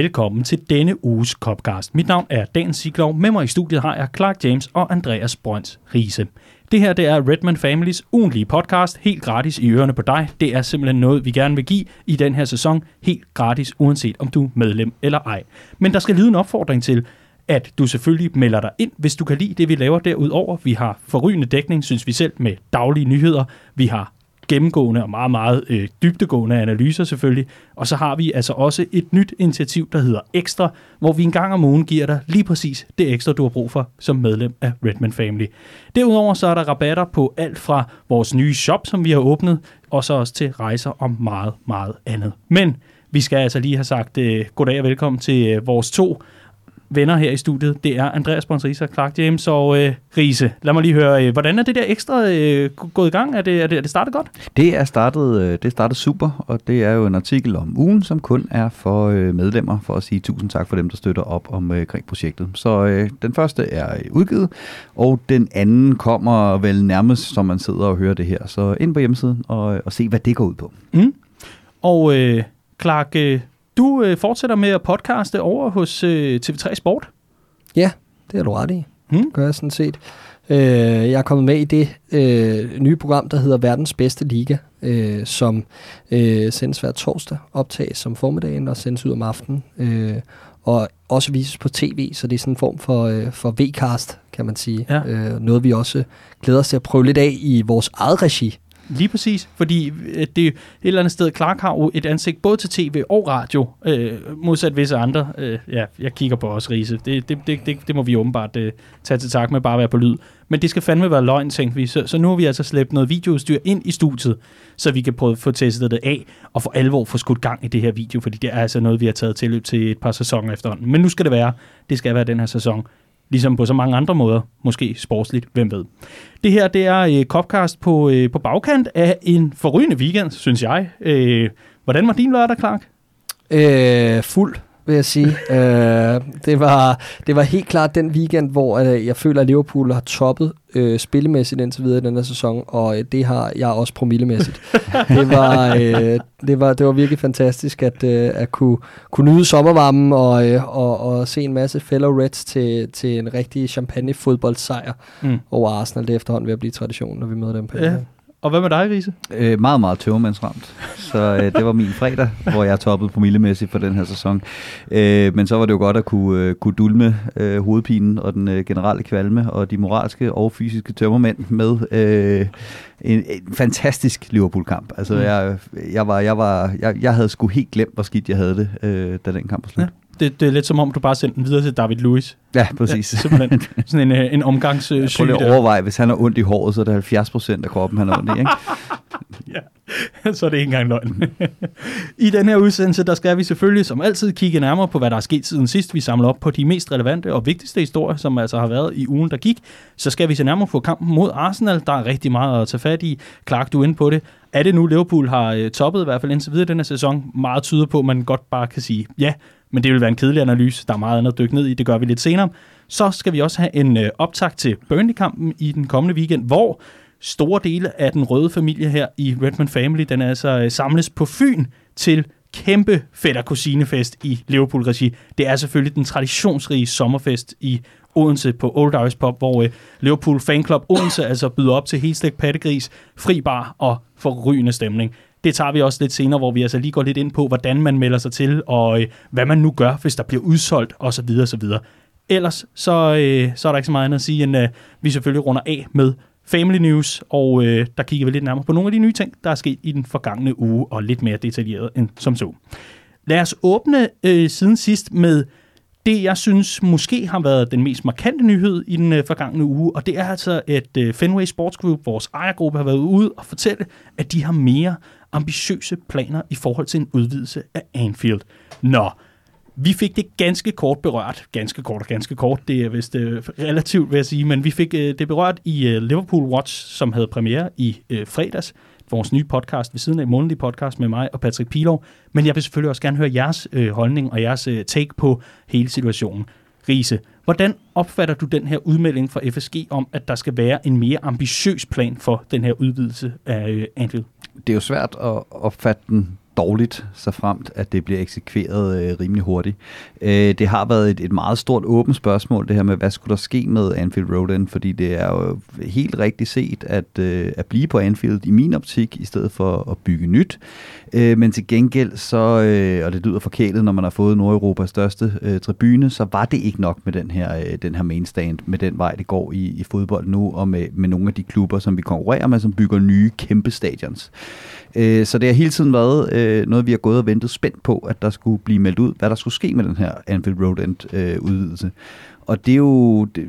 Velkommen til denne uges Copcast. Mit navn er Dan Siglov. Med mig i studiet har jeg Clark James og Andreas Brøns Riese. Det her det er Redman Families ugentlige podcast, helt gratis i ørerne på dig. Det er simpelthen noget, vi gerne vil give i den her sæson, helt gratis, uanset om du er medlem eller ej. Men der skal lyde en opfordring til, at du selvfølgelig melder dig ind, hvis du kan lide det, vi laver derudover. Vi har forrygende dækning, synes vi selv, med daglige nyheder. Vi har gennemgående og meget, meget øh, dybtegående analyser selvfølgelig. Og så har vi altså også et nyt initiativ, der hedder Ekstra, hvor vi en gang om ugen giver dig lige præcis det ekstra, du har brug for som medlem af Redman Family. Derudover så er der rabatter på alt fra vores nye shop, som vi har åbnet, og så også til rejser og meget, meget andet. Men vi skal altså lige have sagt øh, goddag og velkommen til øh, vores to venner her i studiet. Det er Andreas Brøns Riese, Clark James og øh, Riese. Lad mig lige høre, øh, hvordan er det der ekstra øh, gået i gang? Er det, er, det, er det startet godt? Det er startet, øh, det er startet super, og det er jo en artikel om ugen, som kun er for øh, medlemmer, for at sige tusind tak for dem, der støtter op om øh, projektet. Så øh, den første er udgivet, og den anden kommer vel nærmest, som man sidder og hører det her. Så ind på hjemmesiden og, og se, hvad det går ud på. Mm. Og øh, Clark, øh, du øh, fortsætter med at podcaste over hos øh, TV3 Sport. Ja, det er du ret i. Mm. Gør jeg sådan set. Øh, jeg er kommet med i det øh, nye program, der hedder Verdens Bedste Liga, øh, som øh, sendes hver torsdag, optages om formiddagen og sendes ud om aftenen. Øh, og også vises på tv, så det er sådan en form for, øh, for V-cast, kan man sige. Ja. Øh, noget vi også glæder os til at prøve lidt af i vores eget regi. Lige præcis, fordi øh, det det et eller andet sted, Clark har jo et ansigt både til tv og radio, øh, modsat visse andre. Øh, ja, jeg kigger på os, Riese. Det, det, det, det, det må vi åbenbart øh, tage til tak med bare være på lyd. Men det skal fandme være løgn, tænkte vi. Så, så nu har vi altså slæbt noget videoudstyr ind i studiet, så vi kan prøve at få testet det af, og for alvor få skudt gang i det her video, fordi det er altså noget, vi har taget tilløb til et par sæsoner efterhånden. Men nu skal det være. Det skal være den her sæson ligesom på så mange andre måder, måske sportsligt, hvem ved. Det her, det er øh, Copcast på, øh, på bagkant af en forrygende weekend, synes jeg. Øh, hvordan var din lørdag, Clark? Øh, fuld, vil jeg sige. øh, det, var, det var helt klart den weekend, hvor øh, jeg føler, at Liverpool har toppet øh, spillemæssigt indtil videre i den her sæson, og øh, det har jeg også promillemæssigt. det, var, øh, det, var, det var virkelig fantastisk at, øh, at kunne, kunne nyde sommervarmen og, øh, og, og se en masse fellow Reds til, til en rigtig champagne-fodboldsejr Mm. over Arsenal. Det er efterhånden ved at blive tradition, når vi møder dem på Ja. Og hvad med dig, Riese? Øh, meget, meget tøvermandsramt. Så øh, det var min fredag, hvor jeg toppede promillemæssigt for den her sæson. Øh, men så var det jo godt at kunne, øh, kunne dulme øh, hovedpinen og den øh, generelle kvalme og de moralske og fysiske tømmermænd med øh, en, en fantastisk Liverpool-kamp. Altså, Mm. jeg, jeg, var, jeg, var, jeg, jeg havde sgu helt glemt, hvor skidt jeg havde det, øh, da den kamp var slut. Ja. Det, det er lidt som om, du bare sendte den videre til David Lewis. Ja, præcis. Ja, simpelthen sådan en, øh, en omgangssyge. Jeg tror lige at overveje, hvis han har ondt i håret, så er det 70 procent af kroppen, han har ondt i. Ikke? ja, så er det ikke engang løgn. I den her udsendelse, der skal vi selvfølgelig som altid kigge nærmere på, hvad der er sket siden sidst. Vi samler op på de mest relevante og vigtigste historier, som altså har været i ugen, der gik. Så skal vi se nærmere på kampen mod Arsenal. Der er rigtig meget at tage fat i. Clark, du er inde på det. Er det nu, Liverpool har øh, toppet i hvert fald indtil videre den her sæson? Meget tyder på, at man godt bare kan sige ja, men det vil være en kedelig analyse. Der er meget andet at dykke ned i. Det gør vi lidt senere. Så skal vi også have en øh, optakt til Burnley-kampen i den kommende weekend, hvor store dele af den røde familie her i Redmond Family, den altså øh, samles på Fyn til kæmpe fætter kusinefest i Liverpool-regi. Det er selvfølgelig den traditionsrige sommerfest i Odense på Old Irish Pub, hvor øh, Liverpool Fan Club Odense altså byder op til helstegt pattegris, fri bar og forrygende stemning. Det tager vi også lidt senere, hvor vi altså lige går lidt ind på, hvordan man melder sig til, og øh, hvad man nu gør, hvis der bliver udsolgt, osv. osv. Ellers så, øh, så er der ikke så meget andet at sige, end øh, vi selvfølgelig runder af med Family News, og øh, der kigger vi lidt nærmere på nogle af de nye ting, der er sket i den forgangne uge, og lidt mere detaljeret end som så. Lad os åbne øh, siden sidst med det, jeg synes måske har været den mest markante nyhed i den øh, forgangne uge, og det er altså, at øh, Fenway Sports Group, vores ejergruppe, har været ude og fortælle, at de har mere ambitiøse planer i forhold til en udvidelse af Anfield. Nå, vi fik det ganske kort berørt. Ganske kort og ganske kort. Det er vist øh, relativt, vil jeg sige. Men vi fik øh, det berørt i øh, Liverpool Watch, som havde premiere i øh, fredags. Vores nye podcast ved siden af månedlig podcast med mig og Patrick Pilov. Men jeg vil selvfølgelig også gerne høre jeres øh, holdning og jeres øh, take på hele situationen. Riese, hvordan opfatter du den her udmelding fra FSG om, at der skal være en mere ambitiøs plan for den her udvidelse af øh, Anfield? Det er jo svært at opfatte den dårligt, så fremt at det bliver eksekveret øh, rimelig hurtigt. Øh, det har været et, et meget stort åbent spørgsmål, det her med, hvad skulle der ske med Anfield Road End, fordi det er jo helt rigtigt set at, øh, at blive på Anfield i min optik, i stedet for at bygge nyt. Øh, men til gengæld, så, øh, og det lyder forkælet, når man har fået Nordeuropas største øh, tribune, så var det ikke nok med den her, øh, den her mainstand, med den vej, det går i, i fodbold nu, og med, med nogle af de klubber, som vi konkurrerer med, som bygger nye kæmpe stadions. Øh, så det har hele tiden været øh, Øh, noget, vi har gået og ventet spændt på, at der skulle blive meldt ud, hvad der skulle ske med den her Anfield Road End øh, udvidelse. Og det er, jo, det,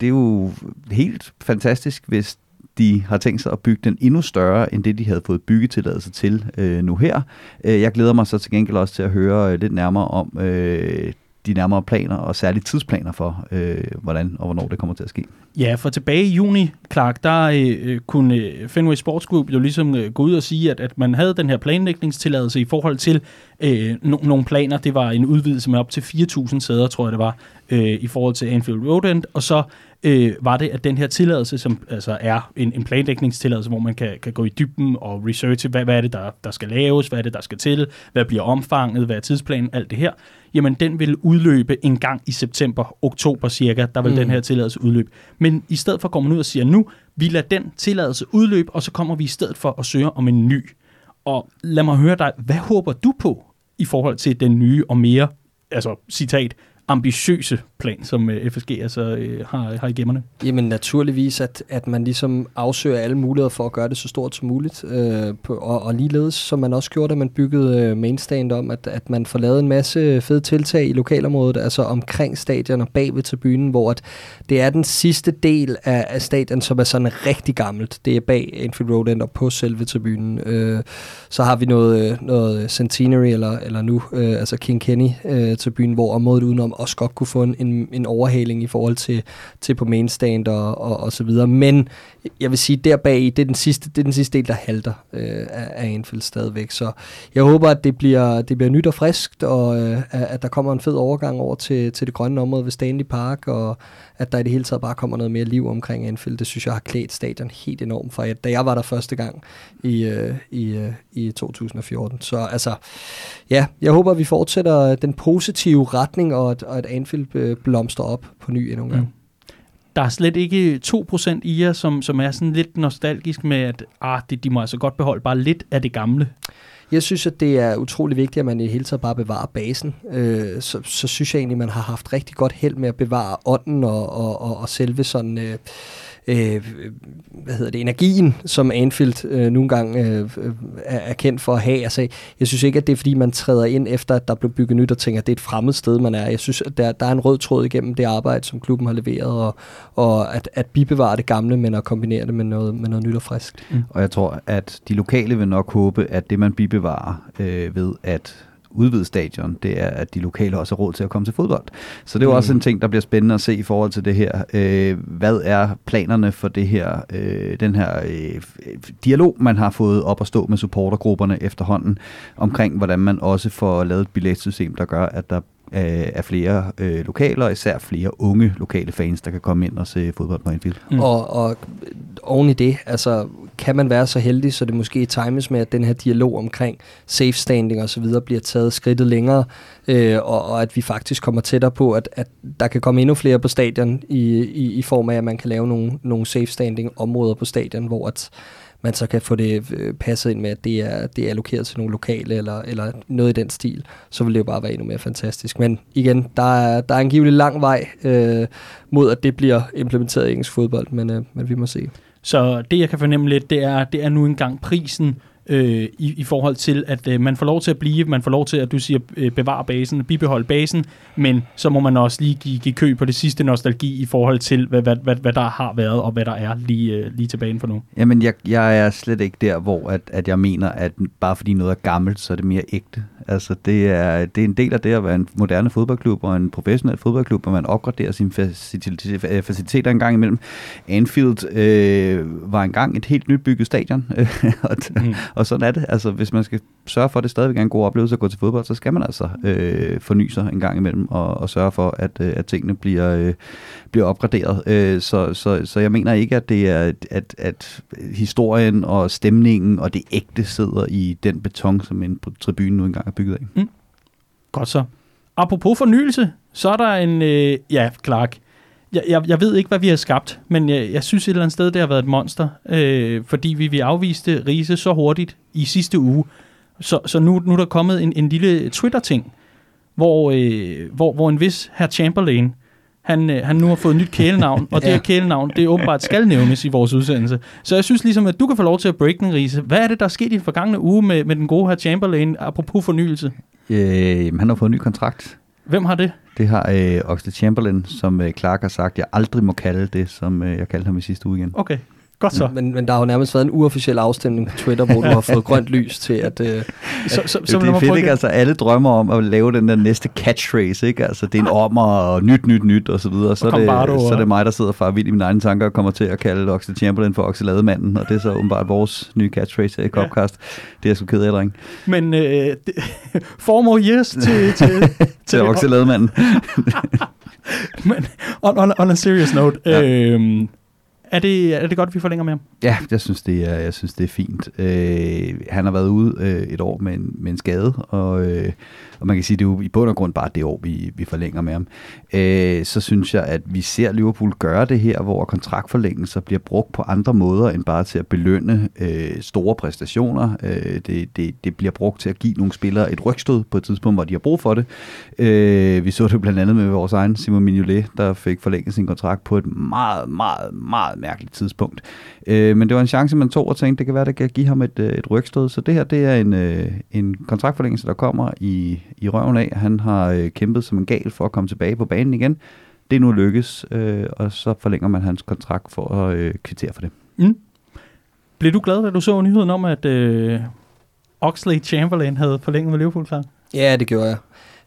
det er jo helt fantastisk, hvis de har tænkt sig at bygge den endnu større, end det de havde fået byggetilladelse til øh, nu her. Øh, jeg glæder mig så til gengæld også til at høre øh, lidt nærmere om øh, de nærmere planer, og særligt tidsplaner for, øh, hvordan og hvornår det kommer til at ske. Ja, for tilbage i juni, Clark, der øh, kunne øh, Fenway Sports Group jo ligesom øh, gå ud og sige, at, at man havde den her planlægningstilladelse i forhold til øh, no- nogle planer. Det var en udvidelse med op til 4.000 sæder, tror jeg det var, øh, i forhold til Anfield Road End, og så øh, var det, at den her tilladelse, som altså er en, en planlægningstilladelse, hvor man kan, kan gå i dybden og researche, hvad, hvad er det, der, der skal laves, hvad er det, der skal til, hvad bliver omfanget, hvad er tidsplanen, alt det her, jamen den vil udløbe en gang i september, oktober cirka, der vil mm. den her tilladelse udløbe. Men i stedet for går man ud og siger, nu vi lader den tilladelse udløbe, og så kommer vi i stedet for at søge om en ny. Og lad mig høre dig, hvad håber du på i forhold til den nye og mere, altså citat, ambitiøse plan, som øh, FSG altså øh, har, har i gemmerne? Jamen naturligvis, at, at man ligesom afsøger alle muligheder for at gøre det så stort som muligt. Øh, på, og, og ligeledes, som man også gjorde, da man byggede øh, mainstand om, at, at man får lavet en masse øh, fede tiltag i lokalområdet, altså omkring stadion og bag ved tribunen, hvor at det er den sidste del af, af stadion, som er sådan rigtig gammelt. Det er bag Anfield Road End og på selve tribunen. Øh, så har vi noget, øh, noget Centenary, eller, eller nu øh, altså King Kenny øh, tribunen, hvor området udenom også godt kunne få en, en, en overhaling i forhold til, til på mainstand og, og, og så videre. Men jeg vil sige, der bag, det er den sidste, det er den sidste del, der halter øh, af Anfield stadigvæk. Så jeg håber, at det bliver, det bliver nyt og friskt, og øh, at der kommer en fed overgang over til, til det grønne område ved Stanley Park, og at der i det hele taget bare kommer noget mere liv omkring Anfield. Det synes jeg har klædt stadion helt enormt for, da jeg var der første gang i, øh, i, øh, i 2014. Så altså, ja, jeg håber, at vi fortsætter den positive retning, og at, og at Anfield øh, blomster op på ny endnu en gang. Mm der er slet ikke 2% i jer, som, som er sådan lidt nostalgisk med, at ah, det, de må altså godt beholde bare lidt af det gamle. Jeg synes, at det er utrolig vigtigt, at man i det hele taget bare bevarer basen. Øh, så, så synes jeg egentlig, at man har haft rigtig godt held med at bevare ånden og, og, og, og selve sådan... Øh, øh, hvad hedder det, energien, som Anfield øh, nogle gange øh, øh, er, kendt for at have. Altså, jeg synes ikke, at det er, fordi man træder ind efter, at der blev bygget nyt, og tænker, at det er et fremmed sted, man er. Jeg synes, at der, der er en rød tråd igennem det arbejde, som klubben har leveret, og, og at, at bibevare det gamle, men at kombinere det med noget, med noget nyt og friskt. Mm. Og jeg tror, at de lokale vil nok håbe, at det, man bibevarer øh, ved at udvide stadion, det er, at de lokale også har råd til at komme til fodbold. Så det er jo mm. også en ting, der bliver spændende at se i forhold til det her. Øh, hvad er planerne for det her, øh, den her øh, dialog, man har fået op at stå med supportergrupperne efterhånden, omkring hvordan man også får lavet et billetsystem, der gør, at der af flere øh, lokale, og især flere unge lokale fans, der kan komme ind og se fodbold på Anfield. Mm. Og, og oven i det, altså kan man være så heldig, så det måske times med, at den her dialog omkring safe standing og så videre bliver taget skridtet længere, øh, og, og at vi faktisk kommer tættere på, at, at der kan komme endnu flere på stadion i, i, i form af, at man kan lave nogle, nogle safe standing områder på stadion, hvor at man så kan få det øh, passet ind med, at det er, det er allokeret til nogle lokale, eller, eller noget i den stil, så vil det jo bare være endnu mere fantastisk. Men igen, der er, der er angiveligt lang vej øh, mod, at det bliver implementeret i engelsk fodbold, men, øh, men vi må se. Så det, jeg kan fornemme lidt, det er, det er nu engang prisen øh, i, i forhold til, at øh, man får lov til at blive, man får lov til, at du siger, øh, bevare basen, bibeholde basen, men så må man også lige give, give kø på det sidste nostalgi i forhold til, hvad, hvad, hvad, hvad der har været, og hvad der er lige, øh, lige tilbage for nu. Jamen, jeg, jeg er slet ikke der, hvor at, at jeg mener, at bare fordi noget er gammelt, så er det mere ægte. Altså, det er, det er en del af det at være en moderne fodboldklub og en professionel fodboldklub, hvor man opgraderer sine faciliteter en gang imellem. Anfield øh, var engang et helt nyt bygget stadion, og, mm og sådan er det. Altså, hvis man skal sørge for, at det stadigvæk er en god oplevelse at gå til fodbold, så skal man altså øh, forny sig en gang imellem, og, og sørge for, at, øh, at tingene bliver, øh, bliver opgraderet. Øh, så, så, så jeg mener ikke, at det er, at, at historien og stemningen og det ægte sidder i den beton, som en tribune nu engang er bygget af. Mm. Godt så. Apropos fornyelse, så er der en, øh, ja, Clark, jeg, jeg, jeg ved ikke, hvad vi har skabt, men jeg, jeg synes et eller andet sted, det har været et monster, øh, fordi vi, vi afviste Riese så hurtigt i sidste uge. Så, så nu, nu er der kommet en, en lille Twitter-ting, hvor, øh, hvor, hvor en vis herr Chamberlain, han, øh, han nu har fået et nyt kælenavn, og det her kælenavn, det åbenbart skal nævnes i vores udsendelse. Så jeg synes ligesom, at du kan få lov til at break den, Riese. Hvad er det, der er sket i den forgangne uge med, med den gode herr Chamberlain, apropos fornyelse? Øh, han har fået en ny kontrakt. Hvem har det? Det har øh, Oxlade Chamberlain, som øh, Clark har sagt, jeg aldrig må kalde det, som øh, jeg kaldte ham i sidste uge igen. Okay. Godt så. Men, men der har jo nærmest været en uofficiel afstemning på Twitter, hvor du har fået grønt lys til, at... Uh, så, så, så det er fedt, ikke? Altså, alle drømmer om at lave den der næste catchphrase, ikke? Altså, det er en ommer og nyt, nyt, nyt, og så videre. Så, og det, så er det mig, der sidder far vild i mine egne tanker og kommer til at kalde Oxlade Chamberlain for Oxlademanden, og det er så åbenbart vores nye catchphrase her i Copcast. Ja. Det er jeg sgu ked af, dreng. Men øh, four more years til... til, til, til Oxlademanden. Men on, on, on a serious note, ja. øhm, er det, er det godt, at vi forlænger med ham? Ja, jeg synes, det er, jeg synes, det er fint. Øh, han har været ude øh, et år med en, med en skade, og, øh, og man kan sige, det er jo i bund og grund bare det år, vi, vi forlænger med ham. Øh, så synes jeg, at vi ser Liverpool gøre det her, hvor kontraktforlængelser bliver brugt på andre måder, end bare til at belønne øh, store præstationer. Øh, det, det, det bliver brugt til at give nogle spillere et rygstød på et tidspunkt, hvor de har brug for det. Øh, vi så det blandt andet med vores egen Simon Mignolet, der fik forlænget sin kontrakt på et meget, meget, meget mærkeligt tidspunkt. Øh, men det var en chance, man tog og tænkte, det kan være, det kan give ham et, øh, et rygstød. Så det her, det er en, øh, en kontraktforlængelse, der kommer i, i røven af. Han har øh, kæmpet som en gal for at komme tilbage på banen igen. Det er nu lykkes, øh, og så forlænger man hans kontrakt for at øh, kvittere for det. Mm. Blev du glad, da du så nyheden om, at øh, Oxley Chamberlain havde forlænget med Liverpool? Ja, det gjorde jeg.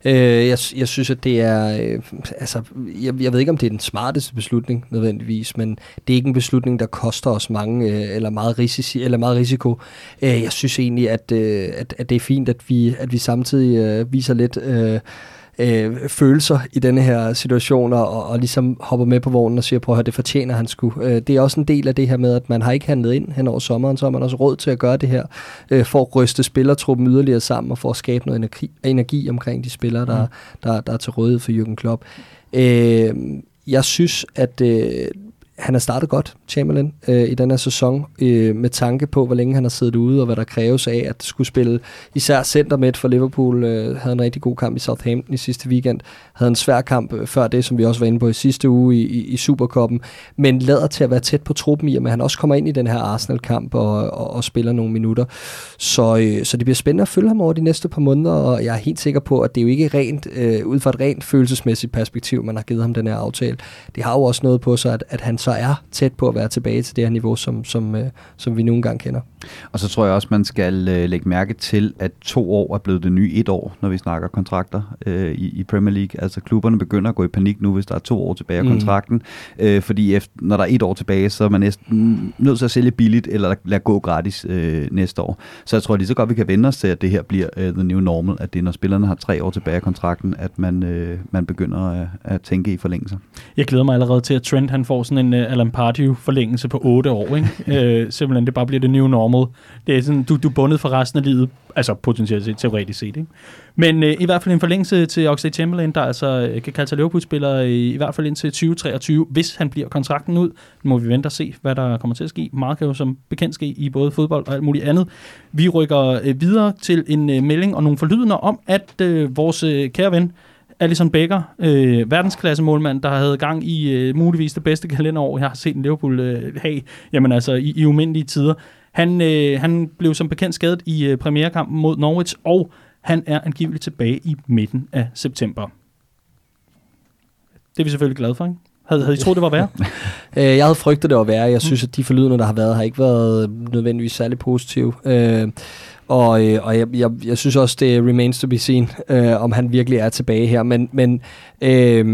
Øh, jeg, jeg synes, at det er... Øh, altså, jeg, jeg ved ikke, om det er den smarteste beslutning nødvendigvis, men det er ikke en beslutning, der koster os mange øh, eller, meget risici, eller meget risiko. Øh, jeg synes egentlig, at, øh, at, at det er fint, at vi, at vi samtidig øh, viser lidt... Øh, øh, følelser i denne her situation, og, og ligesom hopper med på vognen og siger, prøv at det fortjener han skulle. Øh, det er også en del af det her med, at man har ikke handlet ind hen over sommeren, så har man også råd til at gøre det her, øh, for at ryste spillertruppen yderligere sammen, og for at skabe noget energi, energi omkring de spillere, der, mm. der, der er til rådighed for Jürgen Klopp. Øh, jeg synes, at øh, han har startet godt, Chamberlain, øh, i den her sæson, øh, med tanke på, hvor længe han har siddet ude, og hvad der kræves af at skulle spille især center midt for Liverpool. Øh, havde en rigtig god kamp i Southampton i sidste weekend. Havde en svær kamp øh, før det, som vi også var inde på i sidste uge i, i, i Superkoppen. Men lader til at være tæt på truppen i, at han også kommer ind i den her Arsenal-kamp og, og, og spiller nogle minutter. Så, øh, så det bliver spændende at følge ham over de næste par måneder, og jeg er helt sikker på, at det er jo ikke rent, øh, ud fra et rent følelsesmæssigt perspektiv, man har givet ham den her aftale. Det har jo også noget på sig, at, at han så er tæt på at være tilbage til det her niveau, som, som, øh, som vi nogle gange kender. Og så tror jeg også, man skal øh, lægge mærke til, at to år er blevet det nye et år, når vi snakker kontrakter øh, i, i Premier League. Altså klubberne begynder at gå i panik nu, hvis der er to år tilbage af mm. kontrakten. Øh, fordi efter, når der er et år tilbage, så er man næsten nødt til at sælge billigt, eller lade gå gratis øh, næste år. Så jeg tror lige så godt, vi kan vende os til, at det her bliver øh, the new normal, at det er, når spillerne har tre år tilbage af kontrakten, at man, øh, man begynder at, at tænke i forlængelser. Jeg glæder mig allerede til, at Trent han får sådan en uh, Alan Pardew-forlængelse på otte år. Ikke? øh, simpelthen, det bare bliver det new normal. Det er sådan, du, du er bundet for resten af livet, altså potentielt set, teoretisk set. Ikke? Men øh, i hvert fald en forlængelse til Oxlade Chamberlain, der altså kan kalde sig Liverpool-spiller i, i hvert fald indtil 2023, hvis han bliver kontrakten ud. Nu må vi vente og se, hvad der kommer til at ske. Meget kan jo som bekendt ske i både fodbold og alt muligt andet. Vi rykker øh, videre til en øh, melding og nogle forlydende om, at øh, vores øh, kære ven, Alison Becker, øh, verdensklasse målmand, der havde gang i øh, muligvis det bedste kalenderår, jeg har set en Liverpool øh, have, jamen altså i, i umindelige tider. Han, øh, han blev som bekendt skadet i øh, premierekampen mod Norwich, og han er angiveligt tilbage i midten af september. Det er vi selvfølgelig glade for, ikke? Havde, havde I troet, det var værre? Øh, jeg havde frygtet, det var værre. Jeg synes, at de forlydende, der har været, har ikke været nødvendigvis særlig positive. Øh, og, øh, og jeg, jeg, jeg synes også, det remains to be seen, øh, om han virkelig er tilbage her. Men, men øh,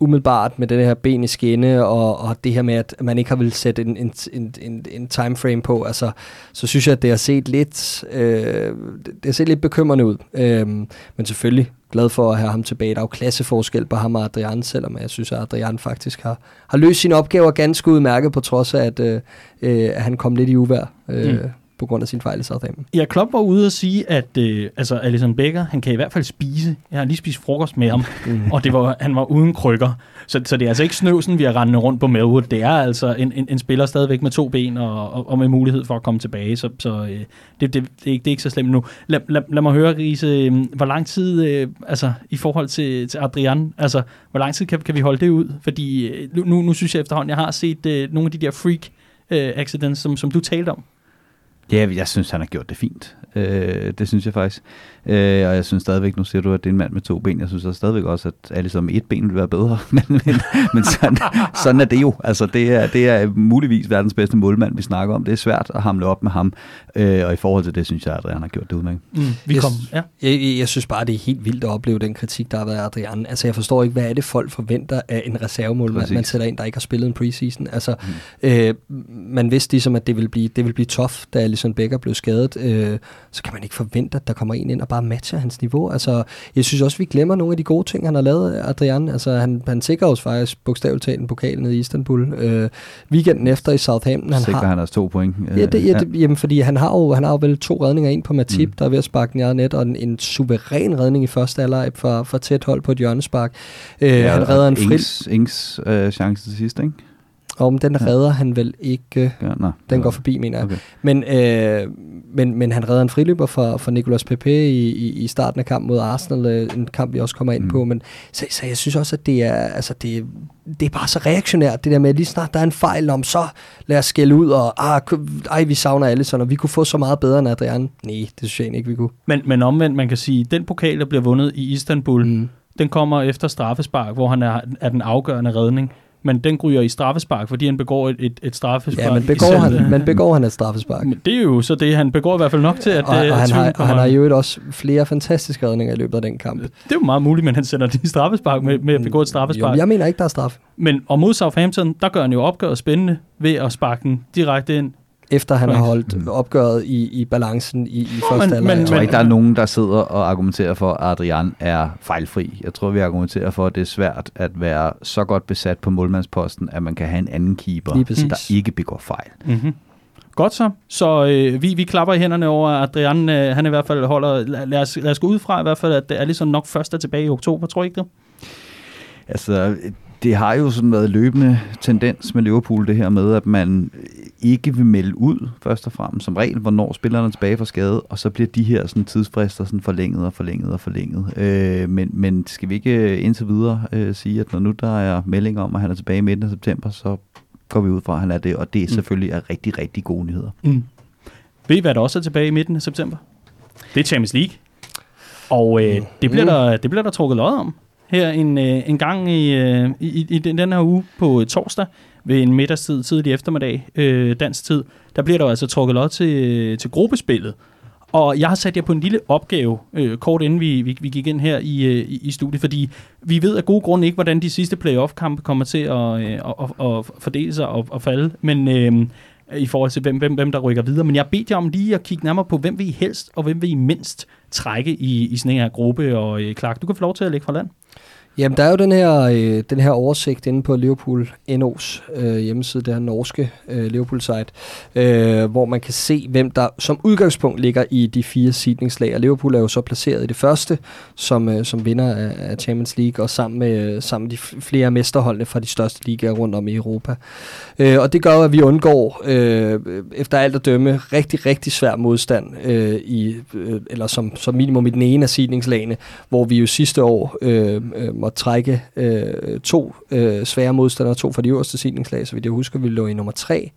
umiddelbart med det her ben i skinne, og, og det her med, at man ikke har vil sætte en, en, en, en, en timeframe på, altså, så synes jeg, at det har set lidt, øh, det har set lidt bekymrende ud. Øh, men selvfølgelig glad for at have ham tilbage. Der er jo klasseforskel på ham og Adrian, selvom jeg synes, at Adrian faktisk har, har løst sine opgaver ganske udmærket, på trods af, at, øh, øh at han kom lidt i uvær. Øh, mm på grund af sin fejl i Southampton. Ja, Klopp var ude og sige, at øh, altså Alison Becker, han kan i hvert fald spise. Jeg har lige spist frokost med ham, mm. og det var, han var uden krykker. Så, så det er altså ikke snøvsen, vi har rendt rundt på Melwood. Det er altså en, en, en spiller stadigvæk med to ben og, og, og med mulighed for at komme tilbage. Så, så øh, det, det, det, det, er ikke, det er ikke så slemt nu. Lad, lad, lad mig høre, Riese, øh, hvor lang tid, øh, altså i forhold til, til Adrian, altså hvor lang tid kan, kan vi holde det ud? Fordi øh, nu, nu synes jeg efterhånden, jeg har set øh, nogle af de der freak øh, accidents, som, som du talte om. Ja, jeg synes, han har gjort det fint. Øh, det synes jeg faktisk. Øh, og jeg synes stadigvæk, nu siger du, at det er en mand med to ben. Jeg synes også stadigvæk også, at alle som et ben vil være bedre. men men, men sådan, sådan er det jo. Altså, det er, det er muligvis verdens bedste målmand, vi snakker om. Det er svært at hamle op med ham. Øh, og i forhold til det, synes jeg, at Adrian har gjort det udmærket. Mm, vi kom, ja. jeg, jeg, jeg synes bare, det er helt vildt at opleve den kritik, der har været af Adrian. Altså, jeg forstår ikke, hvad er det, folk forventer af en reservemålmand, Præcis. man sætter ind, der ikke har spillet en preseason. Altså, mm. øh, man vidste ligesom, at det ville blive, det ville blive tough, da Alison Becker blev skadet. Øh, så kan man ikke forvente, at der kommer en ind og bare matcher hans niveau. Altså, jeg synes også, vi glemmer nogle af de gode ting, han har lavet, Adrian. Altså, han, han sikrer os faktisk bogstaveligt talt en pokal nede i Istanbul. Øh, weekenden efter i Southampton. Han sikrer har, han også to point. Ja, det, ja, det, jamen, fordi han har, jo, han har jo vel to redninger, ind på Matip, mm. der er ved at sparke den net, og en, en suveræn redning i første alder for, for tæt hold på et hjørnespark. Øh, ja, han redder en fri... Ings, Ings øh, chance til sidst, ikke? Og den redder ja. han vel ikke. Ja, nej, den går forbi, mener jeg. Okay. Men, øh, men, men han redder en friløber for, for Nicolas Pepe i, i, i starten af kampen mod Arsenal. Øh, en kamp, vi også kommer ind mm. på. Men, så, så jeg synes også, at det er, altså, det, det er bare så reaktionært, det der med, at lige snart der er en fejl om, så lad os skælde ud, og ah, ej, vi savner alle sådan, og vi kunne få så meget bedre end Adrian. Nej, det synes jeg ikke, vi kunne. Men, men omvendt, man kan sige, den pokal, der bliver vundet i Istanbul, mm. den kommer efter straffespark, hvor han er, er den afgørende redning men den ryger i straffespark, fordi han begår et, et, et straffespark. Ja, men begår, han, men begår han et straffespark? Det er jo så det, han begår i hvert fald nok til, at og, og han, har, han har jo også flere fantastiske redninger i løbet af den kamp. Det er jo meget muligt, men han sender det i straffespark med, med at begå et straffespark. Jo, jeg mener ikke, der er straf. Men og mod Southampton, der gør han jo opgøret spændende ved at sparke den direkte ind efter han har holdt mm. opgøret i, i balancen i, i første alder. Men, jeg tror ikke, der er nogen, der sidder og argumenterer for, at Adrian er fejlfri. Jeg tror, vi argumenterer for, at det er svært at være så godt besat på målmandsposten, at man kan have en anden keeper, der ikke begår fejl. Mm-hmm. Godt så. Så øh, vi, vi klapper i hænderne over, at Adrian øh, han i hvert fald holder... Lad os, lad os gå ud fra i hvert fald, at det er ligesom nok først er tilbage i oktober, tror I ikke det? Altså, det har jo sådan været løbende tendens med Liverpool, det her med, at man ikke vil melde ud, først og fremmest, som regel, hvornår spillerne er tilbage fra skade, og så bliver de her sådan, tidsfrister sådan, forlænget og forlænget og forlænget. Øh, men, men skal vi ikke indtil videre øh, sige, at når nu der er meldinger om, at han er tilbage i midten af september, så går vi ud fra, at han er det, og det er mm. selvfølgelig er rigtig, rigtig gode nyheder. Mm. Ved I, hvad der også er tilbage i midten af september? Det er Champions League. Og øh, det, bliver mm. der, det bliver der trukket lod om her en, øh, en gang i, øh, i, i den, den her uge på torsdag ved en middagstid, tidlig eftermiddag, øh, dansk tid. Der bliver der altså trukket lod til, øh, til gruppespillet. Og jeg har sat jer på en lille opgave, øh, kort inden vi, vi, vi gik ind her i, øh, i, i studiet, fordi vi ved af gode grunde ikke, hvordan de sidste playoff-kampe kommer til at, øh, at, at, fordele sig og at falde, men øh, i forhold til, hvem, hvem, hvem der rykker videre. Men jeg beder jer om lige at kigge nærmere på, hvem vil I helst, og hvem vil I mindst trække i, i sådan en her gruppe. Og øh, Clark, du kan få lov til at lægge fra land. Jamen, der er jo den her, øh, den her oversigt inde på Liverpool NO's øh, hjemmeside, det her norske øh, Liverpool-site, øh, hvor man kan se, hvem der som udgangspunkt ligger i de fire seedningslag. Og Liverpool er jo så placeret i det første, som, øh, som vinder af, af Champions League, og sammen med, øh, sammen med de flere mesterholdene fra de største ligaer rundt om i Europa. Øh, og det gør at vi undgår, øh, efter alt at dømme, rigtig, rigtig svær modstand, øh, i, øh, eller som, som minimum i den ene af seedningslagene, hvor vi jo sidste år øh, øh, at trække øh, to øh, svære modstandere, to fra de øverste sidningslag, så vidt jeg husker, vi lå i nummer tre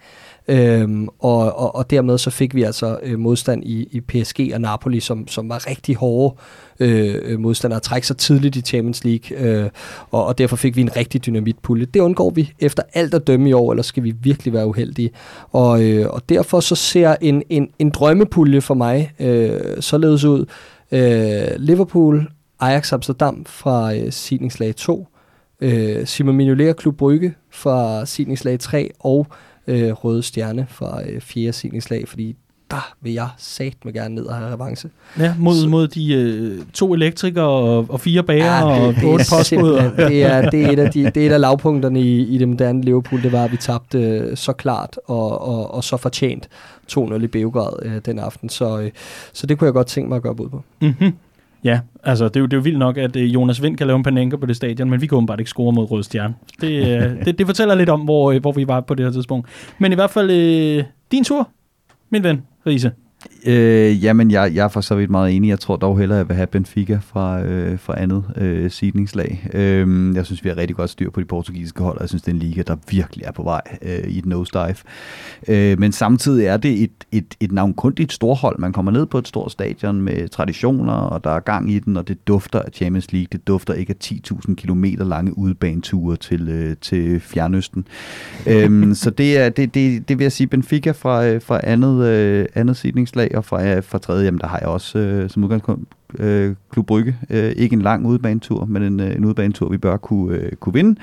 Øhm, og, og, og dermed så fik vi altså øh, modstand i, i PSG og Napoli, som, som var rigtig hårde øh, modstandere at trække sig tidligt i Champions League, øh, og, og derfor fik vi en rigtig dynamitpulje. Det undgår vi efter alt at dømme i år, eller skal vi virkelig være uheldige. Og, øh, og derfor så ser en, en, en drømmepulje for mig øh, således ud. Øh, Liverpool, Ajax Amsterdam fra øh, sidningslag 2, øh, Simon Mignolet Klub Brygge fra sidningslag 3, og øh, Røde Stjerne fra øh, fjerde sidningslag, fordi der vil jeg sat med gerne ned og have revanche. Ja, mod, så, mod de øh, to elektrikere og, og fire bager ja, og otte postbud. Det er, det, er et af de, det er et af lavpunkterne i, i det moderne Liverpool, det var, at vi tabte øh, så klart og, og, og så fortjent 2-0 i Beograd øh, den aften. Så, øh, så det kunne jeg godt tænke mig at gøre bud på. Mm-hmm. Ja, altså det er, jo, det er jo vildt nok, at øh, Jonas Vind kan lave en panenka på det stadion, men vi kunne bare ikke score mod Røde Stjerne. Det, øh, det, det fortæller lidt om, hvor, øh, hvor vi var på det her tidspunkt. Men i hvert fald, øh, din tur, min ven, Riese. Øh, jamen, jeg, jeg er for så vidt meget enig. Jeg tror dog hellere, at jeg vil have Benfica fra, øh, fra andet øh, sidningslag. Øh, jeg synes, vi har rigtig godt styr på de portugisiske hold, og jeg synes, det er en liga, der virkelig er på vej øh, i et nosedive. Øh, men samtidig er det et, et, et navnkundigt storhold. Man kommer ned på et stort stadion med traditioner, og der er gang i den, og det dufter af Champions League. Det dufter ikke af 10.000 km lange udbaneture til, øh, til Fjernøsten. øh, så det, er, det, det, det vil jeg sige, Benfica fra, øh, fra andet, øh, andet sidningslag og fra, øh, fra tredje, jamen der har jeg også øh, som udgangspunkt øh, Klub Brygge. Øh, ikke en lang udbanetur, men en, øh, en udbanetur, vi bør kunne, øh, kunne vinde.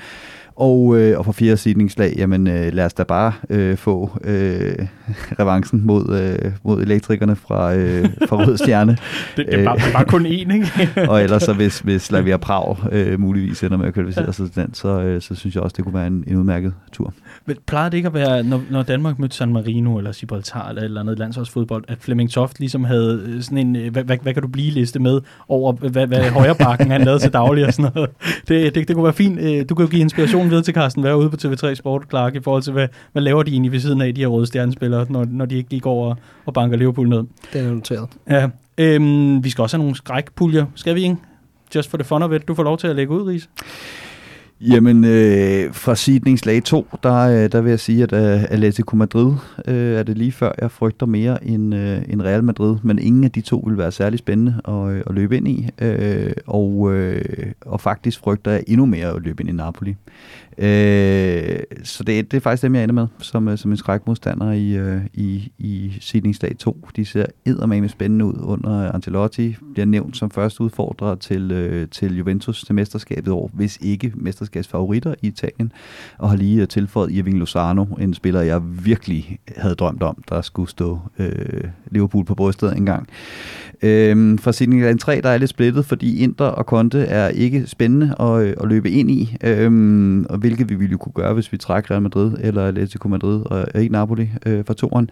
Og, øh, og for fjerde sidningslag, jamen øh, lad os da bare øh, få øh, revancen mod, øh, mod elektrikerne fra, øh, fra Rød Stjerne. det, det, er bare, det er bare kun én, ikke? og ellers så hvis, hvis Slavia Prag øh, muligvis ender med at kvalificere sig til den, så, øh, så synes jeg også, det kunne være en, en udmærket tur. Men plejede det ikke at være, når, når Danmark mødte San Marino eller Gibraltar eller et eller andet landsholdsfodbold, at Flemming Toft ligesom havde øh, sådan en, øh, hvad, hvad, hvad kan du blive liste med over, hvad, hvad højre bakken han lavede til daglig og sådan noget. Det, det, det kunne være fint. Øh, du kan jo give inspiration videre til Carsten Være ude på TV3 Sport, Clark, i forhold til, hvad, hvad laver de egentlig ved siden af de her røde stjernespillere, når, når de ikke gik over og banker Liverpool ned. Det er noteret. Ja. Øhm, vi skal også have nogle skrækpuljer. Skal vi ikke? Just for the fun of it. Du får lov til at lægge ud, Ries. Jamen, øh, fra sidningslag 2, der, øh, der vil jeg sige, at uh, Atletico Madrid øh, er det lige før, jeg frygter mere end, øh, end Real Madrid, men ingen af de to vil være særlig spændende at, øh, at løbe ind i, øh, og, øh, og faktisk frygter jeg endnu mere at løbe ind i Napoli. Øh, så det, det er faktisk dem, jeg ender med som, øh, som en skrækmodstander i, øh, i, i sidningsdag 2. De ser eddermame spændende ud under Ancelotti. Bliver nævnt som første udfordrer til, øh, til Juventus til mesterskabet år, hvis ikke mesterskabsfavoritter i Italien. Og har lige øh, tilføjet Irving Lozano, en spiller, jeg virkelig havde drømt om, der skulle stå øh, Liverpool på brystet engang. Øhm, fra Sidney 3, der er lidt splittet, fordi Inter og Conte er ikke spændende at, at løbe ind i, øhm, og hvilket vi ville kunne gøre, hvis vi trækker Real Madrid eller Atletico Madrid og ikke Napoli øh, for toren.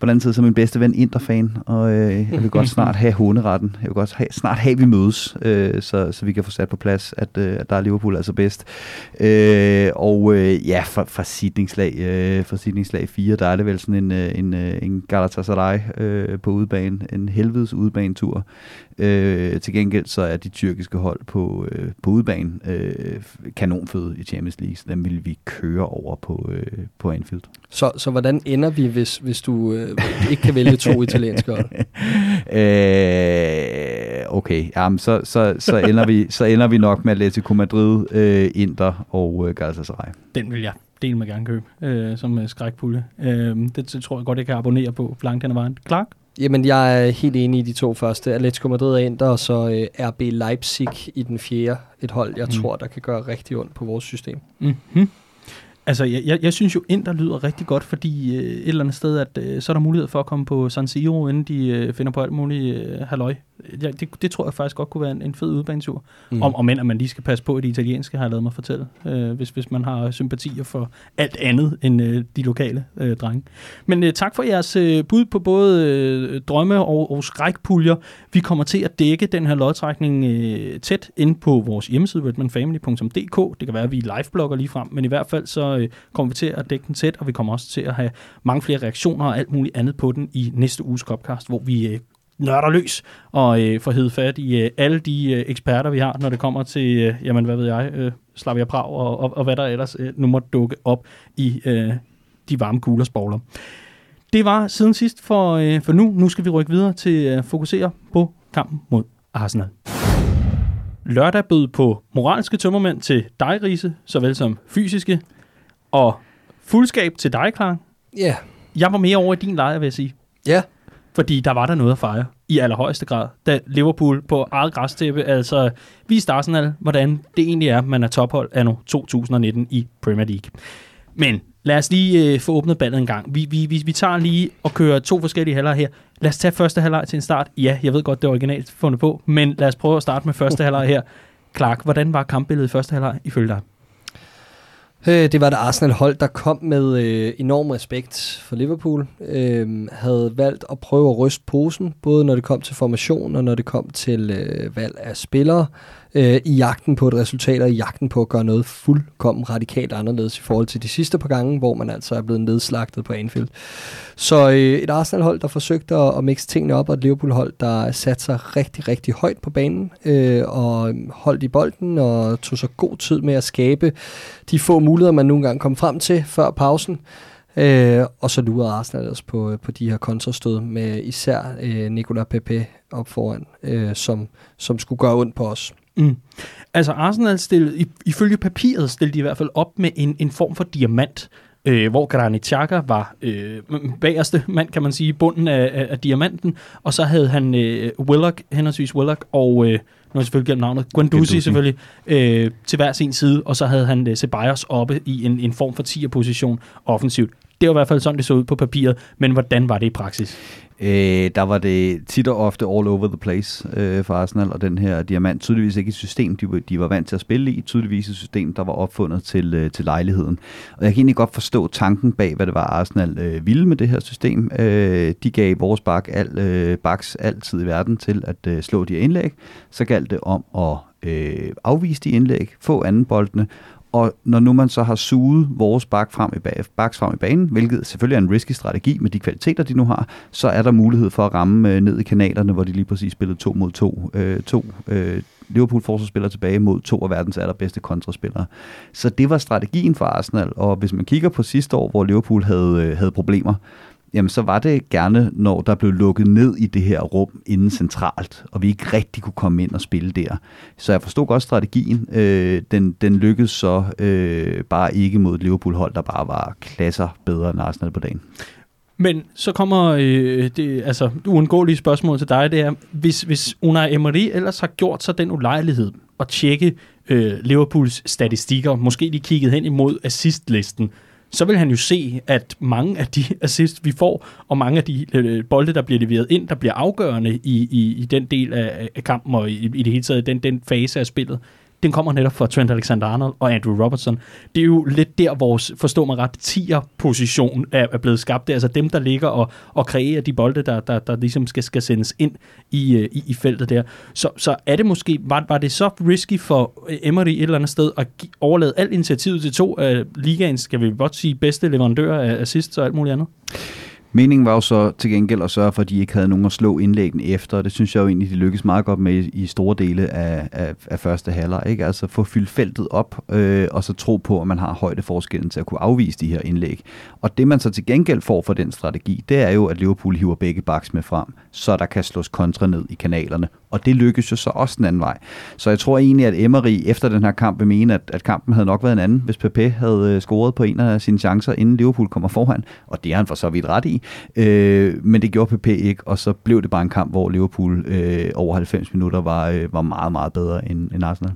På den anden side, som min bedste ven Inter-fan, og øh, jeg vil godt snart have hunderetten. Jeg vil godt have, snart have, vi mødes, øh, så, så vi kan få sat på plads, at, øh, at der er Liverpool altså bedst. Øh, og øh, ja, fra, fra sidningslag, øh, fra sidningslag 4, der er det vel sådan en, øh, en, øh, en Galatasaray øh, på udebane, en helvedes udebane tur. Øh, til gengæld så er de tyrkiske hold på, øh, på udebane øh, kanonføde i Champions League, så dem vil vi køre over på, øh, på Anfield. Så, så hvordan ender vi, hvis, hvis du øh, ikke kan vælge to italienske hold? øh, okay, Jamen, så, så, så, ender vi, så ender vi nok med Atletico Madrid, øh, Inter og øh, Galatasaray. Den vil jeg del med gerne købe øh, som øh, skrækpulje. Øh, det, det tror jeg godt, jeg kan abonnere på langt hen ad vejen. Clark? Jamen, jeg er helt enig i de to første. Atletico Madrid er Inter, og så øh, RB Leipzig i den fjerde. Et hold, jeg mm. tror, der kan gøre rigtig ondt på vores system. Mm-hmm. Altså, jeg, jeg, jeg synes jo, Inter lyder rigtig godt, fordi øh, et eller andet sted, at øh, så er der mulighed for at komme på San Siro, inden de øh, finder på alt muligt øh, halløj ja, det, det tror jeg faktisk godt kunne være en, en fed udbanetur. Mm. Om, om end, at man lige skal passe på, at det italienske har jeg lavet mig fortælle, øh, hvis, hvis man har sympatier for alt andet end øh, de lokale øh, drenge. Men øh, tak for jeres øh, bud på både øh, drømme og, og skrækpuljer. Vi kommer til at dække den her lodtrækning øh, tæt ind på vores hjemmeside, redmanfamily.dk. Det kan være, at vi liveblogger lige frem, men i hvert fald så øh, kommer vi til at dække den tæt, og vi kommer også til at have mange flere reaktioner og alt muligt andet på den i næste uges Copcast, hvor vi øh, nørder løs og øh, får hed fat i øh, alle de øh, eksperter, vi har, når det kommer til, øh, jamen hvad ved jeg, øh, Slavia Prag og, og, og hvad der ellers øh, nu må dukke op i øh, de varme kuglersbogler. Det var siden sidst for, øh, for nu. Nu skal vi rykke videre til øh, at fokusere på kampen mod Arsenal. Lørdag bød på moralske tømmermænd til dig, Riese, såvel som fysiske, og fuldskab til dig, Klar. Ja. Jeg var mere over i din lejr, vil jeg sige. Ja. Fordi der var der noget at fejre i allerhøjeste grad, da Liverpool på eget græstæppe altså viste Arsenal, hvordan det egentlig er, man er tophold anno 2019 i Premier League. Men lad os lige øh, få åbnet ballet en gang. Vi, vi, vi, vi tager lige og kører to forskellige halvleje her. Lad os tage første halvleg til en start. Ja, jeg ved godt, det er originalt fundet på, men lad os prøve at starte med første halvleg her. Clark, hvordan var kampbilledet i første halvleg ifølge dig? Øh, det var et Arsenal-hold, der kom med øh, enorm respekt for Liverpool. Øh, havde valgt at prøve at ryste posen, både når det kom til formation og når det kom til øh, valg af spillere, øh, Øh, i jagten på et resultat og i jagten på at gøre noget fuldkommen radikalt anderledes i forhold til de sidste par gange, hvor man altså er blevet nedslagtet på Anfield. Så øh, et Arsenal-hold, der forsøgte at, at mixe tingene op, og et Liverpool-hold, der satte sig rigtig, rigtig højt på banen øh, og holdt i bolden og tog så god tid med at skabe de få muligheder, man nogle gange kom frem til før pausen. Øh, og så lurede Arsenal også på, øh, på de her kontrastød med især øh, Nicolas Pepe op foran, øh, som, som skulle gøre ondt på os. Mm. Altså Arsenal stillede, i- ifølge papiret stillede de i hvert fald op med en, en form for diamant, øh, hvor Granit Xhaka var øh, bagerste mand, kan man sige, i bunden af, af, af diamanten, og så havde han øh, Willock, henholdsvis Willock, og øh, nu har jeg selvfølgelig glemt navnet, Guendouzi selvfølgelig, øh, til hver sin side, og så havde han øh, Ceballos oppe i en, en form for 10'er-position offensivt. Det var i hvert fald sådan, det så ud på papiret, men hvordan var det i praksis? Øh, der var det tit og ofte all over the place øh, for Arsenal, og den her diamant tydeligvis ikke et system, de, var- de var vant til at spille i, tydeligvis et system, der var opfundet til, øh, til lejligheden. Og jeg kan egentlig godt forstå tanken bag, hvad det var, Arsenal øh, ville med det her system. Øh, de gav vores bak al, øh, baks altid i verden til at øh, slå de her indlæg. Så galt det om at øh, afvise de indlæg, få anden boldene, og når nu man så har suget vores bak frem i, bag, baks frem i banen, hvilket selvfølgelig er en risky strategi med de kvaliteter, de nu har, så er der mulighed for at ramme øh, ned i kanalerne, hvor de lige præcis spillede to mod to. Øh, to øh, Liverpool forsvarsspillere tilbage mod to af verdens allerbedste kontraspillere. Så det var strategien for Arsenal, og hvis man kigger på sidste år, hvor Liverpool havde, øh, havde problemer, jamen så var det gerne, når der blev lukket ned i det her rum inden centralt, og vi ikke rigtig kunne komme ind og spille der. Så jeg forstod godt strategien. Øh, den, den lykkedes så øh, bare ikke mod et Liverpool-hold, der bare var klasser bedre end Arsenal på dagen. Men så kommer øh, det altså, uundgåelige spørgsmål til dig, det er, hvis, hvis Unai Emery ellers har gjort sig den ulejlighed at tjekke øh, Liverpools statistikker, måske lige kigget hen imod assistlisten, så vil han jo se, at mange af de assist, vi får, og mange af de øh, bolde, der bliver leveret ind, der bliver afgørende i, i, i den del af, af kampen, og i, i det hele taget den, den fase af spillet, den kommer netop fra Trent Alexander-Arnold og Andrew Robertson. Det er jo lidt der, vores, forstå mig ret, 10'er-position er, er blevet skabt. Det er altså dem, der ligger og, og kreerer de bolde, der, der, der ligesom skal, skal sendes ind i, øh, i, i feltet der. Så, så er det måske, var, var det så risky for øh, Emery et eller andet sted at gi- overlade alt initiativet til to af ligaens, skal vi godt sige, bedste leverandører af assists og alt muligt andet? Meningen var jo så til gengæld at sørge for, at de ikke havde nogen at slå indlæggen efter, og det synes jeg jo egentlig, de lykkedes meget godt med i, i store dele af, af, af første halvleg. Ikke? Altså få fyldt feltet op, øh, og så tro på, at man har højdeforskellen til at kunne afvise de her indlæg. Og det man så til gengæld får for den strategi, det er jo, at Liverpool hiver begge baks med frem, så der kan slås kontra ned i kanalerne. Og det lykkedes jo så også den anden vej. Så jeg tror egentlig, at Emery efter den her kamp vil mene, at, at kampen havde nok været en anden, hvis Pepe havde øh, scoret på en af sine chancer, inden Liverpool kommer foran. Og det er han for så vidt ret i. Øh, men det gjorde Pepe ikke, og så blev det bare en kamp, hvor Liverpool øh, over 90 minutter var, øh, var meget, meget bedre end, end Arsenal.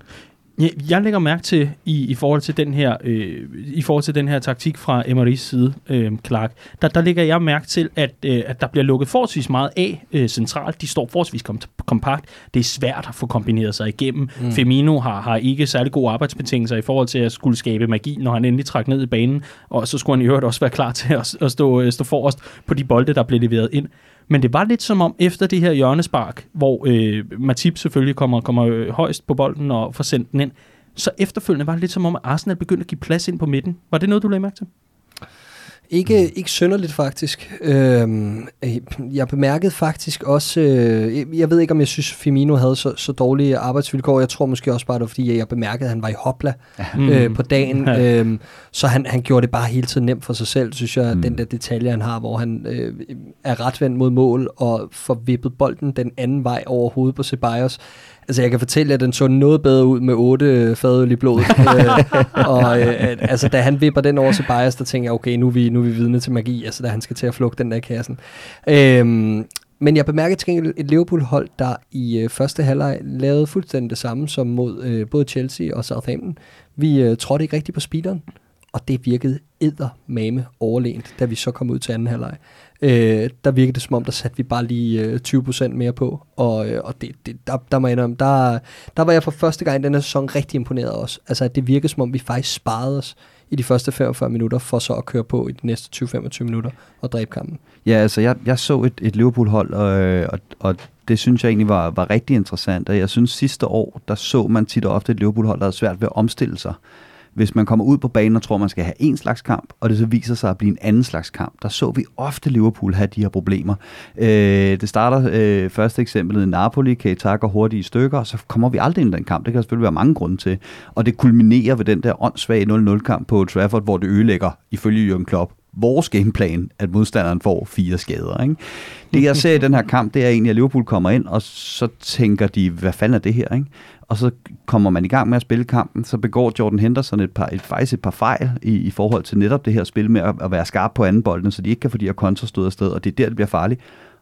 Jeg, lægger mærke til i, i forhold til den her øh, i forhold til den her taktik fra Emerys side, øh, Clark. Der, der lægger jeg mærke til at øh, at der bliver lukket forholdsvis meget af øh, centralt. De står forholdsvis kom, kompakt. Det er svært at få kombineret sig igennem. Mm. Firmino har har ikke særlig gode arbejdsbetingelser i forhold til at skulle skabe magi, når han endelig trækker ned i banen, og så skulle han i øvrigt også være klar til at, at stå øh, stå forrest på de bolde der bliver leveret ind. Men det var lidt som om efter det her hjørnespark, hvor øh, Matip selvfølgelig kommer, kommer øh, højst på bolden og får sendt den ind, så efterfølgende var det lidt som om, at Arsenal begyndte at give plads ind på midten. Var det noget, du lagde mærke til? Ikke, mm. ikke synderligt faktisk. Øhm, øh, jeg bemærkede faktisk også, øh, jeg ved ikke om jeg synes Firmino havde så, så dårlige arbejdsvilkår, jeg tror måske også bare det var fordi, jeg bemærkede at han var i hopla mm. øh, på dagen, øhm, så han, han gjorde det bare hele tiden nemt for sig selv, synes jeg, mm. den der detalje han har, hvor han øh, er retvendt mod mål og får vippet bolden den anden vej over hovedet på Ceballos. Altså jeg kan fortælle, at den så noget bedre ud med otte øh, fadøl i blodet. øh, og øh, altså da han vipper den over til Bias, der tænker jeg, okay, nu er vi, nu er vi vidne til magi, altså da han skal til at flugte den der kassen. Øhm, men jeg bemærkede til gengæld et Liverpool-hold, der i øh, første halvleg lavede fuldstændig det samme som mod øh, både Chelsea og Southampton. Vi øh, trådte ikke rigtigt på speederen, og det virkede eddermame overlænt, da vi så kom ud til anden halvleg. Øh, der virkede det som om, der satte vi bare lige øh, 20% mere på, og, øh, og det, det, der, der, må jeg indrømme, der, der var jeg for første gang i den her sæson rigtig imponeret også. Altså, at det virkede som om, vi faktisk sparede os i de første 45 minutter, for så at køre på i de næste 20-25 minutter og dræbe kampen. Ja, altså jeg, jeg så et, et Liverpool-hold, og, øh, og, og det synes jeg egentlig var, var rigtig interessant. Og jeg synes sidste år, der så man tit og ofte et Liverpool-hold, der havde svært ved at omstille sig. Hvis man kommer ud på banen og tror, man skal have en slags kamp, og det så viser sig at blive en anden slags kamp, der så vi ofte Liverpool have de her problemer. Øh, det starter øh, første eksempel i Napoli, Keita går hurtigt i stykker, og så kommer vi aldrig ind i den kamp. Det kan der selvfølgelig være mange grunde til. Og det kulminerer ved den der åndssvage 0-0-kamp på Trafford, hvor det ødelægger, ifølge Jürgen Klopp, vores gameplan, at modstanderen får fire skader. Ikke? Det jeg ser i den her kamp, det er egentlig, at Liverpool kommer ind, og så tænker de, hvad fanden er det her? Ikke? Og så kommer man i gang med at spille kampen, så begår Jordan Henderson et par, et, faktisk et par fejl i, i forhold til netop det her spil med at, at være skarp på anden bolden, så de ikke kan få de her kontrastød afsted, og det er der, det bliver farligt.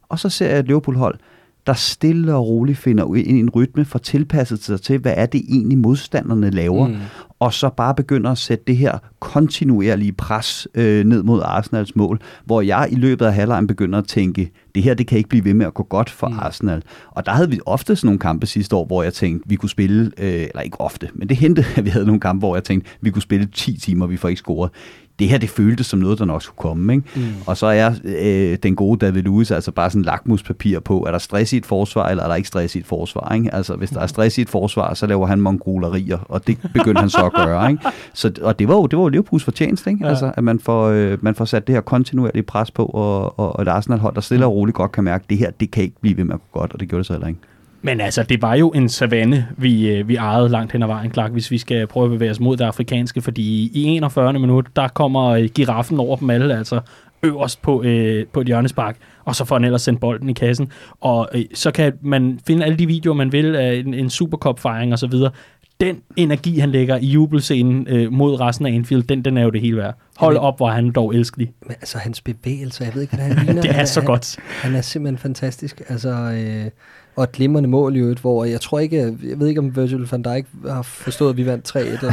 Og så ser jeg et Liverpool-hold, der stille og roligt finder ind i en rytme for tilpasset sig til, hvad er det egentlig modstanderne laver, mm og så bare begynder at sætte det her kontinuerlige pres øh, ned mod Arsenals mål, hvor jeg i løbet af halvlejen begynder at tænke, det her det kan ikke blive ved med at gå godt for mm. Arsenal. Og der havde vi ofte sådan nogle kampe sidste år, hvor jeg tænkte, vi kunne spille, øh, eller ikke ofte, men det hentede, at vi havde nogle kampe, hvor jeg tænkte, vi kunne spille 10 timer, vi får ikke scoret det her, det føltes som noget, der nok skulle komme. Ikke? Mm. Og så er øh, den gode David Lewis altså bare sådan lakmuspapir på, er der stress i et forsvar, eller er der ikke stress i et forsvar? Ikke? Altså, hvis der er stress i et forsvar, så laver han mongolerier, og det begyndte han så at gøre. Ikke? Så, og det var jo, det var jo Liverpools fortjeneste, ikke? Ja. Altså, at man får, øh, man får sat det her kontinuerlige pres på, og, og, og et Arsenal-hold, der stille og roligt godt kan mærke, at det her, det kan ikke blive ved med at gå godt, og det gjorde det så heller ikke. Men altså, det var jo en savanne, vi, øh, vi ejede langt hen ad vejen, Clark, hvis vi skal prøve at bevæge os mod det afrikanske, fordi i 41. minut, der kommer øh, giraffen over dem alle, altså øverst på, øh, på et hjørnespark, og så får han ellers sendt bolden i kassen. Og øh, så kan man finde alle de videoer, man vil af en, en Supercup-fejring og så videre. Den energi, han lægger i jubelscenen øh, mod resten af Anfield, den, den er jo det hele værd. Hold op, hvor han dog elskelig. Men altså, hans bevægelser, jeg ved ikke, hvad han ligner. Det er Han så han, godt. Han er simpelthen fantastisk. Altså, øh, og et glimrende mål i øvrigt, hvor jeg tror ikke, jeg ved ikke, om Virgil van Dijk har forstået, at vi vandt 3-1. Eller,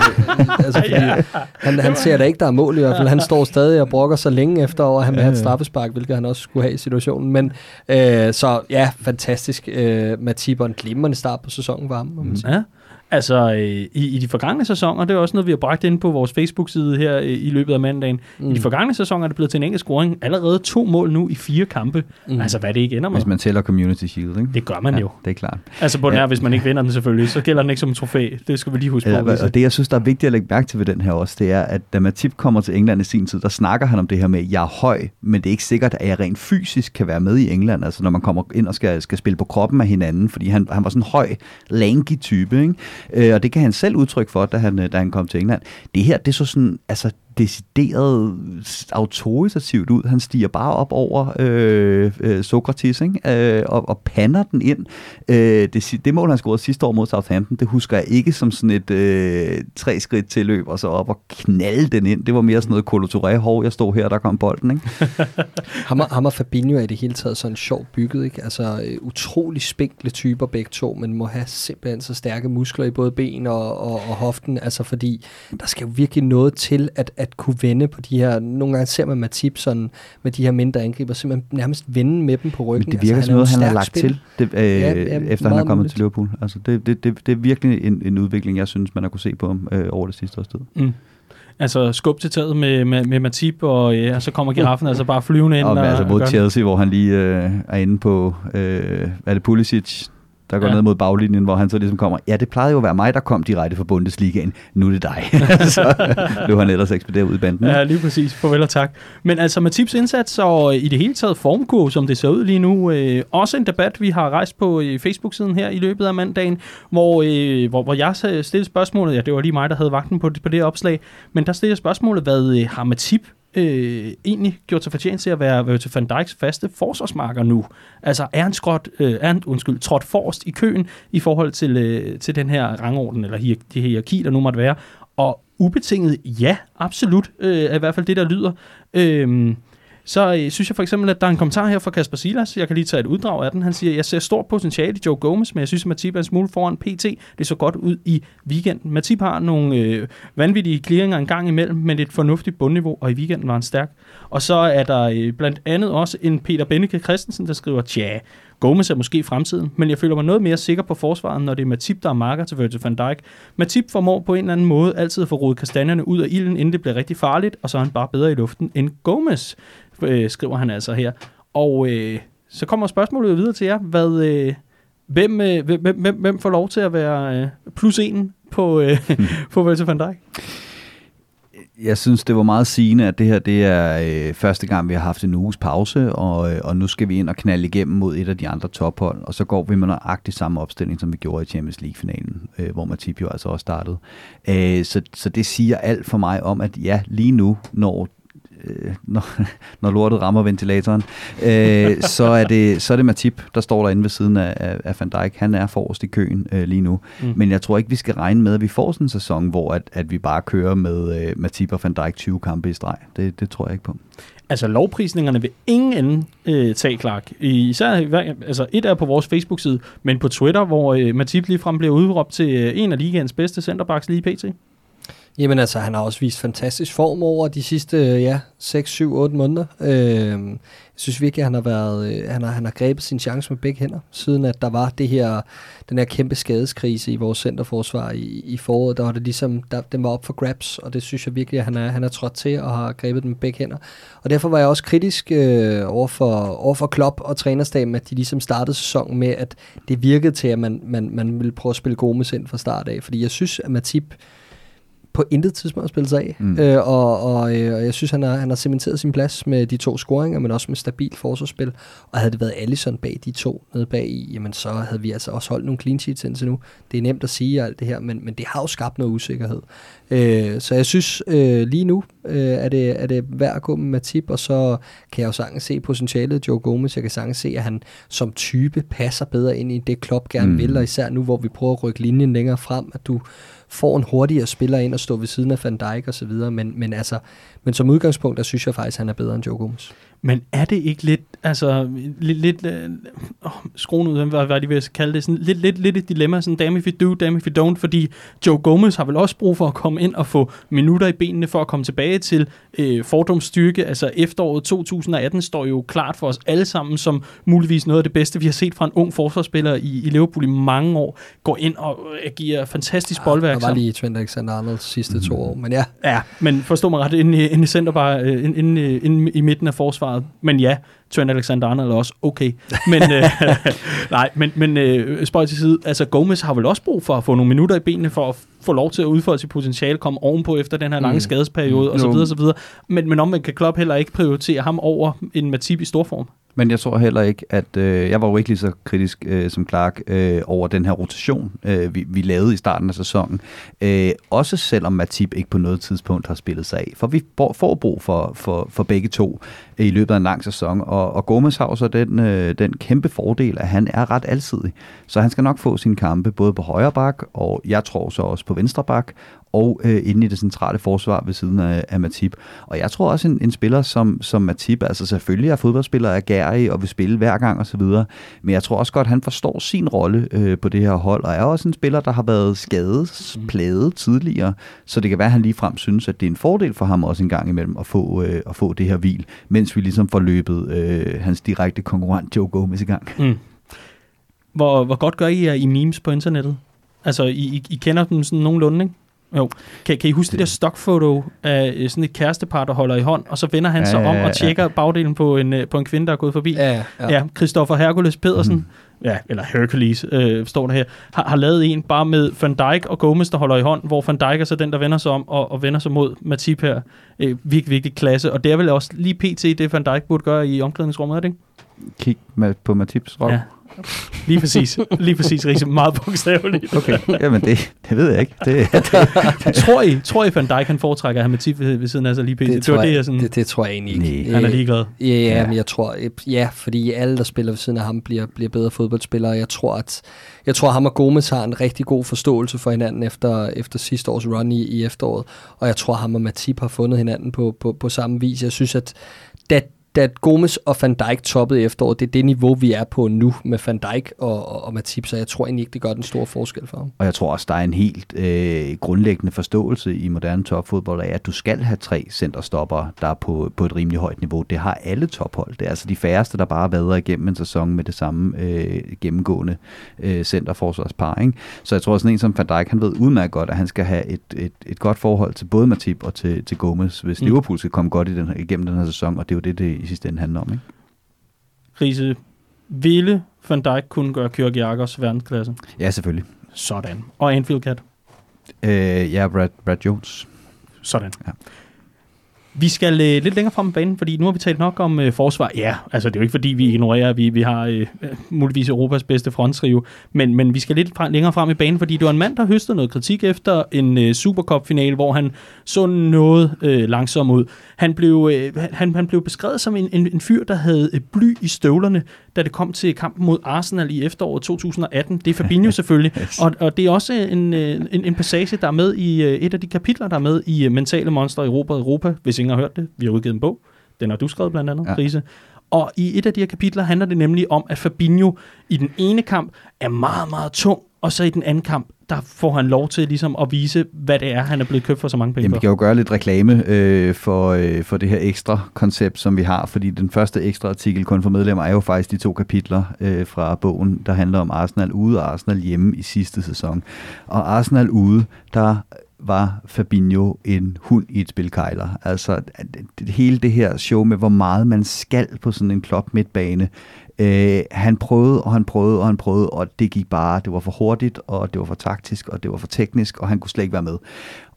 altså, fordi Ja. han, han ser da ikke, der er mål i hvert fald. Han står stadig og brokker sig længe efter, og han vil have et straffespark, hvilket han også skulle have i situationen. Men øh, så ja, fantastisk. Øh, Matip og en glimrende start på sæsonen var ham, må man sige. Ja. Altså, øh, i, i de forgangne sæsoner, det er også noget, vi har bragt ind på vores Facebook-side her øh, i løbet af mandagen. Mm. I de forgangne sæsoner er det blevet til en enkelt scoring. Allerede to mål nu i fire kampe. Mm. Altså, hvad det ikke ender med. Hvis man tæller Community Shield, ikke? Det gør man ja, jo. det er klart. Altså, på den Ja. her, hvis man ikke vinder den selvfølgelig, så gælder den ikke som en trofæ. Det skal vi lige huske Ja, på. og det, jeg synes, der er vigtigt at lægge mærke til ved den her også, det er, at da Matip kommer til England i sin tid, der snakker han om det her med, at jeg er høj, men det er ikke sikkert, at jeg rent fysisk kan være med i England, altså når man kommer ind og skal, skal spille på kroppen af hinanden, fordi han, han var sådan en høj, lanky type, ikke? Øh, og det kan han selv udtrykke for, da han, øh, da han kom til England. Det her, det er så sådan, altså decideret autoritativt ud. Han stiger bare op over øh, øh, Sokrates ikke? Øh, og, og pander den ind. Øh, det, det mål, han scorede sidste år mod Southampton, det husker jeg ikke som sådan et øh, tre skridt tilløb, og så op og knalde den ind. Det var mere sådan noget kolotoré, hov, jeg stod her, der kom bolden. Ikke? Ham, og, ham og Fabinho er i det hele taget sådan sjovt bygget, ikke? Altså øh, utrolig spinkle typer begge to, men må have simpelthen så stærke muskler i både ben og, og, og hoften, altså fordi der skal jo virkelig noget til at, at kunne vende på de her, nogle gange ser man Matip sådan med de her mindre angriber, simpelthen nærmest vende med dem på ryggen. Men det virker altså, som noget, han har lagt spiller. til, det, øh, Ja, ja, efter han er kommet muligt. til Liverpool. Altså, det, det, det, det er virkelig en, en udvikling, jeg synes, man har kunne se på ham øh, over det sidste års tid. Mm. Altså, skub til taget med, med, med Matip, og ja, så kommer giraffen altså bare flyvende ind. Og, og altså mod Chelsea, hvor han lige øh, er inde på, øh, er det, Pulisic, der går Ja. ned mod baglinjen, hvor han så ligesom kommer, ja, det plejede jo at være mig, der kom direkte fra Bundesligaen, nu er det dig. så blev han ellers ekspederet ud i banden. Ja, lige præcis. Farvel og tak. Men altså med tips indsats og i det hele taget formkurve, som det ser ud lige nu, øh, også en debat, vi har rejst på øh, Facebook-siden her i løbet af mandagen, hvor, øh, hvor, hvor jeg stillede spørgsmålet, ja, det var lige mig, der havde vagten på, på det opslag, men der stillede spørgsmålet, hvad øh, har Matip øh, egentlig gjort sig fortjent til at være Virgil van Dijks faste forsvarsmarker nu? Altså er han, skråt, øh, er han undskyld, trådt forrest i køen i forhold til, øh, til den her rangorden, eller hier, det hierarki, der nu måtte være? Og ubetinget ja, absolut, øh, er i hvert fald det, der lyder. Øh, så øh, synes jeg for eksempel, at der er en kommentar her fra Kasper Silas. Jeg kan lige tage et uddrag af den. Han siger, jeg ser stort potentiale i Joe Gomez, men jeg synes, at Matip er en smule foran PT. Det så godt ud i weekenden. Matip har nogle øh, vanvittige clearinger en gang imellem, men et fornuftigt bundniveau, og i weekenden var han stærk. Og så er der øh, blandt andet også en Peter Benneke Christensen, der skriver, tja, Gomez er måske i fremtiden, men jeg føler mig noget mere sikker på forsvaret, når det er Matip, der er marker til Virgil van Dijk. Matip formår på en eller anden måde altid at få rodet kastanjerne ud af ilden, inden det bliver rigtig farligt, og så er han bare bedre i luften end Gomez, øh, skriver han altså her. Og øh, så kommer spørgsmålet videre til jer. Hvad, øh, hvem, øh, hvem, hvem, hvem, hvem får lov til at være øh, plus en på, øh, på Virgil van Dijk? Jeg synes, det var meget sigende, at det her det er øh, første gang, vi har haft en uges pause, og, øh, og nu skal vi ind og knalde igennem mod et af de andre tophold, og så går vi med nøjagtig samme opstilling, som vi gjorde i Champions League-finalen, øh, hvor Matip jo altså også startede. Øh, så, så det siger alt for mig om, at ja, lige nu, når øh, når, når lortet rammer ventilatoren, øh, så, er det, så er det Matip, der står derinde ved siden af, af, af Van Dijk. Han er forrest i køen øh, lige nu. Mm. Men jeg tror ikke, vi skal regne med, at vi får sådan en sæson, hvor at, at vi bare kører med øh, Matip og Van Dijk 20 kampe i streg. Det, det tror jeg ikke på. Altså lovprisningerne vil ingen ende øh, tage, Clark. Især, altså et er på vores Facebook-side, men på Twitter, hvor øh, Matip ligefrem bliver udråbt til øh, en af ligaens bedste centerbacks lige pt. Jamen altså, han har også vist fantastisk form over de sidste, øh, ja, 6, 7, 8 måneder. Øh, jeg synes virkelig, at han har, været, øh, han, har, han har grebet sin chance med begge hænder, siden at der var det her, den her kæmpe skadeskrise i vores centerforsvar i, i foråret. Der var det ligesom, der, den var op for grabs, og det synes jeg virkelig, at han er, han er trådt til og har grebet den med begge hænder. Og derfor var jeg også kritisk øh, over, for, over for Klopp og trænerstaben, at de ligesom startede sæsonen med, at det virkede til, at man, man, man ville prøve at spille Gomes ind fra start af. Fordi jeg synes, at Matip på intet tidspunkt har spillet sig af. Mm. Øh, og, og, øh, og jeg synes, han har, han har cementeret sin plads med de to scoringer, men også med stabilt forsvarsspil. Og havde det været Allison bag de to nede bag i, jamen så havde vi altså også holdt nogle clean sheets indtil nu. Det er nemt at sige alt det her, men, men det har jo skabt noget usikkerhed. Øh, så jeg synes øh, lige nu øh, er, det, er det værd at gå med Matip, og så kan jeg jo sagtens se potentialet Joe Gomez. Jeg kan sagtens se, at han som type passer bedre ind i det, Klopp gerne. Mm. vil, og især nu, hvor vi prøver at rykke linjen længere frem, at du får en hurtigere spiller ind og stå ved siden af Van Dijk og så videre, men, men altså, men som udgangspunkt, der synes jeg faktisk, at han er bedre end Joe Gomes. Men er det ikke lidt, altså, lidt, lidt øh, oh, skruen ud, hvad, hvad de vil kalde det, sådan lidt, lidt, lidt et dilemma, sådan damn if you do, damn if you don't, fordi Joe Gomez har vel også brug for at komme ind og få minutter i benene for at komme tilbage til øh, fordomsstyrke. Altså efteråret 2018 står jo klart for os alle sammen som muligvis noget af det bedste, vi har set fra en ung forsvarsspiller i, i Liverpool i mange år. Går ind og øh, agerer fantastisk boldværk. Der var lige Trent Alexander-Arnold sidste to år, men ja, Ja, men forstå mig ret, inde, i- inde i center bare, øh, inde, inde, i- inde i midten af forsvaret. Men ja, Trent Alexander-Arnold er også okay. Men, øh, nej, men, men øh, spøj til side, altså Gomez har vel også brug for at få nogle minutter i benene for at få lov til at udfolde sit potentiale, komme ovenpå efter den her lange Mm. skadesperiode, Mm. så videre. Men, men om man kan Klopp heller ikke prioritere ham over en Matip i storform. Men jeg tror heller ikke, at øh, jeg var jo ikke lige så kritisk øh, som Clark øh, over den her rotation, øh, vi, vi lavede i starten af sæsonen. Øh, også selvom Matip ikke på noget tidspunkt har spillet sig af. For vi får, brug for, for, for begge to øh, i løbet af en lang sæson. Og, og Gomez har jo så den, øh, den kæmpe fordel, at han er ret alsidig. Så han skal nok få sine kampe både på højre bak, og jeg tror så også på venstre bak, og øh, inde i det centrale forsvar ved siden af, af Matip. Og jeg tror også, en, en spiller som, som Matip, altså selvfølgelig er fodboldspiller er gærig og vil spille hver gang osv., men jeg tror også godt, han forstår sin rolle øh, på det her hold, og er også en spiller, der har været skadespladet tidligere, så det kan være, at han ligefrem synes, at det er en fordel for ham også en gang imellem at få, øh, at få det her hvil, mens vi ligesom får løbet øh, hans direkte konkurrent Joe Gomez i gang. Mm. Hvor, hvor godt gør I jer i memes på internettet? Altså, I, I, I kender dem sådan nogenlunde, ikke? Jo. Kan, kan I huske det der stokfoto af øh, sådan et kærestepar, der holder i hånd, og så vender han Ja, sig om ja, og ja. tjekker bagdelen på en, øh, på en kvinde, der er gået forbi? ja, Ja, Christoffer Hercules Pedersen. Mhm. ja, eller Hercules, øh, står der her, har, har lavet en bare med Van Dijk og Gomez, der holder i hånd, hvor Van Dijk er så den, der vender sig om og, og vender sig mod Matip her. Øh, virkelig, virkelig klasse, og det er vel også lige pt. det, Van Dijk burde gøre i omklædningsrummet, er det ikke? Kig med, på Matips røv. Ja. Lige præcis. Lige præcis, Riese. Meget bogstaveligt. Okay, jamen det, det ved jeg ikke. Det, det, tror I, tror I Van Dijk han foretrækker at have Matip ved, ved siden af sig lige pt? Det, Det, tror det, jeg, jeg sådan... det, det tror jeg egentlig ikke. Nej. Han er ligeglad. Ja, ja, Ja. men jeg tror, øh, ja, fordi alle, der spiller ved siden af ham, bliver, bliver bedre fodboldspillere. Jeg tror, at jeg tror, at ham og Gomes har en rigtig god forståelse for hinanden efter, efter sidste års run i, i efteråret. Og jeg tror, at ham og Matip har fundet hinanden på, på, på samme vis. Jeg synes, at da, da Gomes og Van Dijk toppede i efteråret, det er det niveau, vi er på nu med Van Dijk og, og, og Matip, så jeg tror egentlig ikke, det gør den store forskel for ham. Og jeg tror også, der er en helt øh, grundlæggende forståelse i moderne topfodbold af, at du skal have tre centerstopper, der er på, på et rimelig højt niveau. Det har alle tophold. Det er altså de færreste, der bare vader igennem en sæson med det samme øh, gennemgående øh, centerforsvarspar. Ikke? Så jeg tror, sådan en som Van Dijk, han ved udmærket godt, at han skal have et, et, et godt forhold til både Matip og til, til Gomez, hvis Mm. Liverpool skal komme godt i den igennem den her sæson, og det er jo det, det i sidste ende handler om. Ikke? Riese, ville Van Dijk kunne gøre Kjørk Jagers verdensklasse? Ja, selvfølgelig. Sådan. Og Anfield Cat? Øh, ja, Brad, Brad Jones. Sådan. Ja. Vi skal øh, lidt længere frem i banen, fordi nu har vi talt nok om øh, forsvar. Ja, altså det er jo ikke fordi, vi ignorerer, at vi, vi har øh, muligvis Europas bedste fronttrio, men, men vi skal lidt fra, længere frem i banen, fordi det var en mand, der høstede noget kritik efter en øh, Supercup-finale, hvor han så noget øh, langsom ud. Han blev, øh, han, han blev beskrevet som en, en, en fyr, der havde øh, bly i støvlerne, da det kom til kampen mod Arsenal i efteråret 2018. Det er Fabinho selvfølgelig, Yes. og, og det er også en, øh, en, en passage, der er med i øh, et af de kapitler, der er med i øh, Mentale Monster Europa Europa, hvis ingen har hørt det. Vi har udgivet en bog. Den har du skrevet blandt andet, ja. Riese. Og i et af de her kapitler handler det nemlig om, at Fabinho i den ene kamp er meget, meget tung, og så i den anden kamp, der får han lov til ligesom at vise, hvad det er, han er blevet købt for så mange penge Jamen, vi kan jo gøre lidt reklame øh, for, øh, for det her ekstra koncept, som vi har, fordi den første ekstra artikel kun for medlemmer er jo faktisk de to kapitler øh, fra bogen, der handler om Arsenal ude og Arsenal hjemme i sidste sæson. Og Arsenal ude, der var Fabinho en hund i et spil kejler. Altså det, hele det her show med, hvor meget man skal på sådan en klop midtbane. Øh, han prøvede, og han prøvede, og han prøvede, og det gik bare. Det var for hurtigt, og det var for taktisk, og det var for teknisk, og han kunne slet ikke være med.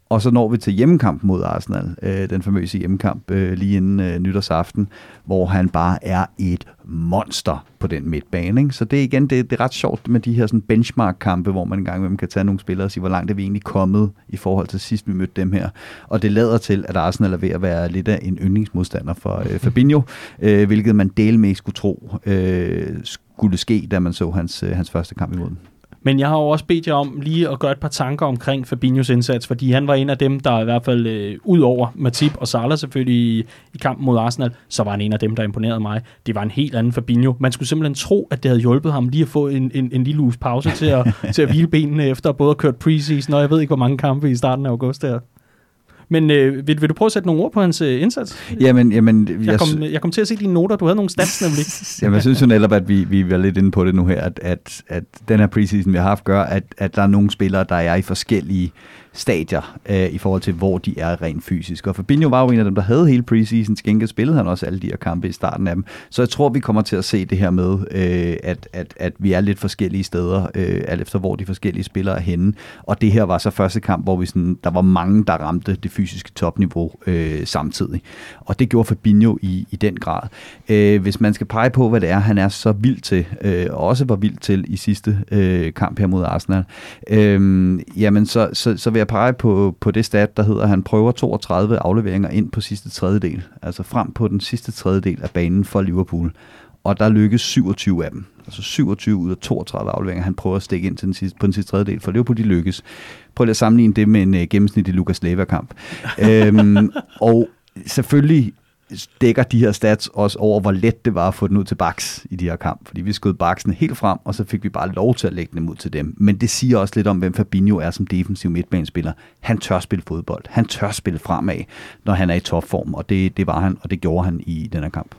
Og så når vi til hjemmekamp mod Arsenal, øh, den famøse hjemmekamp øh, lige inden øh, nytårsaften, hvor han bare er et monster på den midtbane. Ikke? Så det er igen, det, det er ret sjovt med de her sådan benchmark-kampe, hvor man engang imellem kan tage nogle spillere og sige, hvor langt er vi egentlig kommet i forhold til sidst, vi mødte dem her. Og det lader til, at Arsenal er ved at være lidt af en yndlingsmodstander for øh, Fabinho, øh, hvilket man del med skulle tro øh, skulle ske, da man så hans, øh, hans første kamp imod dem. Men jeg har jo også bedt jer om lige at gøre et par tanker omkring Fabinhos indsats, fordi han var en af dem, der i hvert fald, øh, ud over Matip og Salah selvfølgelig i, i kampen mod Arsenal, så var han en af dem, der imponerede mig. Det var en helt anden Fabinho. Man skulle simpelthen tro, at det havde hjulpet ham lige at få en, en, en lille uges pause til at, til at hvile benene efter både at kørt preseason, og jeg ved ikke, hvor mange kampe i starten af august der. Men øh, vil, vil du prøve at sætte nogle ord på hans øh, indsats? Jamen, jamen, Jeg kom, jeg kom til at se dine noter. Du havde nogle stats nemlig. Jamen, jeg synes jo netop, at vi, vi er lidt inde på det nu her, at, at, at den her preseason, vi har haft, gør, at, at der er nogle spillere, der er i forskellige stadier øh, i forhold til, hvor de er rent fysisk. Og Fabinho var jo en af dem, der havde hele preseason. Til gengæld spillede han også alle de her kampe i starten af dem. Så jeg tror, vi kommer til at se det her med, øh, at, at, at vi er lidt forskellige steder, øh, alt efter hvor de forskellige spillere er henne. Og det her var så første kamp, hvor vi sådan, der var mange, der ramte det fysiske topniveau øh, samtidig. Og det gjorde Fabinho i, i den grad. Øh, hvis man skal pege på, hvad det er, han er så vild til, øh, og også var vild til i sidste øh, kamp her mod Arsenal, øh, jamen så, så, så vil jeg pege på, på det stat, der hedder, at han prøver 32 afleveringer ind på sidste tredjedel, altså frem på den sidste tredjedel af banen for Liverpool. Og der lykkes 27 af dem. Altså 27 ud af 32 afleveringer, han prøver at stikke ind til den sidste, på den sidste tredjedel, for Liverpool de lykkes. Prøv lige at sammenligne det med en uh, gennemsnitlig Lukas Leva-kamp. øhm, og selvfølgelig dækker de her stats også over, hvor let det var at få den ud til baks i de her kamp. Fordi vi skød baksen helt frem, og så fik vi bare lov til at lægge dem ud til dem. Men det siger også lidt om, hvem Fabinho er som defensiv midtbanespiller. Han tør spille fodbold. Han tør spille fremad, når han er i topform, og det, det var han, og det gjorde han i den her kamp.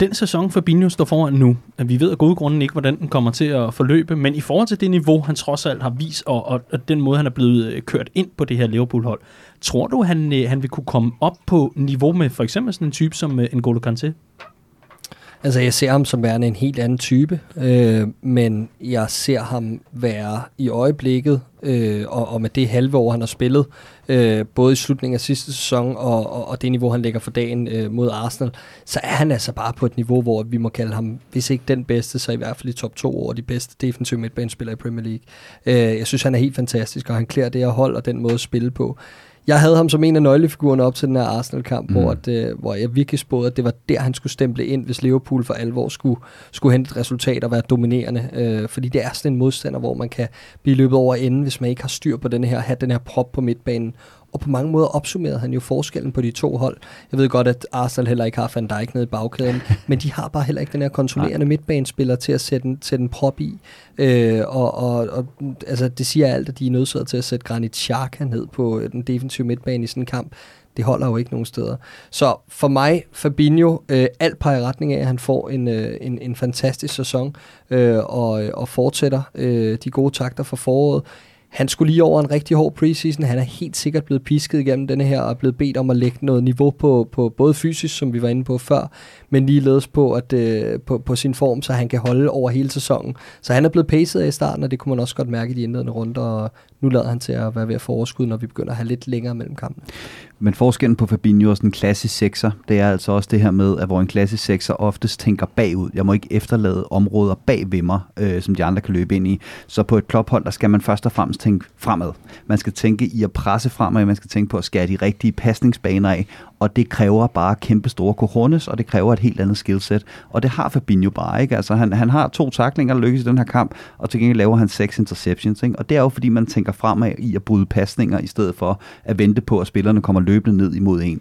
Den sæson, Fabinho står foran nu, at vi ved af gode grunde ikke, hvordan den kommer til at forløbe, men i forhold til det niveau, han trods alt har vist, og, og, og den måde, han er blevet øh, kørt ind på det her Liverpool-hold, tror du, han, øh, han vil kunne komme op på niveau med for eksempel sådan en type som øh, N'Golo Kanté? Altså, jeg ser ham som værende en helt anden type, øh, men jeg ser ham være i øjeblikket, øh, og, og med det halve år, han har spillet, øh, både i slutningen af sidste sæson og, og, og det niveau, han lægger for dagen øh, mod Arsenal, så er han altså bare på et niveau, hvor vi må kalde ham, hvis ikke den bedste, så i hvert fald i top 2 over de bedste defensive midtbanespillere i Premier League. Øh, jeg synes, han er helt fantastisk, og han klæder det her hold og den måde at spille på. Jeg havde ham som en af nøglefigurerne op til den her Arsenal-kamp, mm. hvor, at, hvor jeg virkelig spåede, at det var der, han skulle stemple ind, hvis Liverpool for alvor skulle, skulle hente et resultat og være dominerende. Øh, fordi det er sådan en modstander, hvor man kan blive løbet over enden, hvis man ikke har styr på den her, have den her prop på midtbanen og på mange måder opsummerede han jo forskellen på de to hold. Jeg ved godt, at Arsenal heller ikke har Van Dijk nede i bagkæden, men de har bare heller ikke den her kontrollerende midtbanespiller til at sætte en, sætte en prop i. Øh, og, og, og altså, det siger alt, at de er nødsaget til at sætte Granit Xhaka ned på den defensive midtbane i sådan en kamp. Det holder jo ikke nogen steder. Så for mig, Fabinho, øh, alt peger i retning af, at han får en, øh, en, en fantastisk sæson øh, og, og fortsætter øh, de gode takter for foråret. Han skulle lige over en rigtig hård preseason. Han er helt sikkert blevet pisket igennem denne her, og er blevet bedt om at lægge noget niveau på, på både fysisk, som vi var inde på før, men ligeledes på, at, øh, på, på sin form, så han kan holde over hele sæsonen. Så han er blevet paced af i starten, og det kunne man også godt mærke i de indledende runder, og nu lader han til at være ved at få overskud, når vi begynder at have lidt længere mellem kampene. Men forskellen på Fabinho og sådan en klassisk sekser, det er altså også det her med, at hvor en klassisk sekser oftest tænker bagud. Jeg må ikke efterlade områder bag ved mig, øh, som de andre kan løbe ind i. Så på et klophold, der skal man først og fremmest tænke fremad. Man skal tænke i at presse fremad, man skal tænke på at skære de rigtige pasningsbaner af, og det kræver bare kæmpe store cojones, og det kræver et helt andet skillset. Og det har Fabinho bare, ikke? Altså, han, han har to taklinger, der lykkes i den her kamp, og til gengæld laver han seks interceptions, ikke? Og det er jo, fordi man tænker fremad i at bryde pasninger, i stedet for at vente på, at spillerne kommer løbende ned imod en.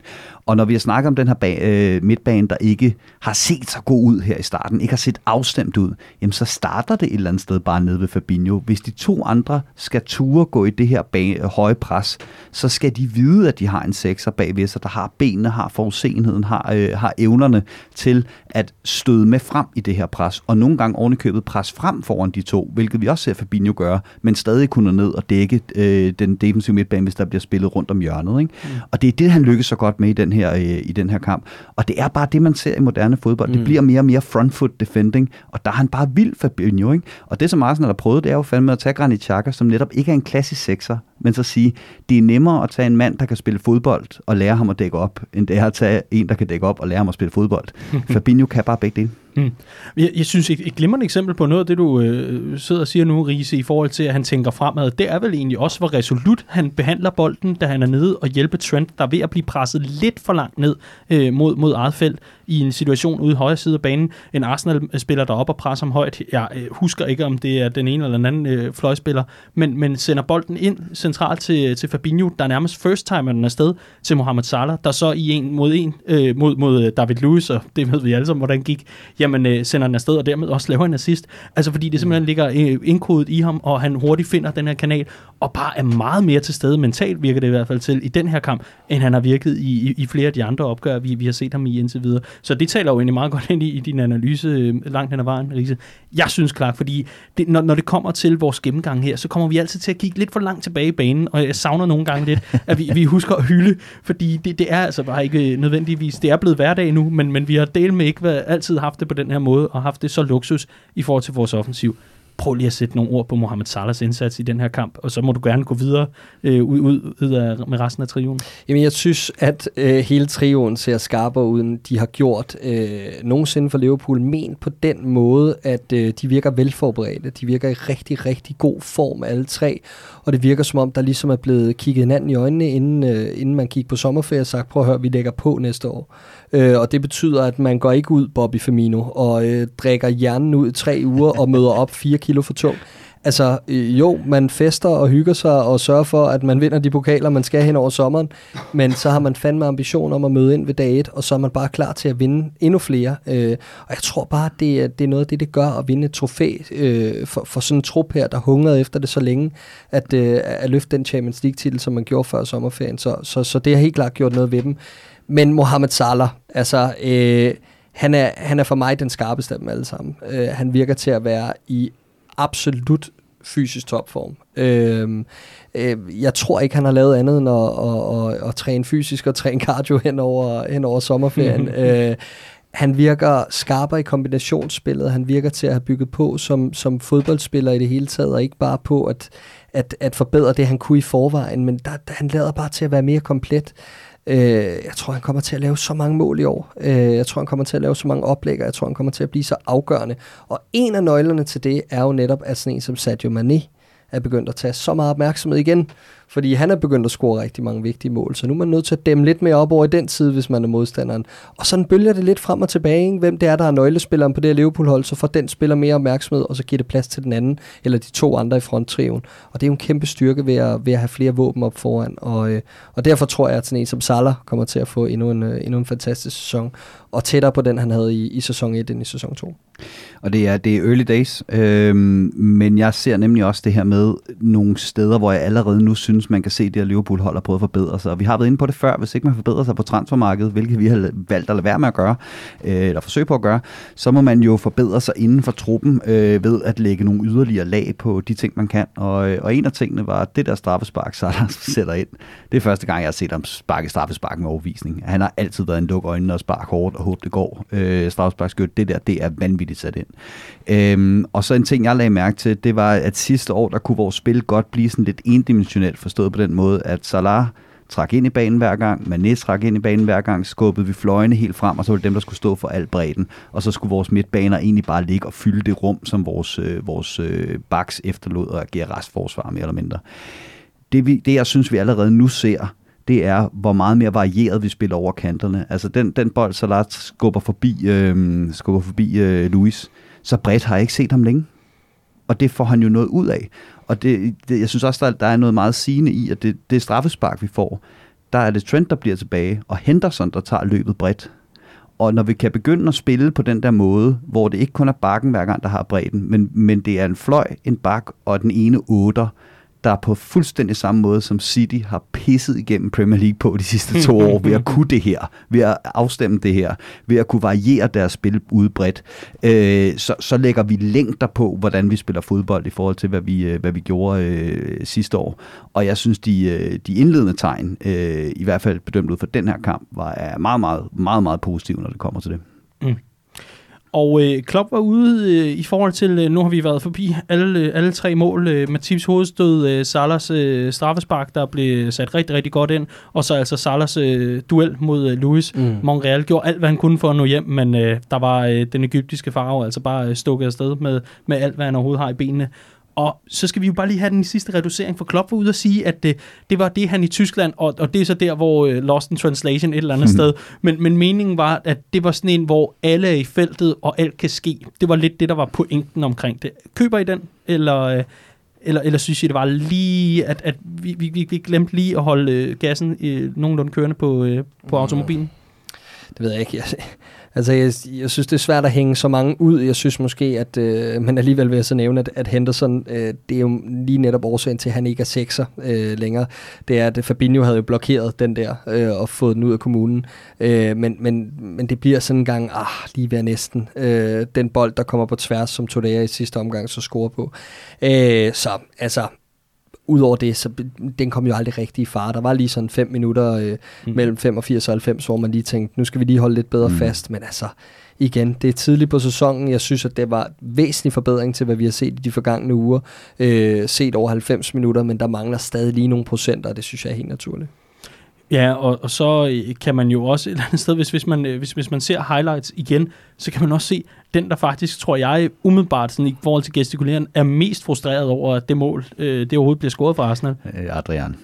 Og når vi har snakket om den her ba- øh, midtbane, der ikke har set så god ud her i starten, ikke har set afstemt ud, jamen så starter det et eller andet sted bare nede ved Fabinho. Hvis de to andre skal ture gå i det her ba- høje pres, så skal de vide, at de har en sekser bagved sig, der har benene, har forudsenheden, har, øh, har evnerne til at støde med frem i det her pres. Og nogle gange ovenikøbet pres frem foran de to, hvilket vi også ser Fabinho gøre, men stadig kunne ned og dække øh, den defensive midtbane, hvis der bliver spillet rundt om hjørnet. Ikke? Mm. Og det er det, han lykkes så godt med i den her, øh, i den her kamp. Og det er bare det, man ser i moderne fodbold. Mm. Det bliver mere og mere front foot defending, og der er han bare vild Fabinho. Ikke? Og det, som Arsenal har prøvet, det er jo fandme at tage Granit Xhaka, som netop ikke er en klassisk sekser, men så sige, det er nemmere at tage en mand, der kan spille fodbold og lære ham at dække op, end det er at tage en, der kan dække op og lære ham at spille fodbold. Fabinho kan bare begge dele. Hmm. Jeg, jeg synes, et, et glimrende eksempel på noget af det, du øh, sidder og siger nu, Riese, i forhold til, at han tænker fremad, det er vel egentlig også, hvor resolut han behandler bolden, da han er nede og hjælper Trent, der er ved at blive presset lidt for langt ned øh, mod, mod eget felt i en situation ude i højre side af banen. En Arsenal-spiller derop og presser ham højt. Jeg øh, husker ikke, om det er den ene eller den anden øh, fløjspiller, men, men sender bolden ind centralt til, til Fabinho, der er nærmest first time den afsted til Mohamed Salah, der så i en mod en øh, mod, mod øh, David Lewis, og det ved vi alle sammen, hvordan gik, jamen øh, sender den afsted, og dermed også laver en assist. Altså fordi det simpelthen ligger øh, indkodet i ham, og han hurtigt finder den her kanal, og bare er meget mere til stede mentalt, virker det i hvert fald til, i den her kamp, end han har virket i, i, i flere af de andre opgør, vi, vi har set ham i indtil videre. Så det taler jo egentlig meget godt ind i, i din analyse øh, langt hen ad vejen, Riese. Jeg synes klart, fordi det, når, når det kommer til vores gennemgang her, så kommer vi altid til at kigge lidt for langt tilbage banen, og jeg savner nogle gange lidt, at vi, vi husker at hylde, fordi det, det er altså bare ikke øh, nødvendigvis, det er blevet hverdag nu, men, men vi har delt med ikke været, altid haft det på den her måde, og haft det så luksus i forhold til vores offensiv prøv lige at sætte nogle ord på Mohamed Salahs indsats i den her kamp, og så må du gerne gå videre øh, ud, ud, ud af, med resten af trioen. Jamen, jeg synes, at øh, hele trioen ser skarpere ud, end de har gjort øh, nogensinde for Liverpool, men på den måde, at øh, de virker velforberedte. De virker i rigtig, rigtig god form, alle tre, og det virker som om, der ligesom er blevet kigget hinanden i øjnene, inden, øh, inden man gik på sommerferie og sagt, prøv at høre, vi lægger på næste år. Øh, og det betyder, at man går ikke ud, Bobby Firmino, og øh, drikker hjernen ud i tre uger og møder op fire kilo for tung. Altså, øh, jo, man fester og hygger sig og sørger for, at man vinder de pokaler, man skal hen over sommeren, men så har man fandme ambition om at møde ind ved dag et, og så er man bare klar til at vinde endnu flere. Øh, og jeg tror bare, det, det er noget af det, det gør at vinde et trofæ øh, for, for sådan en trup her, der hungrede efter det så længe, at, øh, at løfte den Champions League-titel, som man gjorde før sommerferien. Så, så, så det har helt klart gjort noget ved dem. Men Mohamed Salah, altså... Øh, han er, han er for mig den skarpeste af dem alle sammen. Øh, han virker til at være i absolut fysisk topform. Øh, øh, jeg tror ikke, han har lavet andet end at, at, at, at træne fysisk og træne cardio hen over, hen over sommerferien. øh, han virker skarpere i kombinationsspillet, han virker til at have bygget på som, som fodboldspiller i det hele taget, og ikke bare på at, at, at forbedre det, han kunne i forvejen, men der, der, han lader bare til at være mere komplet. Øh, jeg tror, han kommer til at lave så mange mål i år. Øh, jeg tror, han kommer til at lave så mange oplægger. Jeg tror, han kommer til at blive så afgørende. Og en af nøglerne til det er jo netop, at sådan en som Sadio Mane er begyndt at tage så meget opmærksomhed igen fordi han er begyndt at score rigtig mange vigtige mål, så nu er man nødt til at dæmme lidt mere op over i den side, hvis man er modstanderen. Og sådan bølger det lidt frem og tilbage, ikke? hvem det er, der er nøglespilleren på det her Liverpool-hold, så får den spiller mere opmærksomhed, og så giver det plads til den anden, eller de to andre i fronttriven. Og det er jo en kæmpe styrke ved at, ved at have flere våben op foran, og, øh, og derfor tror jeg, at sådan en som Salah kommer til at få endnu en, øh, endnu en fantastisk sæson, og tættere på den, han havde i, i sæson 1 end i sæson 2. Og det er, det er early days, øh, men jeg ser nemlig også det her med nogle steder, hvor jeg allerede nu synes, synes, man kan se, det at Liverpool-hold har prøvet at forbedre sig. Og vi har været inde på det før, hvis ikke man forbedrer sig på transfermarkedet, hvilket vi har valgt at lade være med at gøre, øh, eller forsøge på at gøre, så må man jo forbedre sig inden for truppen øh, ved at lægge nogle yderligere lag på de ting, man kan. Og, øh, og en af tingene var det der straffespark, Salah sætter ind. Det er første gang, jeg har set ham sparke straffespark med overvisning. Han har altid været en luk øjnene og spark hårdt og håbe det går. Øh, straffesparkskyt, det der, det er vanvittigt sat ind. Øh, og så en ting, jeg lagde mærke til, det var, at sidste år, der kunne vores spil godt blive sådan lidt endimensionelt forstået på den måde, at Salah trak ind i banen hver gang, Mané trak ind i banen hver gang, skubbede vi fløjene helt frem, og så var det dem, der skulle stå for al bredden, og så skulle vores midtbaner egentlig bare ligge og fylde det rum, som vores, øh, vores øh, baks efterlod og agere restforsvar mere eller mindre. Det, vi, det, jeg synes, vi allerede nu ser, det er, hvor meget mere varieret vi spiller over kanterne. Altså den, den bold, Salah skubber forbi, øh, skubber forbi øh, Luis, så bredt har jeg ikke set ham længe. Og det får han jo noget ud af. Og det, det, jeg synes også, der, der er noget meget sigende i, at det, det straffespark, vi får, der er det Trent, der bliver tilbage, og Henderson, der tager løbet bredt. Og når vi kan begynde at spille på den der måde, hvor det ikke kun er bakken hver gang, der har bredden, men, men det er en fløj, en bak og den ene otter, der på fuldstændig samme måde som City har pisset igennem Premier League på de sidste to år, ved at kunne det her, ved at afstemme det her, ved at kunne variere deres spil udbredt, øh, så, så lægger vi længder på, hvordan vi spiller fodbold i forhold til, hvad vi, øh, hvad vi gjorde øh, sidste år. Og jeg synes, de, øh, de indledende tegn, øh, i hvert fald bedømt ud for den her kamp, var er meget, meget, meget, meget positive, når det kommer til det. Mm. Og øh, Klopp var ude øh, i forhold til, øh, nu har vi været forbi alle, øh, alle tre mål. Øh, Mathias hovedstød, øh, Salas øh, straffespark, der blev sat rigtig, rigtig godt ind. Og så altså Salas øh, duel mod øh, Luis. Mm. Monreal gjorde alt, hvad han kunne for at nå hjem, men øh, der var øh, den egyptiske farve altså bare øh, stukket afsted med, med alt, hvad han overhovedet har i benene. Og så skal vi jo bare lige have den sidste reducering, for Klopp var ude og sige, at det, det var det, han i Tyskland, og, og det er så der, hvor uh, Lost in Translation et eller andet mm. sted, men, men meningen var, at det var sådan en, hvor alle er i feltet, og alt kan ske. Det var lidt det, der var pointen omkring det. Køber I den, eller... Uh, eller, eller synes I, det var lige, at, at vi, vi, vi glemte lige at holde uh, gassen uh, nogenlunde kørende på, uh, på mm. automobilen? Det ved jeg ikke. Jeg, Altså, jeg, jeg synes, det er svært at hænge så mange ud. Jeg synes måske, at øh, man alligevel vil så nævne, at, at Henderson, øh, det er jo lige netop årsagen til, at han ikke er sekser øh, længere. Det er, at Fabinho havde jo blokeret den der øh, og fået den ud af kommunen. Øh, men, men, men det bliver sådan en gang, ah, lige ved næsten. Øh, den bold, der kommer på tværs, som Todea i sidste omgang så scorer på. Øh, så altså, Udover det, så den kom jo aldrig rigtig i far. Der var lige sådan 5 minutter øh, mm. mellem 85 og 90, hvor man lige tænkte, nu skal vi lige holde lidt bedre mm. fast. Men altså, igen, det er tidligt på sæsonen. Jeg synes, at det var væsentlig forbedring til, hvad vi har set i de forgangne uger. Øh, set over 90 minutter, men der mangler stadig lige nogle procenter, og det synes jeg er helt naturligt. Ja, og, og så øh, kan man jo også et eller andet sted, hvis, hvis, man, øh, hvis, hvis man ser highlights igen, så kan man også se, den der faktisk, tror jeg, umiddelbart sådan, i forhold til gestikuleren, er mest frustreret over, at det mål, øh, det overhovedet bliver scoret for Arsenal. Øh, Adrian.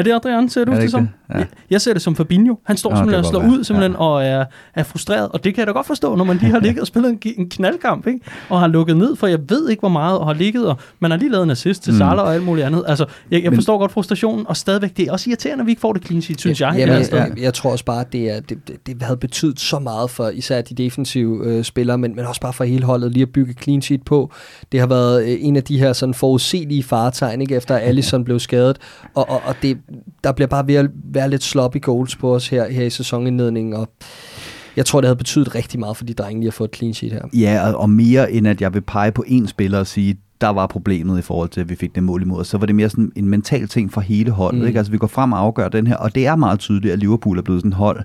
Er det Adrian, ser du det, det som? Ja. Jeg ser det som Fabinho. Han står okay, simpelthen og slår ud simpelthen, ja. og er, er frustreret. Og det kan jeg da godt forstå, når man lige har ligget og spillet en, en knaldkamp, ikke? og har lukket ned, for jeg ved ikke, hvor meget, og har ligget, og man har lige lavet en assist til mm. Salah og alt muligt andet. Altså, jeg, jeg forstår Men, godt frustrationen, og stadigvæk, det er også irriterende, at vi ikke får det clean sheet, synes jeg. Jamen, jeg, jeg, jeg tror også bare, at det, er, det, det, det havde betydet så meget for især de defensive øh, spillere, men, men også bare for hele holdet lige at bygge clean sheet på. Det har været øh, en af de her sådan forudsigelige faretegn, ikke, efter at Allison blev skadet, og, og, og det, der bliver bare ved at være lidt sloppy goals på os her, her i sæsonindledningen, og jeg tror, det havde betydet rigtig meget for de drenge lige at få et clean sheet her. Ja, og, mere end at jeg vil pege på en spiller og sige, der var problemet i forhold til, at vi fik det mål imod. Så var det mere sådan en mental ting for hele holdet. Mm. Ikke? Altså vi går frem og afgør den her, og det er meget tydeligt, at Liverpool er blevet sådan et hold,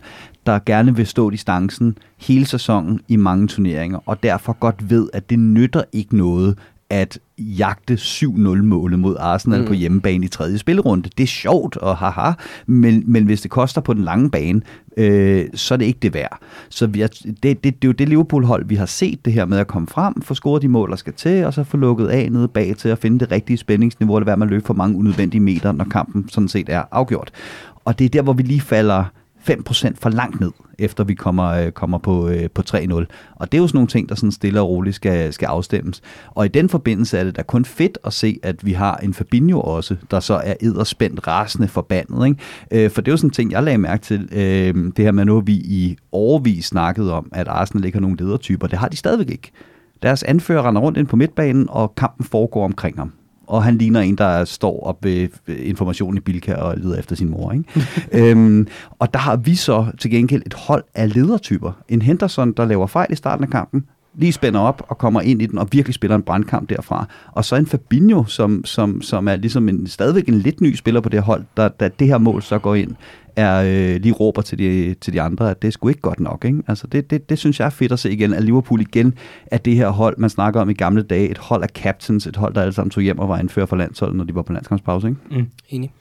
der gerne vil stå distancen hele sæsonen i mange turneringer, og derfor godt ved, at det nytter ikke noget, at jagte 7-0-målet mod Arsenal mm. på hjemmebane i tredje spillerunde. Det er sjovt, og haha, men, men hvis det koster på den lange bane, øh, så er det ikke det værd. Så vi er, det, det, det er jo det Liverpool-hold, vi har set det her med at komme frem, få scoret de mål, der skal til, og så få lukket af nede bag til at finde det rigtige spændingsniveau, eller være med at løbe for mange unødvendige meter, når kampen sådan set er afgjort. Og det er der, hvor vi lige falder 5% for langt ned, efter vi kommer, øh, kommer på, øh, på 3-0. Og det er jo sådan nogle ting, der sådan stille og roligt skal, skal afstemmes. Og i den forbindelse er det da kun fedt at se, at vi har en Fabinho også, der så er edderspændt rasende forbandet. Ikke? Øh, for det er jo sådan en ting, jeg lagde mærke til. Øh, det her med nu, vi i årvis snakkede om, at Arsenal ikke har nogen ledertyper. Det har de stadigvæk ikke. Deres anfører render rundt ind på midtbanen, og kampen foregår omkring ham og han ligner en, der står op ved information i Bilka og leder efter sin mor. Ikke? øhm, og der har vi så til gengæld et hold af ledertyper. En Henderson, der laver fejl i starten af kampen, lige spænder op og kommer ind i den og virkelig spiller en brandkamp derfra. Og så en Fabinho, som, som, som er ligesom en, stadigvæk en lidt ny spiller på det hold, der, der det her mål så går ind, er øh, lige råber til de, til de andre, at det er sgu ikke godt nok. Ikke? Altså det, det, det synes jeg er fedt at se igen, at Liverpool igen er det her hold, man snakker om i gamle dage, et hold af captains, et hold, der alle sammen tog hjem og var indfører for landsholdet, når de var på landskampspause. Ikke? Mm. Enig.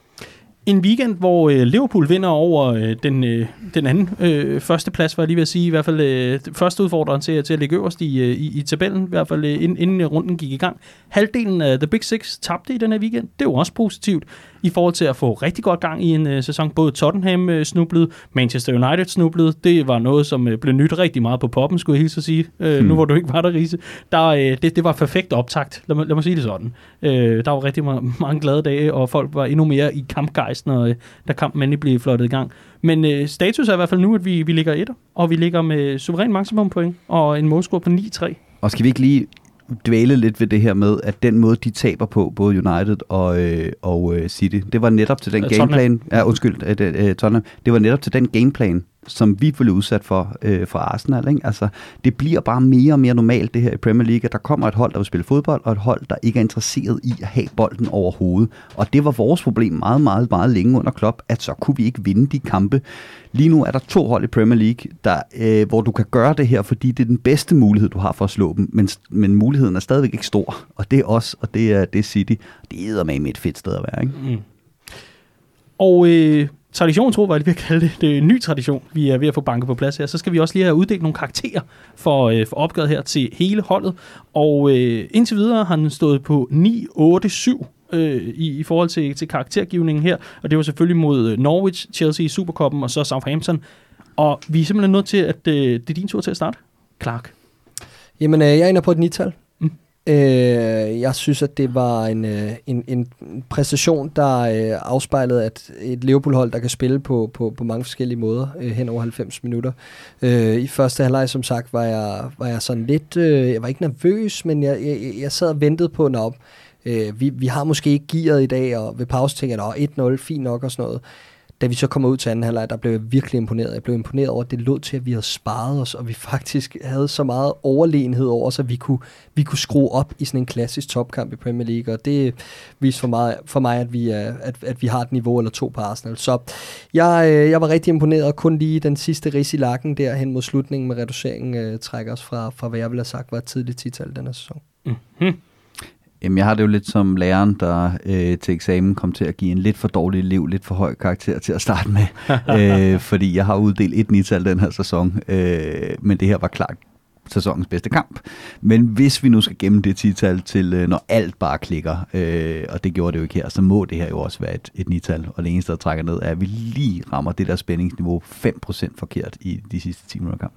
En weekend, hvor øh, Liverpool vinder over øh, den, øh, den anden øh, første plads, var jeg lige ved at sige. I hvert fald øh, første udfordreren til, til at ligge øverst i, øh, i, i tabellen, i hvert fald øh, inden, inden runden gik i gang. Halvdelen af The Big Six tabte i den her weekend. Det er jo også positivt i forhold til at få rigtig godt gang i en øh, sæson. Både Tottenham øh, snublede, Manchester United snublede. Det var noget, som øh, blev nyt rigtig meget på poppen, skulle jeg hilse at sige. Øh, hmm. Nu hvor du ikke var der, Riese. Der, øh, det, det var perfekt optakt, lad mig, lad mig sige det sådan. Øh, der var rigtig mange, mange glade dage, og folk var endnu mere i kampgejst, når, øh, da kampen endelig blev flottet i gang. Men øh, status er i hvert fald nu, at vi, vi ligger et, og vi ligger med suveræn maksimum point og en målscore på 9-3. Og skal vi ikke lige dvæle lidt ved det her med, at den måde, de taber på, både United og, øh, og øh, City, det var netop til den uh, gameplan, ja, undskyld, øh, øh, Tottenham, det var netop til den gameplan, som vi blev udsat for øh, fra Arsenal. Ikke? Altså, det bliver bare mere og mere normalt det her i Premier League, at der kommer et hold, der vil spille fodbold, og et hold, der ikke er interesseret i at have bolden overhovedet. Og det var vores problem meget, meget, meget længe under Klopp, at så kunne vi ikke vinde de kampe. Lige nu er der to hold i Premier League, der, øh, hvor du kan gøre det her, fordi det er den bedste mulighed, du har for at slå dem, men, men muligheden er stadigvæk ikke stor. Og det er os, og det er, det er City. Det er med et fedt sted at være. Ikke? Mm. Og øh, tradition, tror jeg, vi vil kalde det, det er en ny tradition, vi er ved at få banket på plads her, så skal vi også lige have uddelt nogle karakterer for, øh, for opgøret her til hele holdet. Og øh, indtil videre har den stået på 9-8-7 øh, i, i forhold til, til karaktergivningen her, og det var selvfølgelig mod øh, Norwich, Chelsea i Supercoppen og så Southampton. Og vi er simpelthen nødt til, at øh, det er din tur til at starte. Clark. Jamen, øh, jeg er inde på et nital. Øh, jeg synes, at det var en, øh, en, en præstation, der øh, afspejlede at et Liverpool-hold, der kan spille på, på, på mange forskellige måder øh, hen over 90 minutter. Øh, I første halvleg, som sagt, var jeg, var jeg sådan lidt... Øh, jeg var ikke nervøs, men jeg, jeg, jeg sad og ventede på, at øh, vi, vi har måske ikke gearet i dag, og ved pause tænker jeg, 1-0, fint nok og sådan noget da vi så kommer ud til anden halvleg, der blev jeg virkelig imponeret. Jeg blev imponeret over, at det lå til, at vi havde sparet os, og vi faktisk havde så meget overlegenhed over os, at vi kunne, vi kunne skrue op i sådan en klassisk topkamp i Premier League, og det viser for mig, for mig at, vi, er, at, at vi har et niveau eller to på Arsenal. Så jeg, øh, jeg var rigtig imponeret, og kun lige den sidste ris i lakken der hen mod slutningen med reduceringen øh, trækker os fra, fra, hvad jeg ville have sagt var et tidligt tital denne sæson. Mm-hmm. Jamen, jeg har det jo lidt som læreren, der øh, til eksamen kom til at give en lidt for dårlig elev, lidt for høj karakter til at starte med. øh, fordi jeg har uddelt et nital den her sæson, øh, men det her var klart sæsonens bedste kamp. Men hvis vi nu skal gemme det tital til, øh, når alt bare klikker, øh, og det gjorde det jo ikke her, så må det her jo også være et, et nital. Og det eneste, der trækker ned, er, at vi lige rammer det der spændingsniveau 5% forkert i de sidste 10 minutter kamp.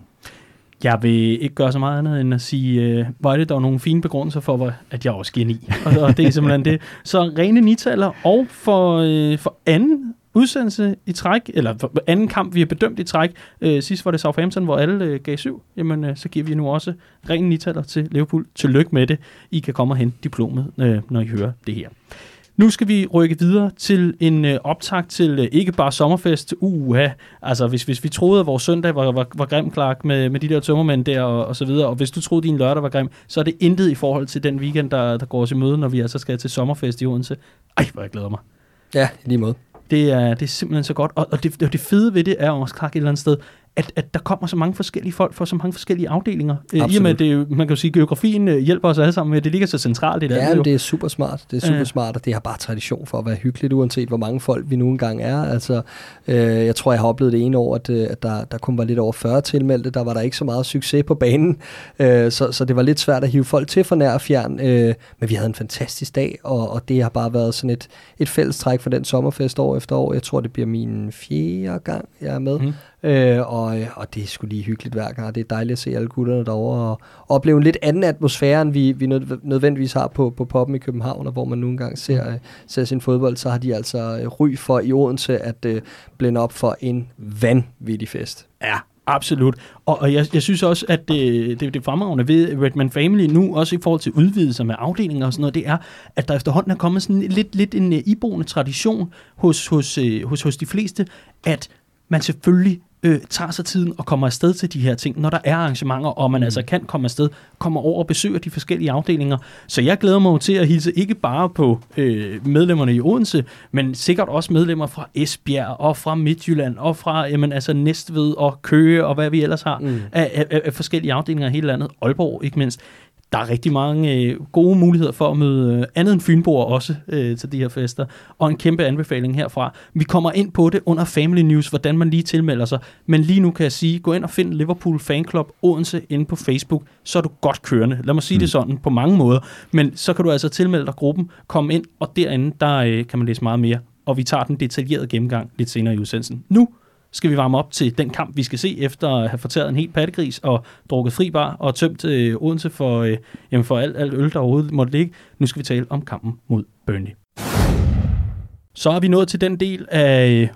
Jeg vil ikke gøre så meget andet end at sige, øh, hvor er det dog nogle fine begrundelser for, at jeg også geni. og, og det er simpelthen det. Så rene nitaller, og for, øh, for anden udsendelse i træk, eller for anden kamp, vi har bedømt i træk, øh, sidst var det Southampton, hvor alle øh, gav syv, jamen øh, så giver vi nu også rene nitaller til Liverpool. Tillykke med det. I kan komme og hente diplomet, øh, når I hører det her. Nu skal vi rykke videre til en øh, optakt til øh, ikke bare sommerfest. Uha, altså hvis, hvis vi troede, at vores søndag var, var, var grim, Clark, med, med de der tømmermænd der og, og så videre, og hvis du troede, din lørdag var grim, så er det intet i forhold til den weekend, der, der går os i møde, når vi altså skal til sommerfest i Odense. Ej, hvor jeg glæder mig. Ja, lige måde. Det er, det er simpelthen så godt. Og, og det, det fede ved det er også, Clark, et eller andet sted, at, at der kommer så mange forskellige folk fra så mange forskellige afdelinger. Absolut. I og med, at det, man kan jo sige, at geografien øh, hjælper os alle sammen med, at det ligger så centralt i det. Ja, det er super smart. Det er super smart, og det har bare tradition for at være hyggeligt, uanset hvor mange folk vi nu engang er. Altså, øh, jeg tror, jeg har oplevet det ene år, at, øh, at der, der kun var lidt over 40 tilmeldte. Der var der ikke så meget succes på banen, øh, så, så det var lidt svært at hive folk til for nær og fjern. Øh, men vi havde en fantastisk dag, og, og det har bare været sådan et, et fællestræk for den sommerfest år efter år. Jeg tror, det bliver min fjerde gang, jeg er med. Mm. Øh, og, og det er sgu lige hyggeligt hver gang. Det er dejligt at se alle gutterne derovre og opleve en lidt anden atmosfære, end vi, vi nødvendigvis har på, på poppen i København, og hvor man nogle gange ser, mm. ser sin fodbold, så har de altså øh, ry for i Odense at uh, blinde op for en vanvittig fest. Ja, Absolut. Og, og jeg, jeg synes også, at det, det, det fremragende ved Redman Family nu, også i forhold til udvidelser med afdelinger og sådan noget, det er, at der efterhånden er kommet sådan lidt, lidt en uh, iboende tradition hos, hos, uh, hos, hos de fleste, at man selvfølgelig øh, tager sig tiden og kommer afsted til de her ting, når der er arrangementer, og man mm. altså kan komme afsted, kommer over og besøger de forskellige afdelinger. Så jeg glæder mig til at hilse ikke bare på øh, medlemmerne i Odense, men sikkert også medlemmer fra Esbjerg og fra Midtjylland og fra jamen, altså Næstved og Køge og hvad vi ellers har mm. af, af, af forskellige afdelinger i hele landet. Aalborg ikke mindst der er rigtig mange øh, gode muligheder for at møde øh, andet end Fynboer også øh, til de her fester. Og en kæmpe anbefaling herfra. Vi kommer ind på det under Family News, hvordan man lige tilmelder sig. Men lige nu kan jeg sige, gå ind og find Liverpool Fan Club Odense inde på Facebook, så er du godt kørende. Lad mig sige mm. det sådan på mange måder. Men så kan du altså tilmelde dig gruppen, komme ind, og derinde der øh, kan man læse meget mere. Og vi tager den detaljerede gennemgang lidt senere i udsendelsen. Nu skal vi varme op til den kamp, vi skal se, efter at have fortæret en helt pattegris og drukket fribar og tømt øh, Odense for, øh, jamen for alt, alt øl, der overhovedet måtte ligge. Nu skal vi tale om kampen mod Burnley. Så er vi nået til den del af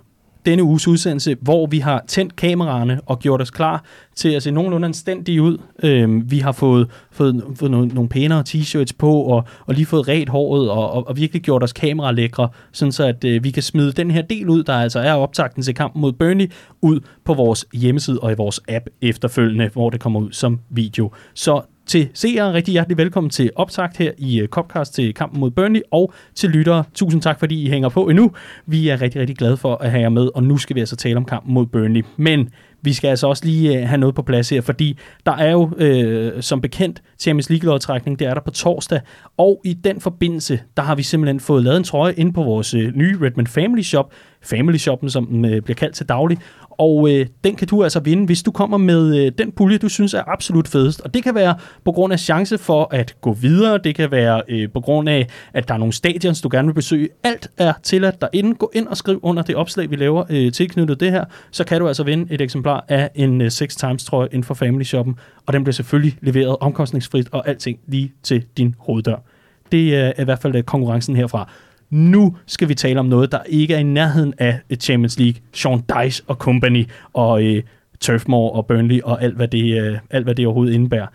denne uges udsendelse, hvor vi har tændt kameraerne og gjort os klar til at se nogenlunde anstændige ud. Øhm, vi har fået, fået, fået nogle, nogle pænere t-shirts på, og, og lige fået ret håret, og, og, og virkelig gjort os kamera lækre, sådan så at øh, vi kan smide den her del ud, der altså er optagten til kampen mod Burnley, ud på vores hjemmeside og i vores app efterfølgende, hvor det kommer ud som video. Så til seere, rigtig hjertelig velkommen til optakt her i øh, Copcast til kampen mod Burnley, og til lyttere, tusind tak fordi I hænger på endnu. Vi er rigtig, rigtig glade for at have jer med, og nu skal vi altså tale om kampen mod Burnley. Men vi skal altså også lige øh, have noget på plads her, fordi der er jo øh, som bekendt Champions League-lodtrækning, det er der på torsdag, og i den forbindelse, der har vi simpelthen fået lavet en trøje ind på vores øh, nye Redmond Family Shop, Family Shoppen, som den øh, bliver kaldt til daglig, og øh, den kan du altså vinde, hvis du kommer med øh, den pulje, du synes er absolut fedest. Og det kan være på grund af chance for at gå videre. Det kan være øh, på grund af, at der er nogle stadions, du gerne vil besøge. Alt er tilladt derinde. Gå ind og skriv under det opslag, vi laver øh, tilknyttet det her. Så kan du altså vinde et eksemplar af en øh, 6 times trøje inden for Family Shoppen. Og den bliver selvfølgelig leveret omkostningsfrit og alting lige til din hoveddør. Det øh, er i hvert fald øh, konkurrencen herfra. Nu skal vi tale om noget, der ikke er i nærheden af Champions League. Sean Dice og company og øh, Turfmore og Burnley og alt hvad det, øh, alt, hvad det overhovedet indebærer.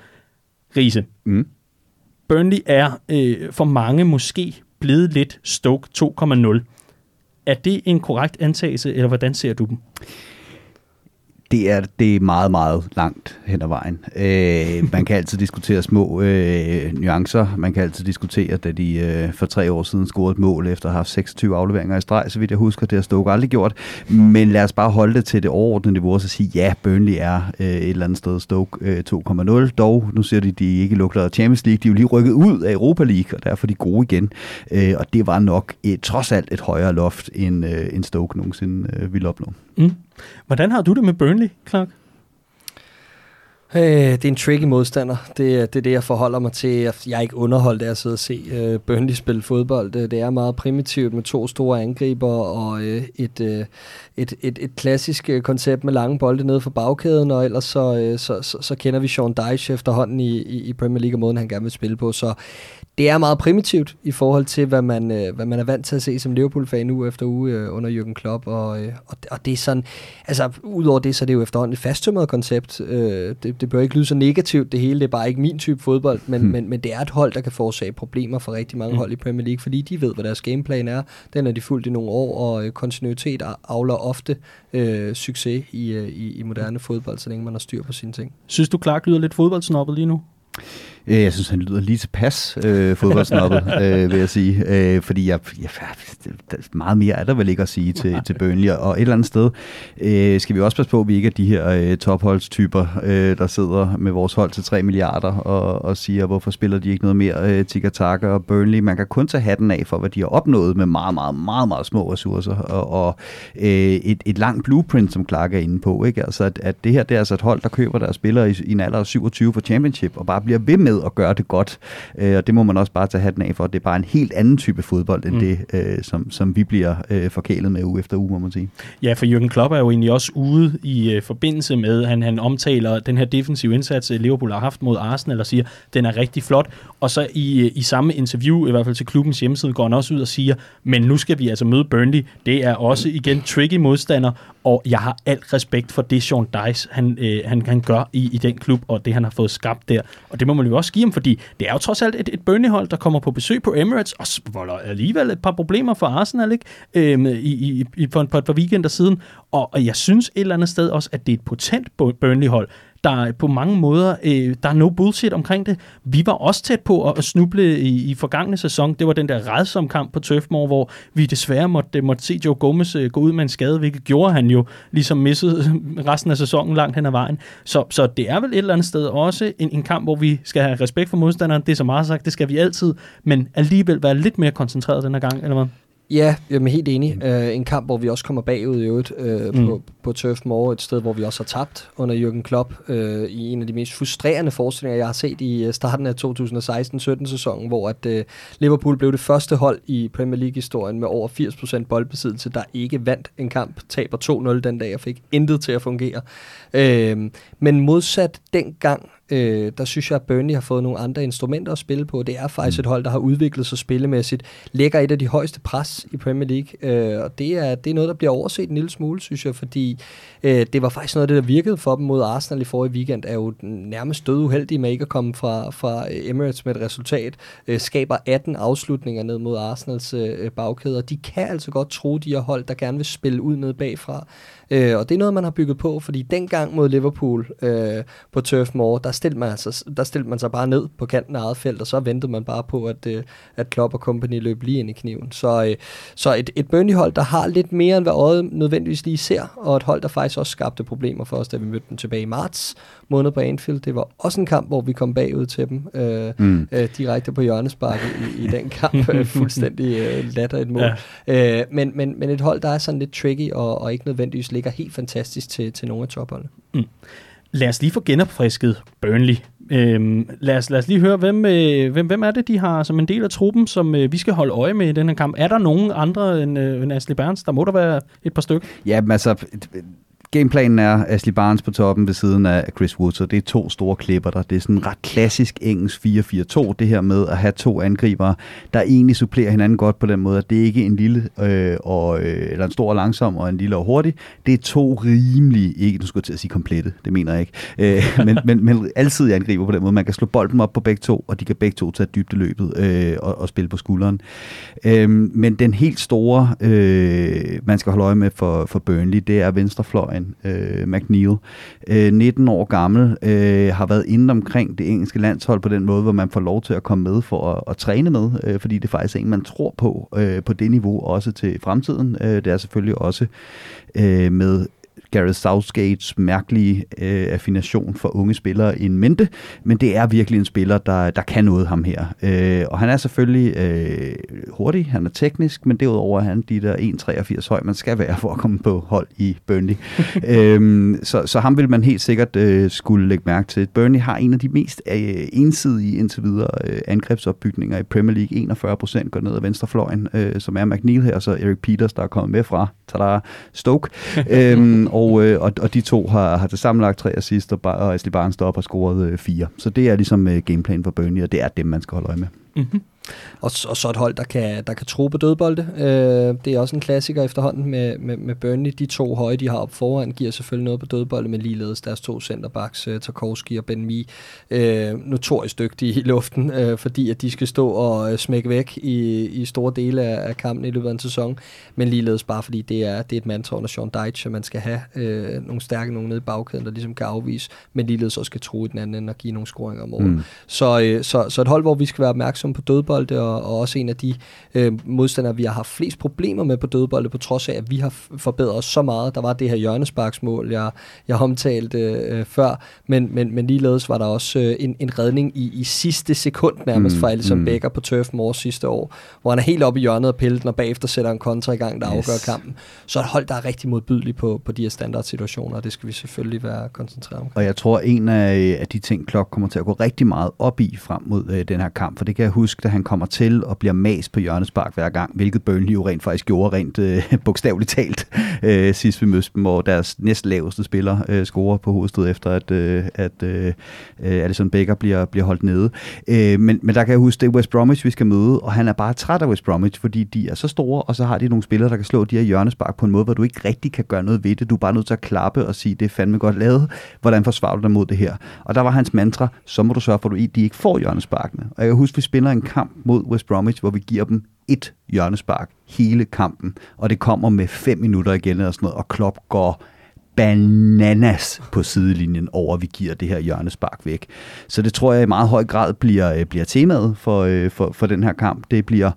Riese. Mm. Burnley er øh, for mange måske blevet lidt Stoke 2.0. Er det en korrekt antagelse, eller hvordan ser du dem? Det er, det er meget, meget langt hen ad vejen. Øh, man kan altid diskutere små øh, nuancer. Man kan altid diskutere, da de øh, for tre år siden scorede et mål efter at have haft 26 afleveringer i streg, så vidt jeg husker, det har Stoke aldrig gjort. Men lad os bare holde det til det overordnede niveau og så sige, ja, Burnley er øh, et eller andet sted Stoke øh, 2.0. Dog, nu ser de, de ikke lugter af Champions League. De er jo lige rykket ud af Europa League, og derfor er de gode igen. Øh, og det var nok et, trods alt et højere loft, end, øh, end Stoke nogensinde øh, ville opnå. Mm. Hvordan har du det med Burnley, Clark? Øh, det er en tricky modstander. Det, det er det, jeg forholder mig til. Jeg er ikke underholdt af at sidde og se øh, Burnley spille fodbold. Det, det er meget primitivt med to store angriber og øh, et, øh, et, et, et klassisk øh, koncept med lange bolde nede for bagkæden, og ellers så, øh, så, så, så kender vi Sean Dyche efterhånden i, i, i Premier League og måden, han gerne vil spille på. Så det er meget primitivt i forhold til, hvad man, øh, hvad man er vant til at se som Liverpool-fan uge efter uge øh, under Jürgen Klopp. Og, øh, og, og det er sådan, altså udover det, så er det jo efterhånden et fasttømret koncept. Øh, det, det bør ikke lyde så negativt det hele, det er bare ikke min type fodbold, men, hmm. men, men det er et hold, der kan forårsage problemer for rigtig mange hmm. hold i Premier League, fordi de ved, hvad deres gameplan er. Den er de fuldt i nogle år, og øh, kontinuitet avler ofte øh, succes i, øh, i, i moderne fodbold, så længe man har styr på sine ting. Synes du, Clark lyder lidt fodboldsnoppet lige nu? Øh, jeg synes, han lyder lige tilpas øh, fodboldsnoppet, øh, vil jeg sige. Øh, fordi jeg, jeg, meget mere er der vel ikke at sige til, til Burnley. Og et eller andet sted øh, skal vi også passe på, at vi ikke er de her øh, topholdstyper, øh, der sidder med vores hold til 3 milliarder og, og siger, hvorfor spiller de ikke noget mere øh, Tika og Burnley. Man kan kun tage hatten af for, hvad de har opnået med meget, meget, meget, meget små ressourcer og, og øh, et, et langt blueprint, som Clark er inde på. Ikke? Altså, at, at det her det er altså et hold, der køber deres spillere i, i en alder af 27 for Championship og bare bliver ved med med at gøre det godt. Øh, og det må man også bare tage hatten af for. Det er bare en helt anden type fodbold, end mm. det, øh, som, som vi bliver øh, forkælet med uge efter uge, må man sige. Ja, for Jürgen Klopp er jo egentlig også ude i øh, forbindelse med, han, han omtaler den her defensive indsats, øh, Liverpool har haft mod Arsenal, og siger, den er rigtig flot. Og så i, øh, i samme interview, i hvert fald til klubbens hjemmeside, går han også ud og siger, men nu skal vi altså møde Burnley. Det er også igen tricky modstander, og jeg har alt respekt for det, Sean Dice han, øh, han, han gør i, i den klub, og det, han har fået skabt der. Og det må man jo også give ham, fordi det er jo trods alt et, et bønnehold, der kommer på besøg på Emirates, og volder alligevel et par problemer for Arsenal, ikke? Øhm, i, i, i, for, for et par weekender siden. Og, og jeg synes et eller andet sted også, at det er et potent bønnehold, der på mange måder, øh, der er no bullshit omkring det. Vi var også tæt på at, snuble i, i forgangne sæson. Det var den der redsom kamp på Turf hvor vi desværre måtte, måtte se Joe Gomez øh, gå ud med en skade, hvilket gjorde han jo ligesom missede resten af sæsonen langt hen ad vejen. Så, så det er vel et eller andet sted også en, en kamp, hvor vi skal have respekt for modstanderen. Det er så meget sagt, det skal vi altid, men alligevel være lidt mere koncentreret den her gang, eller hvad? Ja, jeg er helt enig. Uh, en kamp, hvor vi også kommer bagud i øvrigt uh, mm. på, på Turf Moor, et sted, hvor vi også har tabt under Jürgen Klopp uh, i en af de mest frustrerende forestillinger, jeg har set i starten af 2016-17 sæsonen, hvor at uh, Liverpool blev det første hold i Premier League-historien med over 80% boldbesiddelse, der ikke vandt en kamp, taber 2-0 den dag og fik intet til at fungere. Uh, men modsat dengang, Øh, der synes jeg, at Burnley har fået nogle andre instrumenter at spille på. Det er faktisk mm. et hold, der har udviklet sig spillemæssigt. Lægger et af de højeste pres i Premier League. Øh, og det er, det er noget, der bliver overset en lille smule, synes jeg, fordi øh, det var faktisk noget af det, der virkede for dem mod Arsenal i forrige weekend, er jo nærmest død uheldige med ikke at komme fra, fra Emirates med et resultat. Øh, skaber 18 afslutninger ned mod Arsenals øh, bagkæder. De kan altså godt tro, de har hold, der gerne vil spille ud ned bagfra. Øh, og det er noget, man har bygget på, fordi dengang mod Liverpool øh, på Turf Moor, der stillede, man altså, der stillede man sig bare ned på kanten af eget felt, og så ventede man bare på, at, øh, at Klopp og company løb lige ind i kniven. Så, øh, så et, et Burnley-hold, der har lidt mere, end hvad øjet nødvendigvis lige ser, og et hold, der faktisk også skabte problemer for os, da vi mødte dem tilbage i marts måned på Anfield. Det var også en kamp, hvor vi kom bagud til dem, øh, mm. øh, direkte på hjørnesparket i, i den kamp. Øh, fuldstændig øh, latter et mål. Ja. Øh, men, men, men et hold, der er sådan lidt tricky, og, og ikke nødvendigvis ligger helt fantastisk til, til nogle af topholdene. Mm. Lad os lige få genopfrisket Burnley. Øhm, lad, os, lad os lige høre, hvem, øh, hvem, hvem er det, de har som en del af truppen, som øh, vi skal holde øje med i den her kamp? Er der nogen andre end, øh, end Ashley Barnes? Der må der være et par stykker. Ja, men altså, Gameplanen er Ashley Barnes på toppen ved siden af Chris Woods, og det er to store klipper der. Det er sådan ret klassisk engelsk 4-4-2, det her med at have to angribere, der egentlig supplerer hinanden godt på den måde, at det ikke er en lille øh, og, øh, eller en stor og langsom og en lille og hurtig. Det er to rimelige, ikke nu skulle jeg til at sige komplette, det mener jeg ikke, øh, men, men, men altid angriber på den måde. Man kan slå bolden op på begge to, og de kan begge to tage dybdeløbet øh, og, og spille på skulderen. Øh, men den helt store, øh, man skal holde øje med for, for Burnley, det er venstrefløjen øh, McNeil. Øh, 19 år gammel, øh, har været inde omkring det engelske landshold på den måde, hvor man får lov til at komme med for at, at træne med, øh, fordi det faktisk er en, man tror på øh, på det niveau, også til fremtiden. Øh, det er selvfølgelig også øh, med Gareth Southgates mærkelige øh, affination for unge spillere en mente, men det er virkelig en spiller, der, der kan noget ham her. Øh, og han er selvfølgelig øh, hurtig, han er teknisk, men derudover er han de der 1,83 høj, man skal være for at komme på hold i Burnley. øh, så, så ham vil man helt sikkert øh, skulle lægge mærke til. Burnley har en af de mest øh, ensidige indtil videre øh, angrebsopbygninger i Premier League. 41 procent går ned ad venstrefløjen, øh, som er McNeil her, og så Eric Peters, der er kommet med fra tada, Stoke. øh, og, øh, og, og de to har, har til sammenlagt tre assist, og, og Ashley Barnes deroppe har scoret øh, fire. Så det er ligesom øh, gameplan for Burnley, og det er dem, man skal holde øje med. Mm-hmm. Og, og så et hold, der kan, der kan tro på dødbolde. Øh, det er også en klassiker efterhånden med, med, med Burnley. De to høje, de har op foran, giver selvfølgelig noget på dødbolde, men ligeledes deres to centerbacks, uh, Tarkovski og Ben Mee, øh, notorisk dygtige i luften, øh, fordi at de skal stå og øh, smække væk i, i store dele af, af kampen i løbet af en sæson. Men ligeledes bare fordi det er, det er et mantra under Sean Deitch, at man skal have øh, nogle stærke nogen nede i bagkæden, der ligesom kan afvise, men ligeledes også skal tro i den anden og give nogle scoringer om året. Mm. Så, øh, så, så et hold, hvor vi skal være opmærksomme på dødbolde og, og også en af de øh, modstandere, vi har haft flest problemer med på dødbolde, på trods af, at vi har forbedret os så meget. Der var det her hjørnesparksmål, jeg, jeg omtalte øh, før, men, men, men ligeledes var der også øh, en, en redning i, i sidste sekund nærmest mm, fra Alisson mm. Becker på Turf Moor sidste år, hvor han er helt oppe i hjørnet og pillet, og bagefter sætter en kontra i gang, der yes. afgør kampen. Så et hold, der er rigtig modbydeligt på, på de her standardsituationer, og det skal vi selvfølgelig være koncentreret om. Og jeg tror, en af, af de ting, Klok kommer til at gå rigtig meget op i frem mod øh, den her kamp, for det kan jeg huske, da han kommer til og bliver mas på hjørnespark hver gang, hvilket Burnley jo rent faktisk gjorde rent øh, bogstaveligt talt øh, sidst vi mødte dem, hvor deres næstlaveste spiller øh, scorer på hovedstød efter, at, øh, at øh, Alison Becker bliver, bliver holdt nede. Øh, men, men der kan jeg huske, det er West Bromwich, vi skal møde, og han er bare træt af West Bromwich, fordi de er så store, og så har de nogle spillere, der kan slå de her hjørnespark på en måde, hvor du ikke rigtig kan gøre noget ved det. Du er bare nødt til at klappe og sige, det er fandme godt lavet. Hvordan forsvarer du dig mod det her? Og der var hans mantra, så må du sørge for, at de ikke får hjørnesparkene. Og jeg kan huske, vi spiller en kamp mod West Bromwich, hvor vi giver dem et hjørnespark hele kampen, og det kommer med fem minutter igen og sådan noget, og Klopp går bananas på sidelinjen over, at vi giver det her hjørnespark væk. Så det tror jeg i meget høj grad bliver, øh, bliver temaet for, øh, for, for den her kamp. Det bliver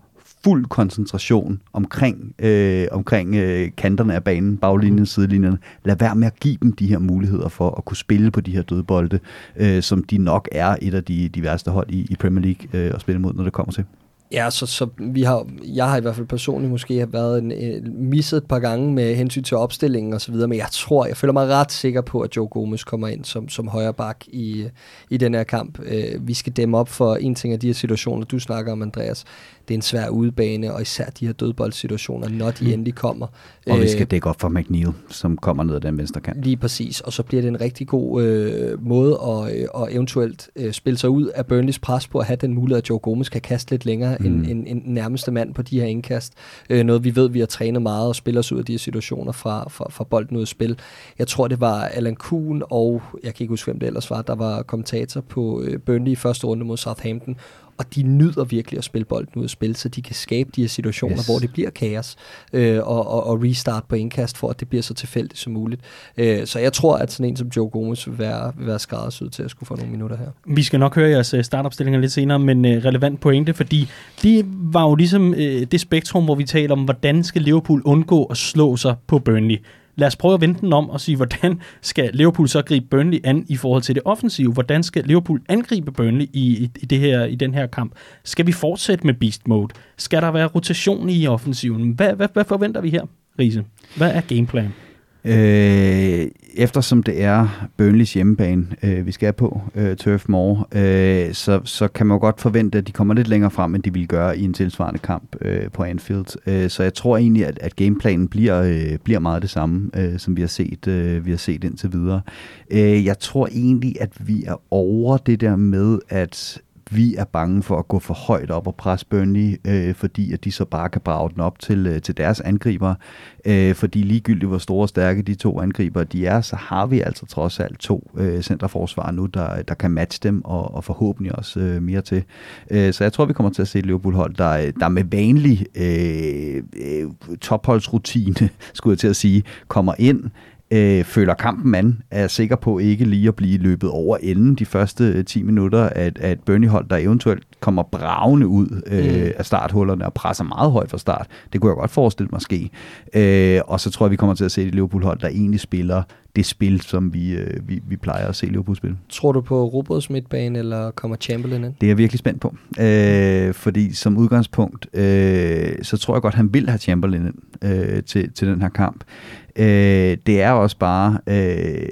fuld koncentration omkring, øh, omkring øh, kanterne af banen, baglinjen, sidelinjen. Lad være med at give dem de her muligheder for at kunne spille på de her dødbolde, øh, som de nok er et af de, de værste hold i, i Premier League øh, at spille mod, når det kommer til. Ja, så, så vi har, jeg har i hvert fald personligt måske været en, en, misset et par gange med hensyn til opstillingen og så videre, men jeg tror, jeg føler mig ret sikker på, at Joe Gomez kommer ind som, som højre bak i, i den her kamp. Øh, vi skal dæmme op for en ting af de her situationer, du snakker om, Andreas det er en svær udebane, og især de her dødboldsituationer, når de mm. endelig kommer. Og vi skal øh, dække op for McNeil, som kommer ned ad den venstre kant. Lige præcis, og så bliver det en rigtig god øh, måde at, øh, at eventuelt øh, spille sig ud af Burnleys pres på at have den mulighed, at Joe Gomez kan kaste lidt længere mm. end, end, end nærmeste mand på de her indkast. Øh, noget vi ved, vi har trænet meget og spiller os ud af de her situationer fra, fra, fra bolden ud af spil. Jeg tror, det var Alan Kuhn og, jeg kan ikke huske, hvem det ellers var, der var kommentator på øh, Burnley i første runde mod Southampton, og de nyder virkelig at spille bolden ud af spil, så de kan skabe de her situationer, yes. hvor det bliver kaos, øh, og, og, og restart på indkast, for at det bliver så tilfældigt som muligt. Øh, så jeg tror, at sådan en som Joe Gomez vil være, vil være skræddersyet til at skulle få nogle minutter her. Vi skal nok høre jeres øh, startopstillinger lidt senere, men øh, relevant pointe, fordi det var jo ligesom øh, det spektrum, hvor vi taler om, hvordan skal Liverpool undgå at slå sig på Burnley lad os prøve at vente den om og sige, hvordan skal Liverpool så gribe Burnley an i forhold til det offensive? Hvordan skal Liverpool angribe Burnley i, i, i, det her, i den her kamp? Skal vi fortsætte med beast mode? Skal der være rotation i offensiven? Hvad, hvad, hvad forventer vi her, Riese? Hvad er gameplanen? Øh, eftersom det er Burnleys hjemmebane, øh, vi skal på, øh, Turf Moor, øh, så, så kan man jo godt forvente, at de kommer lidt længere frem, end de vil gøre i en tilsvarende kamp øh, på Anfield. Øh, så jeg tror egentlig, at, at gameplanen bliver, øh, bliver meget det samme, øh, som vi har set, øh, vi har set indtil videre. Øh, jeg tror egentlig, at vi er over det der med, at vi er bange for at gå for højt op og presse Burnley, øh, fordi at de så bare kan brage den op til, øh, til deres angriber. Øh, fordi ligegyldigt hvor store og stærke de to angriber de er, så har vi altså trods alt to øh, centerforsvar nu, der, der kan matche dem og, og forhåbentlig også øh, mere til. Øh, så jeg tror, vi kommer til at se et Liverpool-hold, der, der med vanlig øh, øh, topholdsrutine, skulle jeg til at sige, kommer ind, øh, føler kampen an, er sikker på ikke lige at blive løbet over enden de første 10 øh, minutter af et Burnley-hold, der eventuelt kommer bravende ud øh, mm. af starthullerne og presser meget højt fra start. Det kunne jeg godt forestille mig ske. Øh, og så tror jeg, vi kommer til at se et Liverpool-hold, der egentlig spiller det spil, som vi, øh, vi, vi plejer at se Liverpool spille. Tror du på Roberts midtbane, eller kommer Chamberlain ind? Det er jeg virkelig spændt på. Øh, fordi som udgangspunkt, øh, så tror jeg godt, han vil have Chamberlain ind øh, til, til den her kamp. Øh, det er også bare... Øh,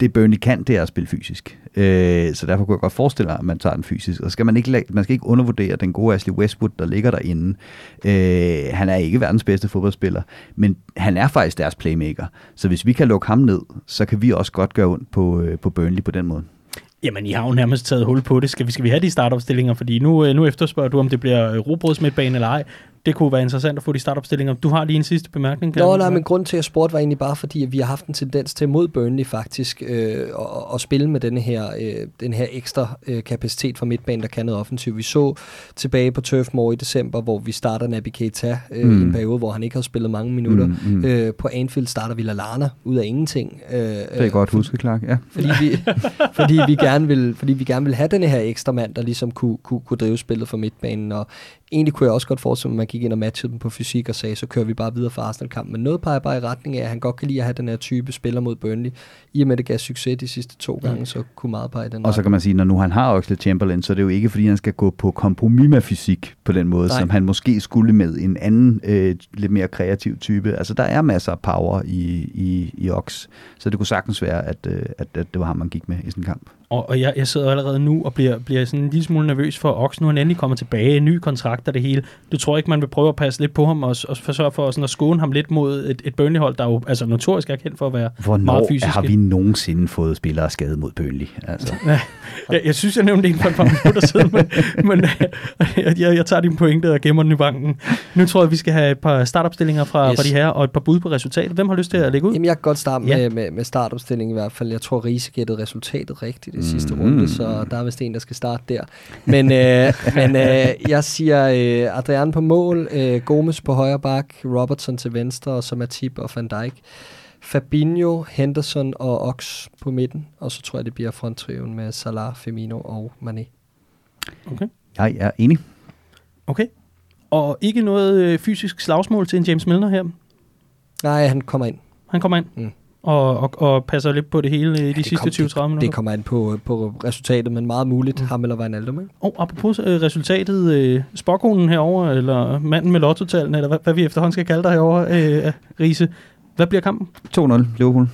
det Burnley kan, det er at spille fysisk. Øh, så derfor kunne jeg godt forestille mig, at man tager den fysisk. Og skal man, ikke, man skal ikke undervurdere den gode Ashley Westwood, der ligger derinde. Øh, han er ikke verdens bedste fodboldspiller, men han er faktisk deres playmaker. Så hvis vi kan lukke ham ned, så kan vi også godt gøre ondt på, øh, på Burnley på den måde. Jamen, I har jo nærmest taget hul på det. Skal vi, skal vi have de startopstillinger? Fordi nu, øh, nu efterspørger du, om det bliver robrødsmidtbane eller ej det kunne være interessant at få de startopstillinger. Du har lige en sidste bemærkning. Nå, nej, men grund til at spurgte var egentlig bare fordi, at vi har haft en tendens til mod Burnley faktisk øh, at, at spille med denne her, øh, den her ekstra øh, kapacitet fra midtbanen, der kan noget offensivt. Vi så tilbage på Turf Moor i december, hvor vi starter Naby Keita øh, mm. i en periode, hvor han ikke har spillet mange minutter. Mm, mm. Øh, på Anfield starter vi Lallana ud af ingenting. Øh, det er godt huske, Clark. Ja. Fordi vi, fordi, vi gerne vil, fordi vi gerne vil have denne her ekstra mand, der ligesom kunne, kunne, kunne drive spillet for midtbanen. Og egentlig kunne jeg også godt forestille mig, at man gik ind og matchede dem på fysik og sagde, så kører vi bare videre for Arsenal-kampen. Men noget peger bare i retning af, at han godt kan lide at have den her type spiller mod Burnley. I og med, at det gav succes de sidste to gange, mm. så kunne meget pege den Og så kan man sige, når nu han har Oxlade Chamberlain, så er det jo ikke, fordi han skal gå på kompromis med fysik på den måde, Nej. som han måske skulle med en anden, øh, lidt mere kreativ type. Altså, der er masser af power i, i, i Ox, så det kunne sagtens være, at, øh, at, at det var ham, man gik med i sådan en kamp. Og, og jeg, jeg sidder allerede nu og bliver, bliver sådan en lille smule nervøs for Ox. Nu han endelig kommet tilbage, en ny kontrakt og det hele. Du tror ikke, man vil prøve at passe lidt på ham og, og forsøge for sådan at skåne ham lidt mod et, et Burnley-hold, der jo altså, notorisk er kendt for at være Hvornår meget fysiske. har vi nogensinde fået spillere skadet mod Burnley? Altså. Ja, jeg, jeg synes, jeg nævnte en for et par minutter siden, men, men jeg, jeg, jeg tager din pointe og gemmer den i banken. Nu tror jeg, vi skal have et par startopstillinger fra, yes. fra de her og et par bud på resultatet. Hvem har lyst til at lægge ud? Jamen, jeg kan godt starte ja. med, med, med startopstillingen i hvert fald. Jeg tror, Riese gættede resultatet rigtigt i mm. sidste runde, så så der er vist en, der skal starte der. Men, øh, men øh, jeg siger øh, Adrian på mål, øh, Gomes på højre bak, Robertson til venstre, og så Matip og Van Dijk. Fabinho, Henderson og Ox på midten, og så tror jeg, det bliver fronttriven med Salah, Firmino og Mané. Okay. Jeg er enig. Okay. Og ikke noget øh, fysisk slagsmål til en James Milner her? Nej, han kommer ind. Han kommer ind? Mm og, og, og passer lidt på det hele i ja, de sidste 20-30 minutter. Det kommer an på, på resultatet, men meget muligt mm. ham eller Wijnaldum. Ikke? Og apropos uh, resultatet, uh, spokkonen herover eller manden med lottotalen, eller hvad, hvad vi efterhånden skal kalde dig herover, uh, Riese. Hvad bliver kampen? 2-0, Liverpool.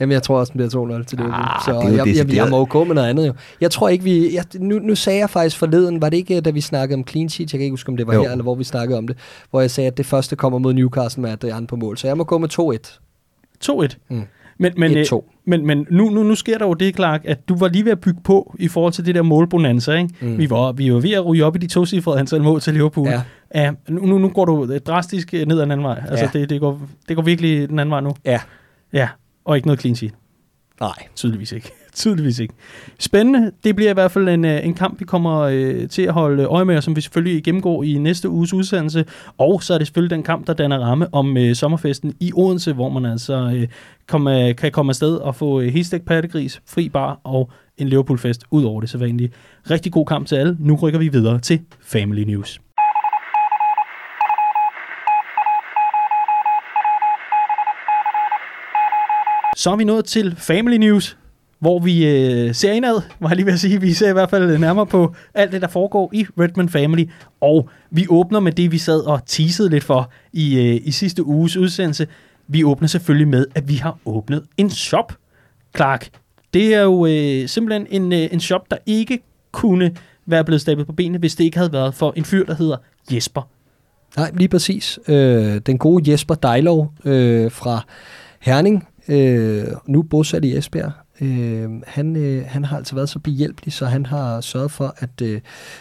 Jamen, jeg tror også, den bliver 2-0 til Liverpool. Ah, så jeg, jeg, jeg, jeg må jo gå med noget andet jo. Jeg tror ikke, vi... Jeg, nu, nu sagde jeg faktisk forleden, var det ikke, da vi snakkede om clean sheet? Jeg kan ikke huske, om det var jo. her, eller hvor vi snakkede om det. Hvor jeg sagde, at det første kommer mod Newcastle med Adrian på mål. Så jeg må gå med 2-1. 2-1. Mm. Men, men, 1-2. Øh, men, men nu, nu, nu sker der jo det, Clark, at du var lige ved at bygge på i forhold til det der målbonanza. Ikke? Mm. Vi, var, vi var ved at ryge op i de to cifrede antal mål til Liverpool. Ja. Ja, nu, nu går du drastisk ned ad den anden vej. Altså, ja. det, det, går, det går virkelig den anden vej nu. Ja. Ja, og ikke noget clean sheet. Nej. Tydeligvis ikke. Tydeligvis ikke. Spændende. Det bliver i hvert fald en, øh, en kamp, vi kommer øh, til at holde øje med, og som vi selvfølgelig gennemgår i næste uges udsendelse. Og så er det selvfølgelig den kamp, der danner ramme om øh, sommerfesten i Odense, hvor man altså øh, kom, kan komme afsted og få øh, hestæk pattegris, fri bar og en Liverpool-fest ud over det sædvanlige. Rigtig god kamp til alle. Nu rykker vi videre til Family News. Så er vi nået til Family News, hvor vi øh, ser indad, må jeg lige ved at sige. Vi ser i hvert fald øh, nærmere på alt det, der foregår i Redman Family. Og vi åbner med det, vi sad og teasede lidt for i, øh, i sidste uges udsendelse. Vi åbner selvfølgelig med, at vi har åbnet en shop. Clark, det er jo øh, simpelthen en, øh, en shop, der ikke kunne være blevet stablet på benene, hvis det ikke havde været for en fyr, der hedder Jesper. Nej, lige præcis. Øh, den gode Jesper Dejlov øh, fra Herning, øh, nu bosat i Esbjerg. Øh, han, øh, han har altså været så behjælpelig, så han har sørget for, at øh,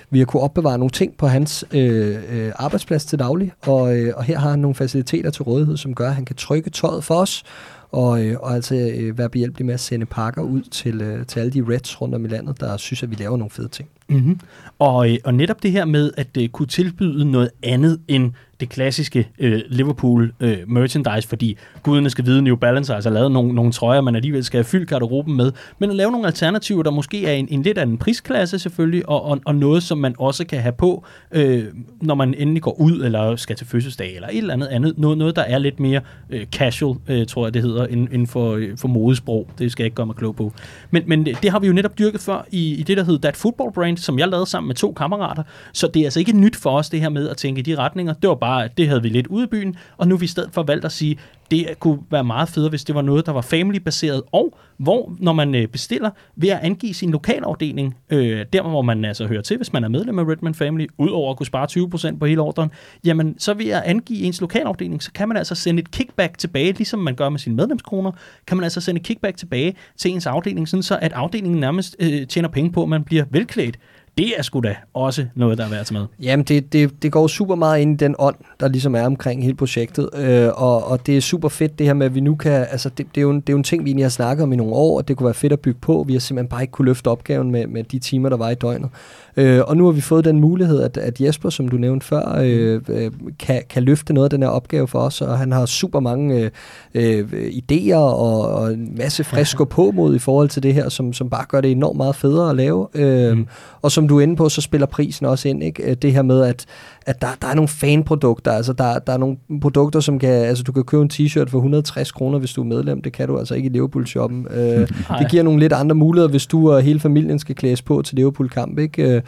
vi har kunne opbevare nogle ting på hans øh, øh, arbejdsplads til daglig, og, øh, og her har han nogle faciliteter til rådighed, som gør, at han kan trykke tøjet for os, og, øh, og altså øh, være behjælpelig med at sende pakker ud til, øh, til alle de Reds rundt om i landet, der synes, at vi laver nogle fede ting. Mm-hmm. Og, øh, og netop det her med at uh, kunne tilbyde noget andet end det klassiske uh, Liverpool uh, merchandise, fordi guderne skal vide, New Balance har altså lavet nogle, nogle trøjer, man alligevel skal have fyldt garderoben med, men at lave nogle alternativer, der måske er en, en lidt anden prisklasse selvfølgelig, og, og, og noget, som man også kan have på, uh, når man endelig går ud, eller skal til fødselsdag, eller et eller andet andet. Noget, noget der er lidt mere uh, casual, uh, tror jeg det hedder, inden for, uh, for modesprog. Det skal jeg ikke gøre mig klog på. Men, men det har vi jo netop dyrket før i, i det, der hedder That Football Brand, som jeg lavede sammen med to kammerater. Så det er altså ikke nyt for os, det her med at tænke i de retninger. Det var bare, det havde vi lidt ude i byen, og nu vi i stedet for valgt at sige, det kunne være meget federe, hvis det var noget, der var family-baseret, og hvor, når man øh, bestiller, ved at angive sin lokalafdeling, øh, der hvor man altså hører til, hvis man er medlem af Redman Family, udover at kunne spare 20% på hele ordren, jamen så ved at angive ens lokalafdeling, så kan man altså sende et kickback tilbage, ligesom man gør med sine medlemskroner, kan man altså sende et kickback tilbage til ens afdeling, sådan så at afdelingen nærmest øh, tjener penge på, at man bliver velklædt det er sgu da også noget, der er værd at tage med. Jamen, det, det, det går super meget ind i den ånd, der ligesom er omkring hele projektet, øh, og, og det er super fedt det her med, at vi nu kan, altså det, det, er, jo en, det er jo en ting, vi egentlig har snakket om i nogle år, og det kunne være fedt at bygge på. Vi har simpelthen bare ikke kunne løfte opgaven med, med de timer, der var i døgnet. Øh, og nu har vi fået den mulighed, at, at Jesper, som du nævnte før, øh, øh, kan, kan løfte noget af den her opgave for os, og han har super mange øh, øh, idéer og, og en masse frisk på mod i forhold til det her, som, som bare gør det enormt meget federe at lave. Øh, mm. Og som du er inde på, så spiller prisen også ind. Ikke? Øh, det her med, at, at der, der er nogle fanprodukter. Altså, der, der er nogle produkter, som kan... Altså, du kan købe en t-shirt for 160 kroner, hvis du er medlem. Det kan du altså ikke i Liverpool-shoppen. Øh, det giver nogle lidt andre muligheder, hvis du og hele familien skal klædes på til Liverpool-kamp. Ikke? Øh,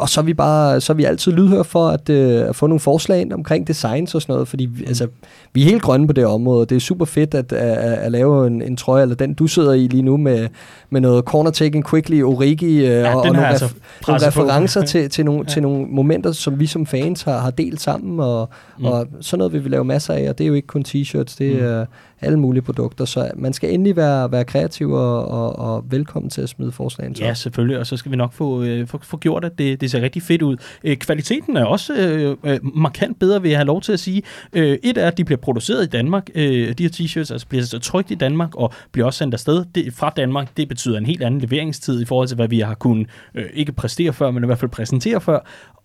og så er vi bare så er vi altid lydhør for at, øh, at få nogle forslag ind omkring designs og sådan noget, fordi vi, altså, vi er helt grønne på det område. Det er super fedt at, at, at lave en, en trøje, eller den du sidder i lige nu med, med noget corner taking quickly, origi øh, ja, og, og nogle, altså ref, nogle referencer til, til, nogle, ja. til nogle momenter, som vi som fans har, har delt sammen, og, mm. og sådan noget vil vi lave masser af, og det er jo ikke kun t-shirts, det mm. er alle mulige produkter, så man skal endelig være, være kreativ og, og, og velkommen til at smide forslagene. Ja, selvfølgelig, og så skal vi nok få, øh, få, få gjort, at det, det ser rigtig fedt ud. Øh, kvaliteten er også øh, øh, markant bedre, vil jeg have lov til at sige. Øh, et er, at de bliver produceret i Danmark. Øh, de her t-shirts altså bliver så trygt i Danmark, og bliver også sendt afsted det, fra Danmark. Det betyder en helt anden leveringstid i forhold til, hvad vi har kunnet øh, ikke præstere før, men i hvert fald præsentere før.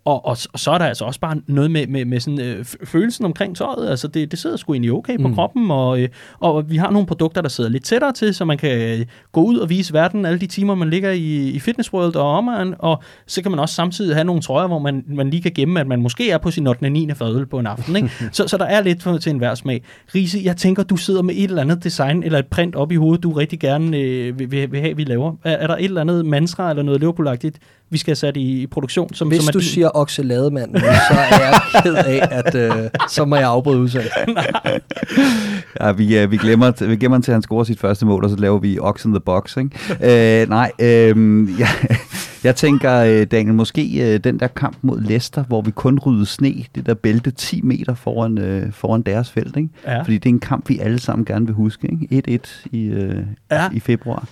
Og, og, og så er der altså også bare noget med, med, med sådan, øh, følelsen omkring tøjet. Altså det, det sidder sgu egentlig okay på mm. kroppen, og, øh, og vi har nogle produkter, der sidder lidt tættere til, så man kan øh, gå ud og vise verden alle de timer, man ligger i, i Fitness World og omegn, og så kan man også samtidig have nogle trøjer, hvor man, man lige kan gemme, at man måske er på sin 8. 9. fadøl på en aften. Ikke? så, så der er lidt for, til enhver smag. Riese, jeg tænker, du sidder med et eller andet design eller et print op i hovedet, du rigtig gerne øh, vil, vil, vil have, vi laver. Er, er der et eller andet mantra eller noget liverpool vi skal have sat i, i produktion. Som, Hvis som du din... siger okselademand, så er jeg ked af, at øh, så må jeg afbryde udsendelsen. ja, vi, øh, vi, glemmer, vi gemmer til, at han scorer sit første mål, og så laver vi Ox in the Box. Ikke? øh, nej, øh, ja, jeg tænker, øh, Daniel, måske øh, den der kamp mod Leicester, hvor vi kun ryddede sne, det der bælte 10 meter foran, øh, foran deres felt. Ikke? Ja. Fordi det er en kamp, vi alle sammen gerne vil huske. Ikke? 1-1 i, øh, ja. i februar.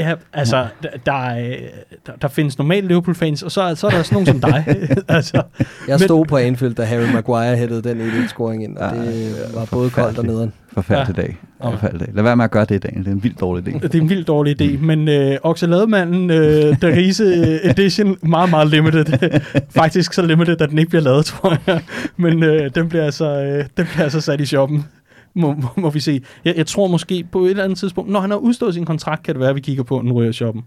Ja, altså, der, der, der, der findes normale Liverpool-fans, og så, så er der sådan nogen som dig. altså, jeg stod men, på Anfield, da Harry Maguire hættede den 1-1-scoring ind, og ja, det var både koldt og nederen. Forfærdelig ja. dag. Forfærdelig dag. Lad være med at gøre det i dag. Det er en vildt dårlig idé. Det er en vildt dårlig idé, men øh, Oxalademanden, øh, Darise Edition, meget, meget limited. Faktisk så limited, at den ikke bliver lavet, tror jeg. Men øh, den, bliver altså, øh, den bliver altså sat i shoppen må, må, må vi se. Jeg, jeg tror måske på et eller andet tidspunkt, når han har udstået sin kontrakt, kan det være, at vi kigger på den røde shoppen.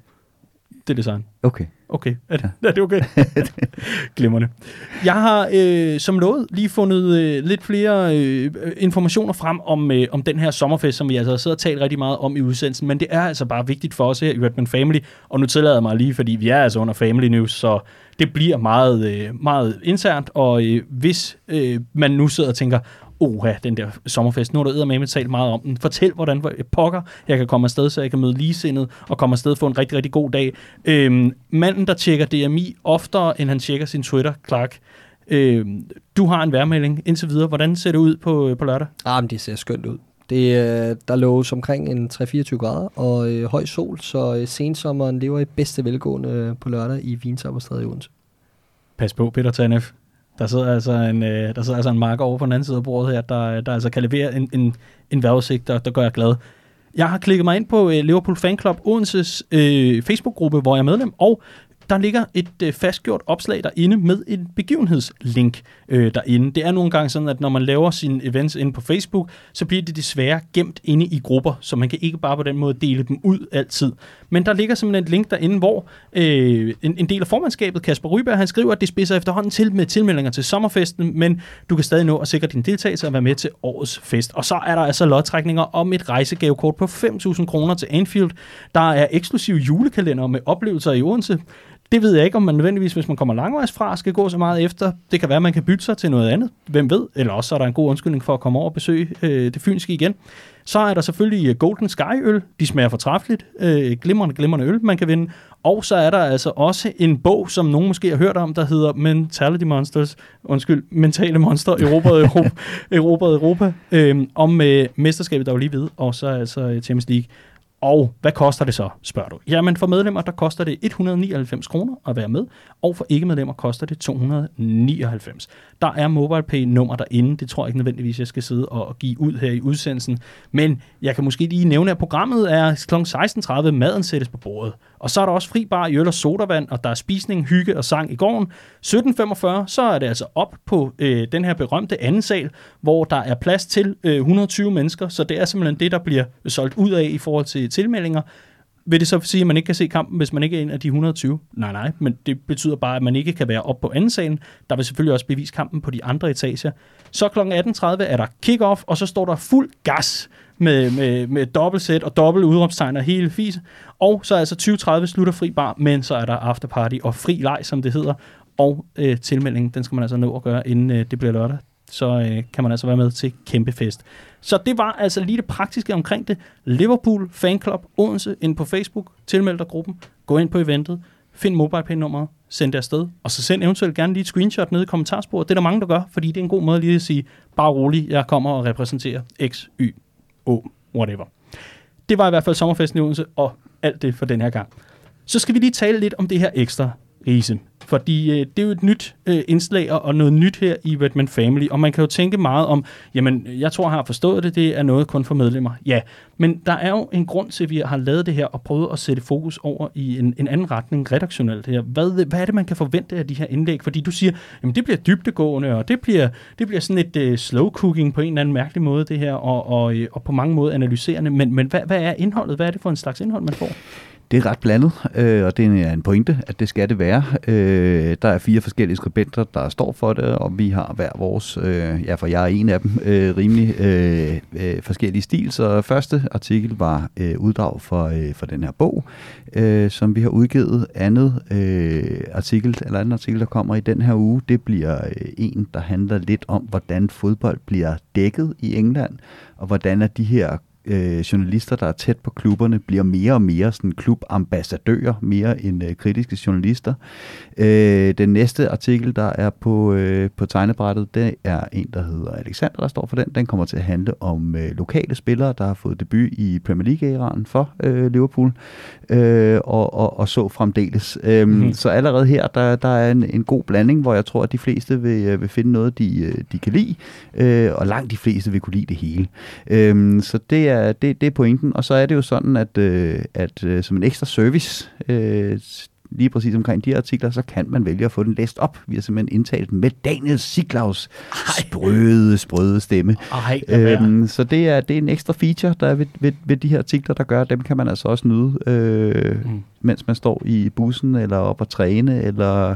Det er design. Okay. Okay, er det, ja. er det okay? Glimrende. Jeg har øh, som lovet lige fundet øh, lidt flere øh, informationer frem om, øh, om den her sommerfest, som vi altså sidder og talt rigtig meget om i udsendelsen, men det er altså bare vigtigt for os her i Redman Family, og nu tillader jeg mig lige, fordi vi er altså under Family News, så det bliver meget, øh, meget internt, og øh, hvis øh, man nu sidder og tænker, oha, den der sommerfest. Nu har du med talt meget om den. Fortæl, hvordan pokker jeg kan komme afsted, så jeg kan møde ligesindet og komme afsted få en rigtig, rigtig god dag. Øhm, manden, der tjekker DMI oftere, end han tjekker sin Twitter, Clark. Øhm, du har en værmelding indtil videre. Hvordan ser det ud på, på lørdag? Ah, men det ser skønt ud. Det, øh, der lå omkring en 3-24 grader og øh, høj sol, så øh, sensommeren lever i bedste velgående øh, på lørdag i Vinsapperstræde i Odense. Pas på, Peter Tanef. Der sidder altså en, øh, der sidder altså en mark over på den anden side af bordet her, der, der altså kan levere en, en, en vejrudsigt, der, der gør jeg glad. Jeg har klikket mig ind på øh, Liverpool Fan Club Odenses øh, Facebook-gruppe, hvor jeg er medlem, og der ligger et øh, fastgjort opslag derinde med en begivenhedslink øh, derinde. Det er nogle gange sådan, at når man laver sine events inde på Facebook, så bliver det desværre gemt inde i grupper, så man kan ikke bare på den måde dele dem ud altid. Men der ligger simpelthen et link derinde, hvor øh, en, en del af formandskabet, Kasper Ryberg, han skriver, at det spidser efterhånden til med tilmeldinger til sommerfesten, men du kan stadig nå at sikre din deltagelse og være med til årets fest. Og så er der altså lodtrækninger om et rejsegavekort på 5.000 kroner til Anfield. Der er eksklusive julekalender med oplevelser i Odense. Det ved jeg ikke, om man nødvendigvis, hvis man kommer langvejs fra, skal gå så meget efter. Det kan være, at man kan bytte sig til noget andet. Hvem ved? Eller også så er der en god undskyldning for at komme over og besøge øh, det fynske igen. Så er der selvfølgelig øh, Golden Sky øl. De smager fortræffeligt. Øh, glimrende, glimrende øl, man kan vinde. Og så er der altså også en bog, som nogen måske har hørt om, der hedder Mentality Monsters. Undskyld, Mentale Monster Europa, Europa, Europa, Europa øh, om øh, mesterskabet, der var lige ved, og så altså øh, Champions League. Og hvad koster det så, spørger du? Jamen for medlemmer, der koster det 199 kroner at være med, og for ikke-medlemmer koster det 299. Der er MobilePay-nummer derinde, det tror jeg ikke nødvendigvis, jeg skal sidde og give ud her i udsendelsen, men jeg kan måske lige nævne, at programmet er kl. 16.30, maden sættes på bordet. Og så er der også fri bar i øl og sodavand, og der er spisning, hygge og sang i gården. 17.45, så er det altså op på øh, den her berømte anden sal, hvor der er plads til øh, 120 mennesker, så det er simpelthen det, der bliver solgt ud af i forhold til tilmeldinger. Vil det så sige, at man ikke kan se kampen, hvis man ikke er en af de 120? Nej, nej, men det betyder bare, at man ikke kan være op på anden salen. Der vil selvfølgelig også bevise kampen på de andre etager. Så kl. 18.30 er der kick-off, og så står der fuld gas med, med, med dobbeltsæt og dobbelt udråbstegn og hele fis. Og så er altså 20.30 slutter fri bar, men så er der afterparty og fri leg, som det hedder. Og øh, tilmeldingen, den skal man altså nå at gøre, inden øh, det bliver lørdag. Så øh, kan man altså være med til kæmpe fest. Så det var altså lige det praktiske omkring det. Liverpool Fanclub Odense ind på Facebook. Tilmeld dig gruppen. Gå ind på eventet. Find MobilePay-nummeret. Send det afsted. Og så send eventuelt gerne lige et screenshot nede i kommentarsporet. Det er der mange, der gør, fordi det er en god måde lige at sige, bare rolig, jeg kommer og repræsenterer X, Y, O, whatever. Det var i hvert fald sommerfesten i Odense, og alt det for den her gang. Så skal vi lige tale lidt om det her ekstra Riese. Fordi øh, det er jo et nyt øh, indslag og noget nyt her i Redman Family, og man kan jo tænke meget om, jamen, jeg tror, jeg har forstået det, det er noget kun for medlemmer. Ja, men der er jo en grund til, at vi har lavet det her og prøvet at sætte fokus over i en, en anden retning redaktionelt her. Hvad, hvad er det, man kan forvente af de her indlæg? Fordi du siger, jamen det bliver dybtegående, og det bliver, det bliver sådan et øh, slow cooking på en eller anden mærkelig måde, det her, og, og, øh, og på mange måder analyserende. Men, men hvad, hvad er indholdet? Hvad er det for en slags indhold, man får? Det er ret blandet, øh, og det er en pointe, at det skal det være. Øh, der er fire forskellige skribenter, der står for det, og vi har hver vores, øh, ja for jeg er en af dem, øh, rimelig øh, øh, forskellige stil. Så første artikel var øh, uddrag for, øh, for den her bog, øh, som vi har udgivet. Andet øh, artikel, eller anden artikel, der kommer i den her uge, det bliver øh, en, der handler lidt om, hvordan fodbold bliver dækket i England, og hvordan er de her øh, journalister, der er tæt på klubberne, bliver mere og mere sådan klubambassadører, mere end øh, kritiske journalister. Øh, den næste artikel, der er på, øh, på tegnebrættet, det er en, der hedder Alexander, der står for den. Den kommer til at handle om øh, lokale spillere, der har fået debut i Premier League-æraen for øh, Liverpool, øh, og, og, og så fremdeles. Øh, mm-hmm. Så allerede her, der, der er en, en god blanding, hvor jeg tror, at de fleste vil, øh, vil finde noget, de, øh, de kan lide, øh, og langt de fleste vil kunne lide det hele. Øh, så det er, det, det er pointen. Og så er det jo sådan, at, øh, at øh, som en ekstra service, øh, lige præcis omkring de artikler, så kan man vælge at få den læst op. Vi har simpelthen indtalt med Daniel Siglaus sprøde, sprøde stemme. Ej, øhm, så det er, det er en ekstra feature, der er ved, ved, ved de her artikler, der gør, dem kan man altså også nyde, øh, mm. mens man står i bussen, eller op og træne, eller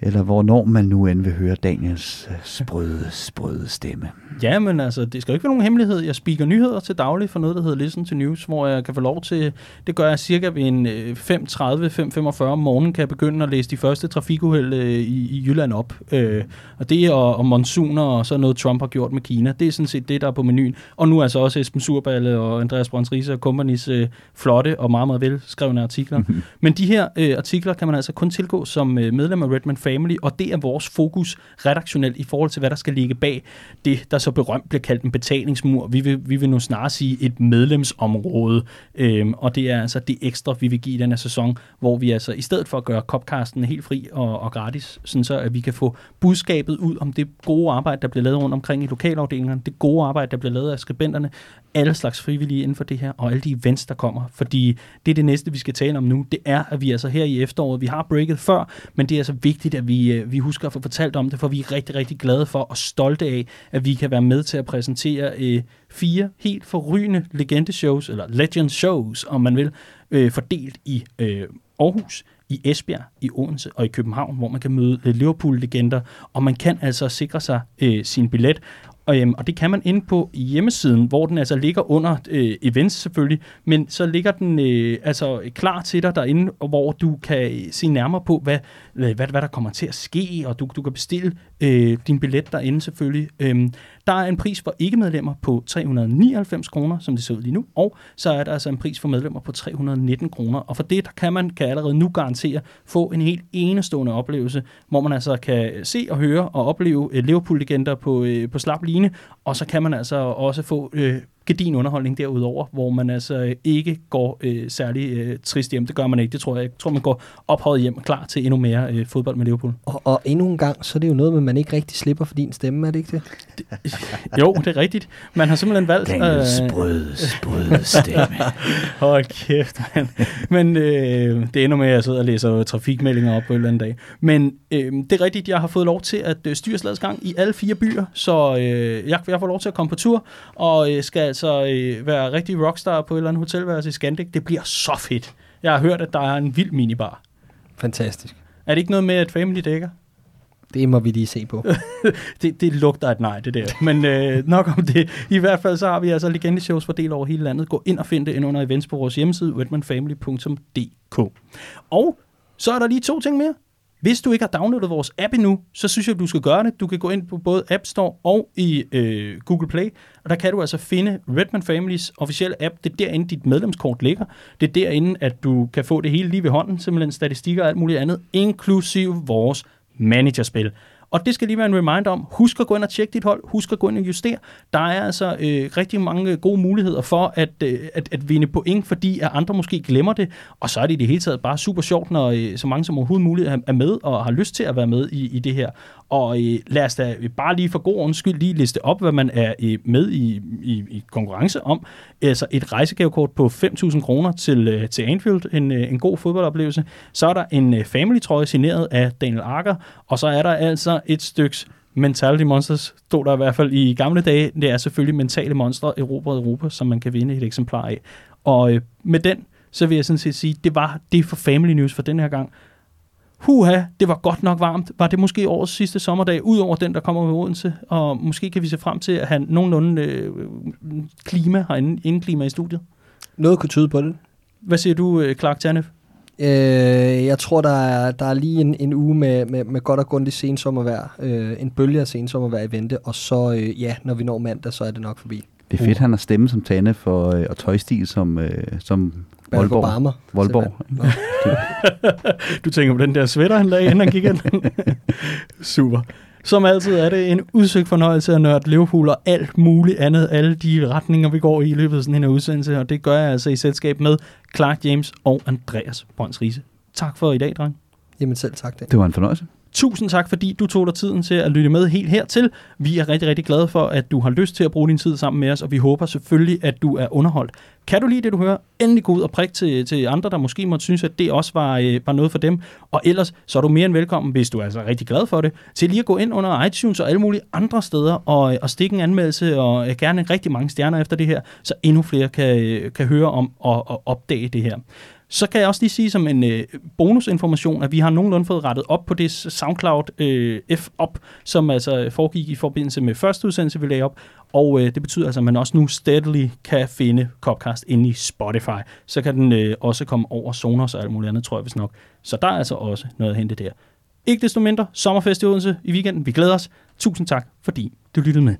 eller hvornår man nu end vil høre Daniels øh, sprøde, sprøde stemme. Ja, men altså, det skal jo ikke være nogen hemmelighed. Jeg speaker nyheder til daglig for noget, der hedder Listen to News, hvor jeg kan få lov til, det gør jeg cirka ved en 5.30, øh, 5.45 om morgenen, kan jeg begynde at læse de første trafikuheld øh, i, i Jylland op. Øh, og det er om monsuner og så noget, Trump har gjort med Kina. Det er sådan set det, der er på menuen. Og nu er altså også Esben Surballe og Andreas Brøns Riese og Companies øh, flotte og meget, meget velskrevne artikler. men de her øh, artikler kan man altså kun tilgå som øh, medlem af Redman Family, og det er vores fokus redaktionelt i forhold til, hvad der skal ligge bag det, der så berømt bliver kaldt en betalingsmur. Vi vil, vi vil nu snarere sige et medlemsområde, øhm, og det er altså det ekstra, vi vil give i den her sæson, hvor vi altså i stedet for at gøre Copcasten helt fri og, og gratis, sådan så at vi kan få budskabet ud om det gode arbejde, der bliver lavet rundt omkring i lokalafdelingerne, det gode arbejde, der bliver lavet af skribenterne, alle slags frivillige inden for det her, og alle de events, der kommer. Fordi det er det næste, vi skal tale om nu. Det er, at vi altså her i efteråret, vi har breaket før, men det er altså vigtigt, at vi, øh, vi husker at få fortalt om det, for vi er rigtig, rigtig glade for og stolte af, at vi kan være med til at præsentere øh, fire helt forrygende legendeshows, eller legend shows, om man vil, øh, fordelt i øh, Aarhus, i Esbjerg, i Odense og i København, hvor man kan møde øh, Liverpool-legender, og man kan altså sikre sig øh, sin billet. Og, øhm, og det kan man inde på hjemmesiden, hvor den altså ligger under øh, events selvfølgelig, men så ligger den øh, altså klar til dig derinde, hvor du kan øh, se nærmere på, hvad, hvad, hvad der kommer til at ske, og du, du kan bestille øh, din billet derinde selvfølgelig. Øhm, der er en pris for ikke-medlemmer på 399 kroner, som det ser ud lige nu, og så er der altså en pris for medlemmer på 319 kroner. Og for det, der kan man kan allerede nu garantere få en helt enestående oplevelse, hvor man altså kan se og høre og opleve øh, Liverpool-legender på, øh, på slap line, og så kan man altså også få øh, gedin underholdning derudover, hvor man altså ikke går øh, særlig øh, trist hjem. Det gør man ikke, det tror jeg. Jeg tror, man går ophøjet hjem klar til endnu mere øh, fodbold med Liverpool. Og, og endnu en gang, så er det jo noget, med, man ikke rigtig slipper for din stemme, er det ikke det? det jo, det er rigtigt. Man har simpelthen valgt... Den sprøde, sprøde stemme. Hold kæft, mand. Men øh, det ender med, at jeg sidder og læser trafikmeldinger op på en eller anden dag. Men øh, det er rigtigt, jeg har fået lov til at øh, styre gang i alle fire byer, så øh, jeg, jeg får lov til at komme på tur, og øh, skal altså øh, være rigtig rockstar på et eller andet hotelværelse i Scandic. Det bliver så fedt. Jeg har hørt, at der er en vild minibar. Fantastisk. Er det ikke noget med, at Family dækker? Det må vi lige se på. det, det lugter et nej, det der. Men øh, nok om det. I hvert fald så har vi altså legende shows fordelt over hele landet. Gå ind og find det ind under events på vores hjemmeside, redmanfamily.dk. Og så er der lige to ting mere. Hvis du ikke har downloadet vores app endnu, så synes jeg, at du skal gøre det. Du kan gå ind på både App Store og i øh, Google Play, og der kan du altså finde Redman Families officielle app. Det er derinde, dit medlemskort ligger. Det er derinde, at du kan få det hele lige ved hånden, simpelthen statistikker og alt muligt andet, inklusive vores managerspil. Og det skal lige være en reminder om, husk at gå ind og tjekke dit hold, husk at gå ind og justere. Der er altså øh, rigtig mange gode muligheder for at, øh, at, at vinde point, fordi at andre måske glemmer det. Og så er det i det hele taget bare super sjovt, når øh, så mange som overhovedet muligt er med og har lyst til at være med i, i det her. Og øh, lad os da bare lige for god ordens skyld lige liste op, hvad man er øh, med i, i, i konkurrence om. Altså et rejsegavekort på 5.000 kroner til, øh, til Anfield, en, øh, en god fodboldoplevelse. Så er der en øh, family-trøje signeret af Daniel Akker, og så er der altså et styks Mentality Monsters, stod der i hvert fald i gamle dage. Det er selvfølgelig mentale monstre, Europa og Europa, som man kan vinde et eksemplar af. Og øh, med den, så vil jeg sådan set sige, det var det for Family News for den her gang. Huha, det var godt nok varmt. Var det måske årets sidste sommerdag, ud over den, der kommer ved Odense? Og måske kan vi se frem til at have nogenlunde øh, klima herinde, indklima i studiet. Noget kunne tyde på det. Hvad siger du, øh, Clark Tanef? Øh, jeg tror, der er, der er lige en, en uge med, med, med godt og grundigt sensommervejr. Øh, en bølge af sensommervejr i vente, og så, øh, ja, når vi når mandag, så er det nok forbi. Det er fedt, uh. han har stemme som Tanne for, øh, og tøjstil som, øh, som Voldborg. Obama. Voldborg. du tænker på den der sweater, han lagde, inden han gik ind. Super. Som altid er det en udsøgt fornøjelse at nørde Liverpool og alt muligt andet, alle de retninger, vi går i i løbet af sådan en udsendelse, og det gør jeg altså i selskab med Clark James og Andreas Brøns Riese. Tak for i dag, dreng. Jamen selv tak. Det. det var en fornøjelse. Tusind tak, fordi du tog dig tiden til at lytte med helt hertil. Vi er rigtig, rigtig glade for, at du har lyst til at bruge din tid sammen med os, og vi håber selvfølgelig, at du er underholdt. Kan du lide det, du hører? Endelig gå ud og prik til, til andre, der måske måtte synes, at det også var, øh, var noget for dem. Og ellers, så er du mere end velkommen, hvis du er altså rigtig glad for det, til lige at gå ind under iTunes og alle mulige andre steder og, øh, og stikke en anmeldelse og øh, gerne rigtig mange stjerner efter det her, så endnu flere kan, øh, kan høre om og, og opdage det her. Så kan jeg også lige sige som en øh, bonusinformation, at vi har nogenlunde fået rettet op på det SoundCloud øh, F-op, som altså øh, foregik i forbindelse med første udsendelse, vi lagde op. Og øh, det betyder altså, at man også nu steadily kan finde Copcast inde i Spotify. Så kan den øh, også komme over Sonos og alt muligt andet, tror jeg vist nok. Så der er altså også noget at hente der. Ikke desto mindre, sommerfest i Odense i weekenden. Vi glæder os. Tusind tak, fordi du lyttede med.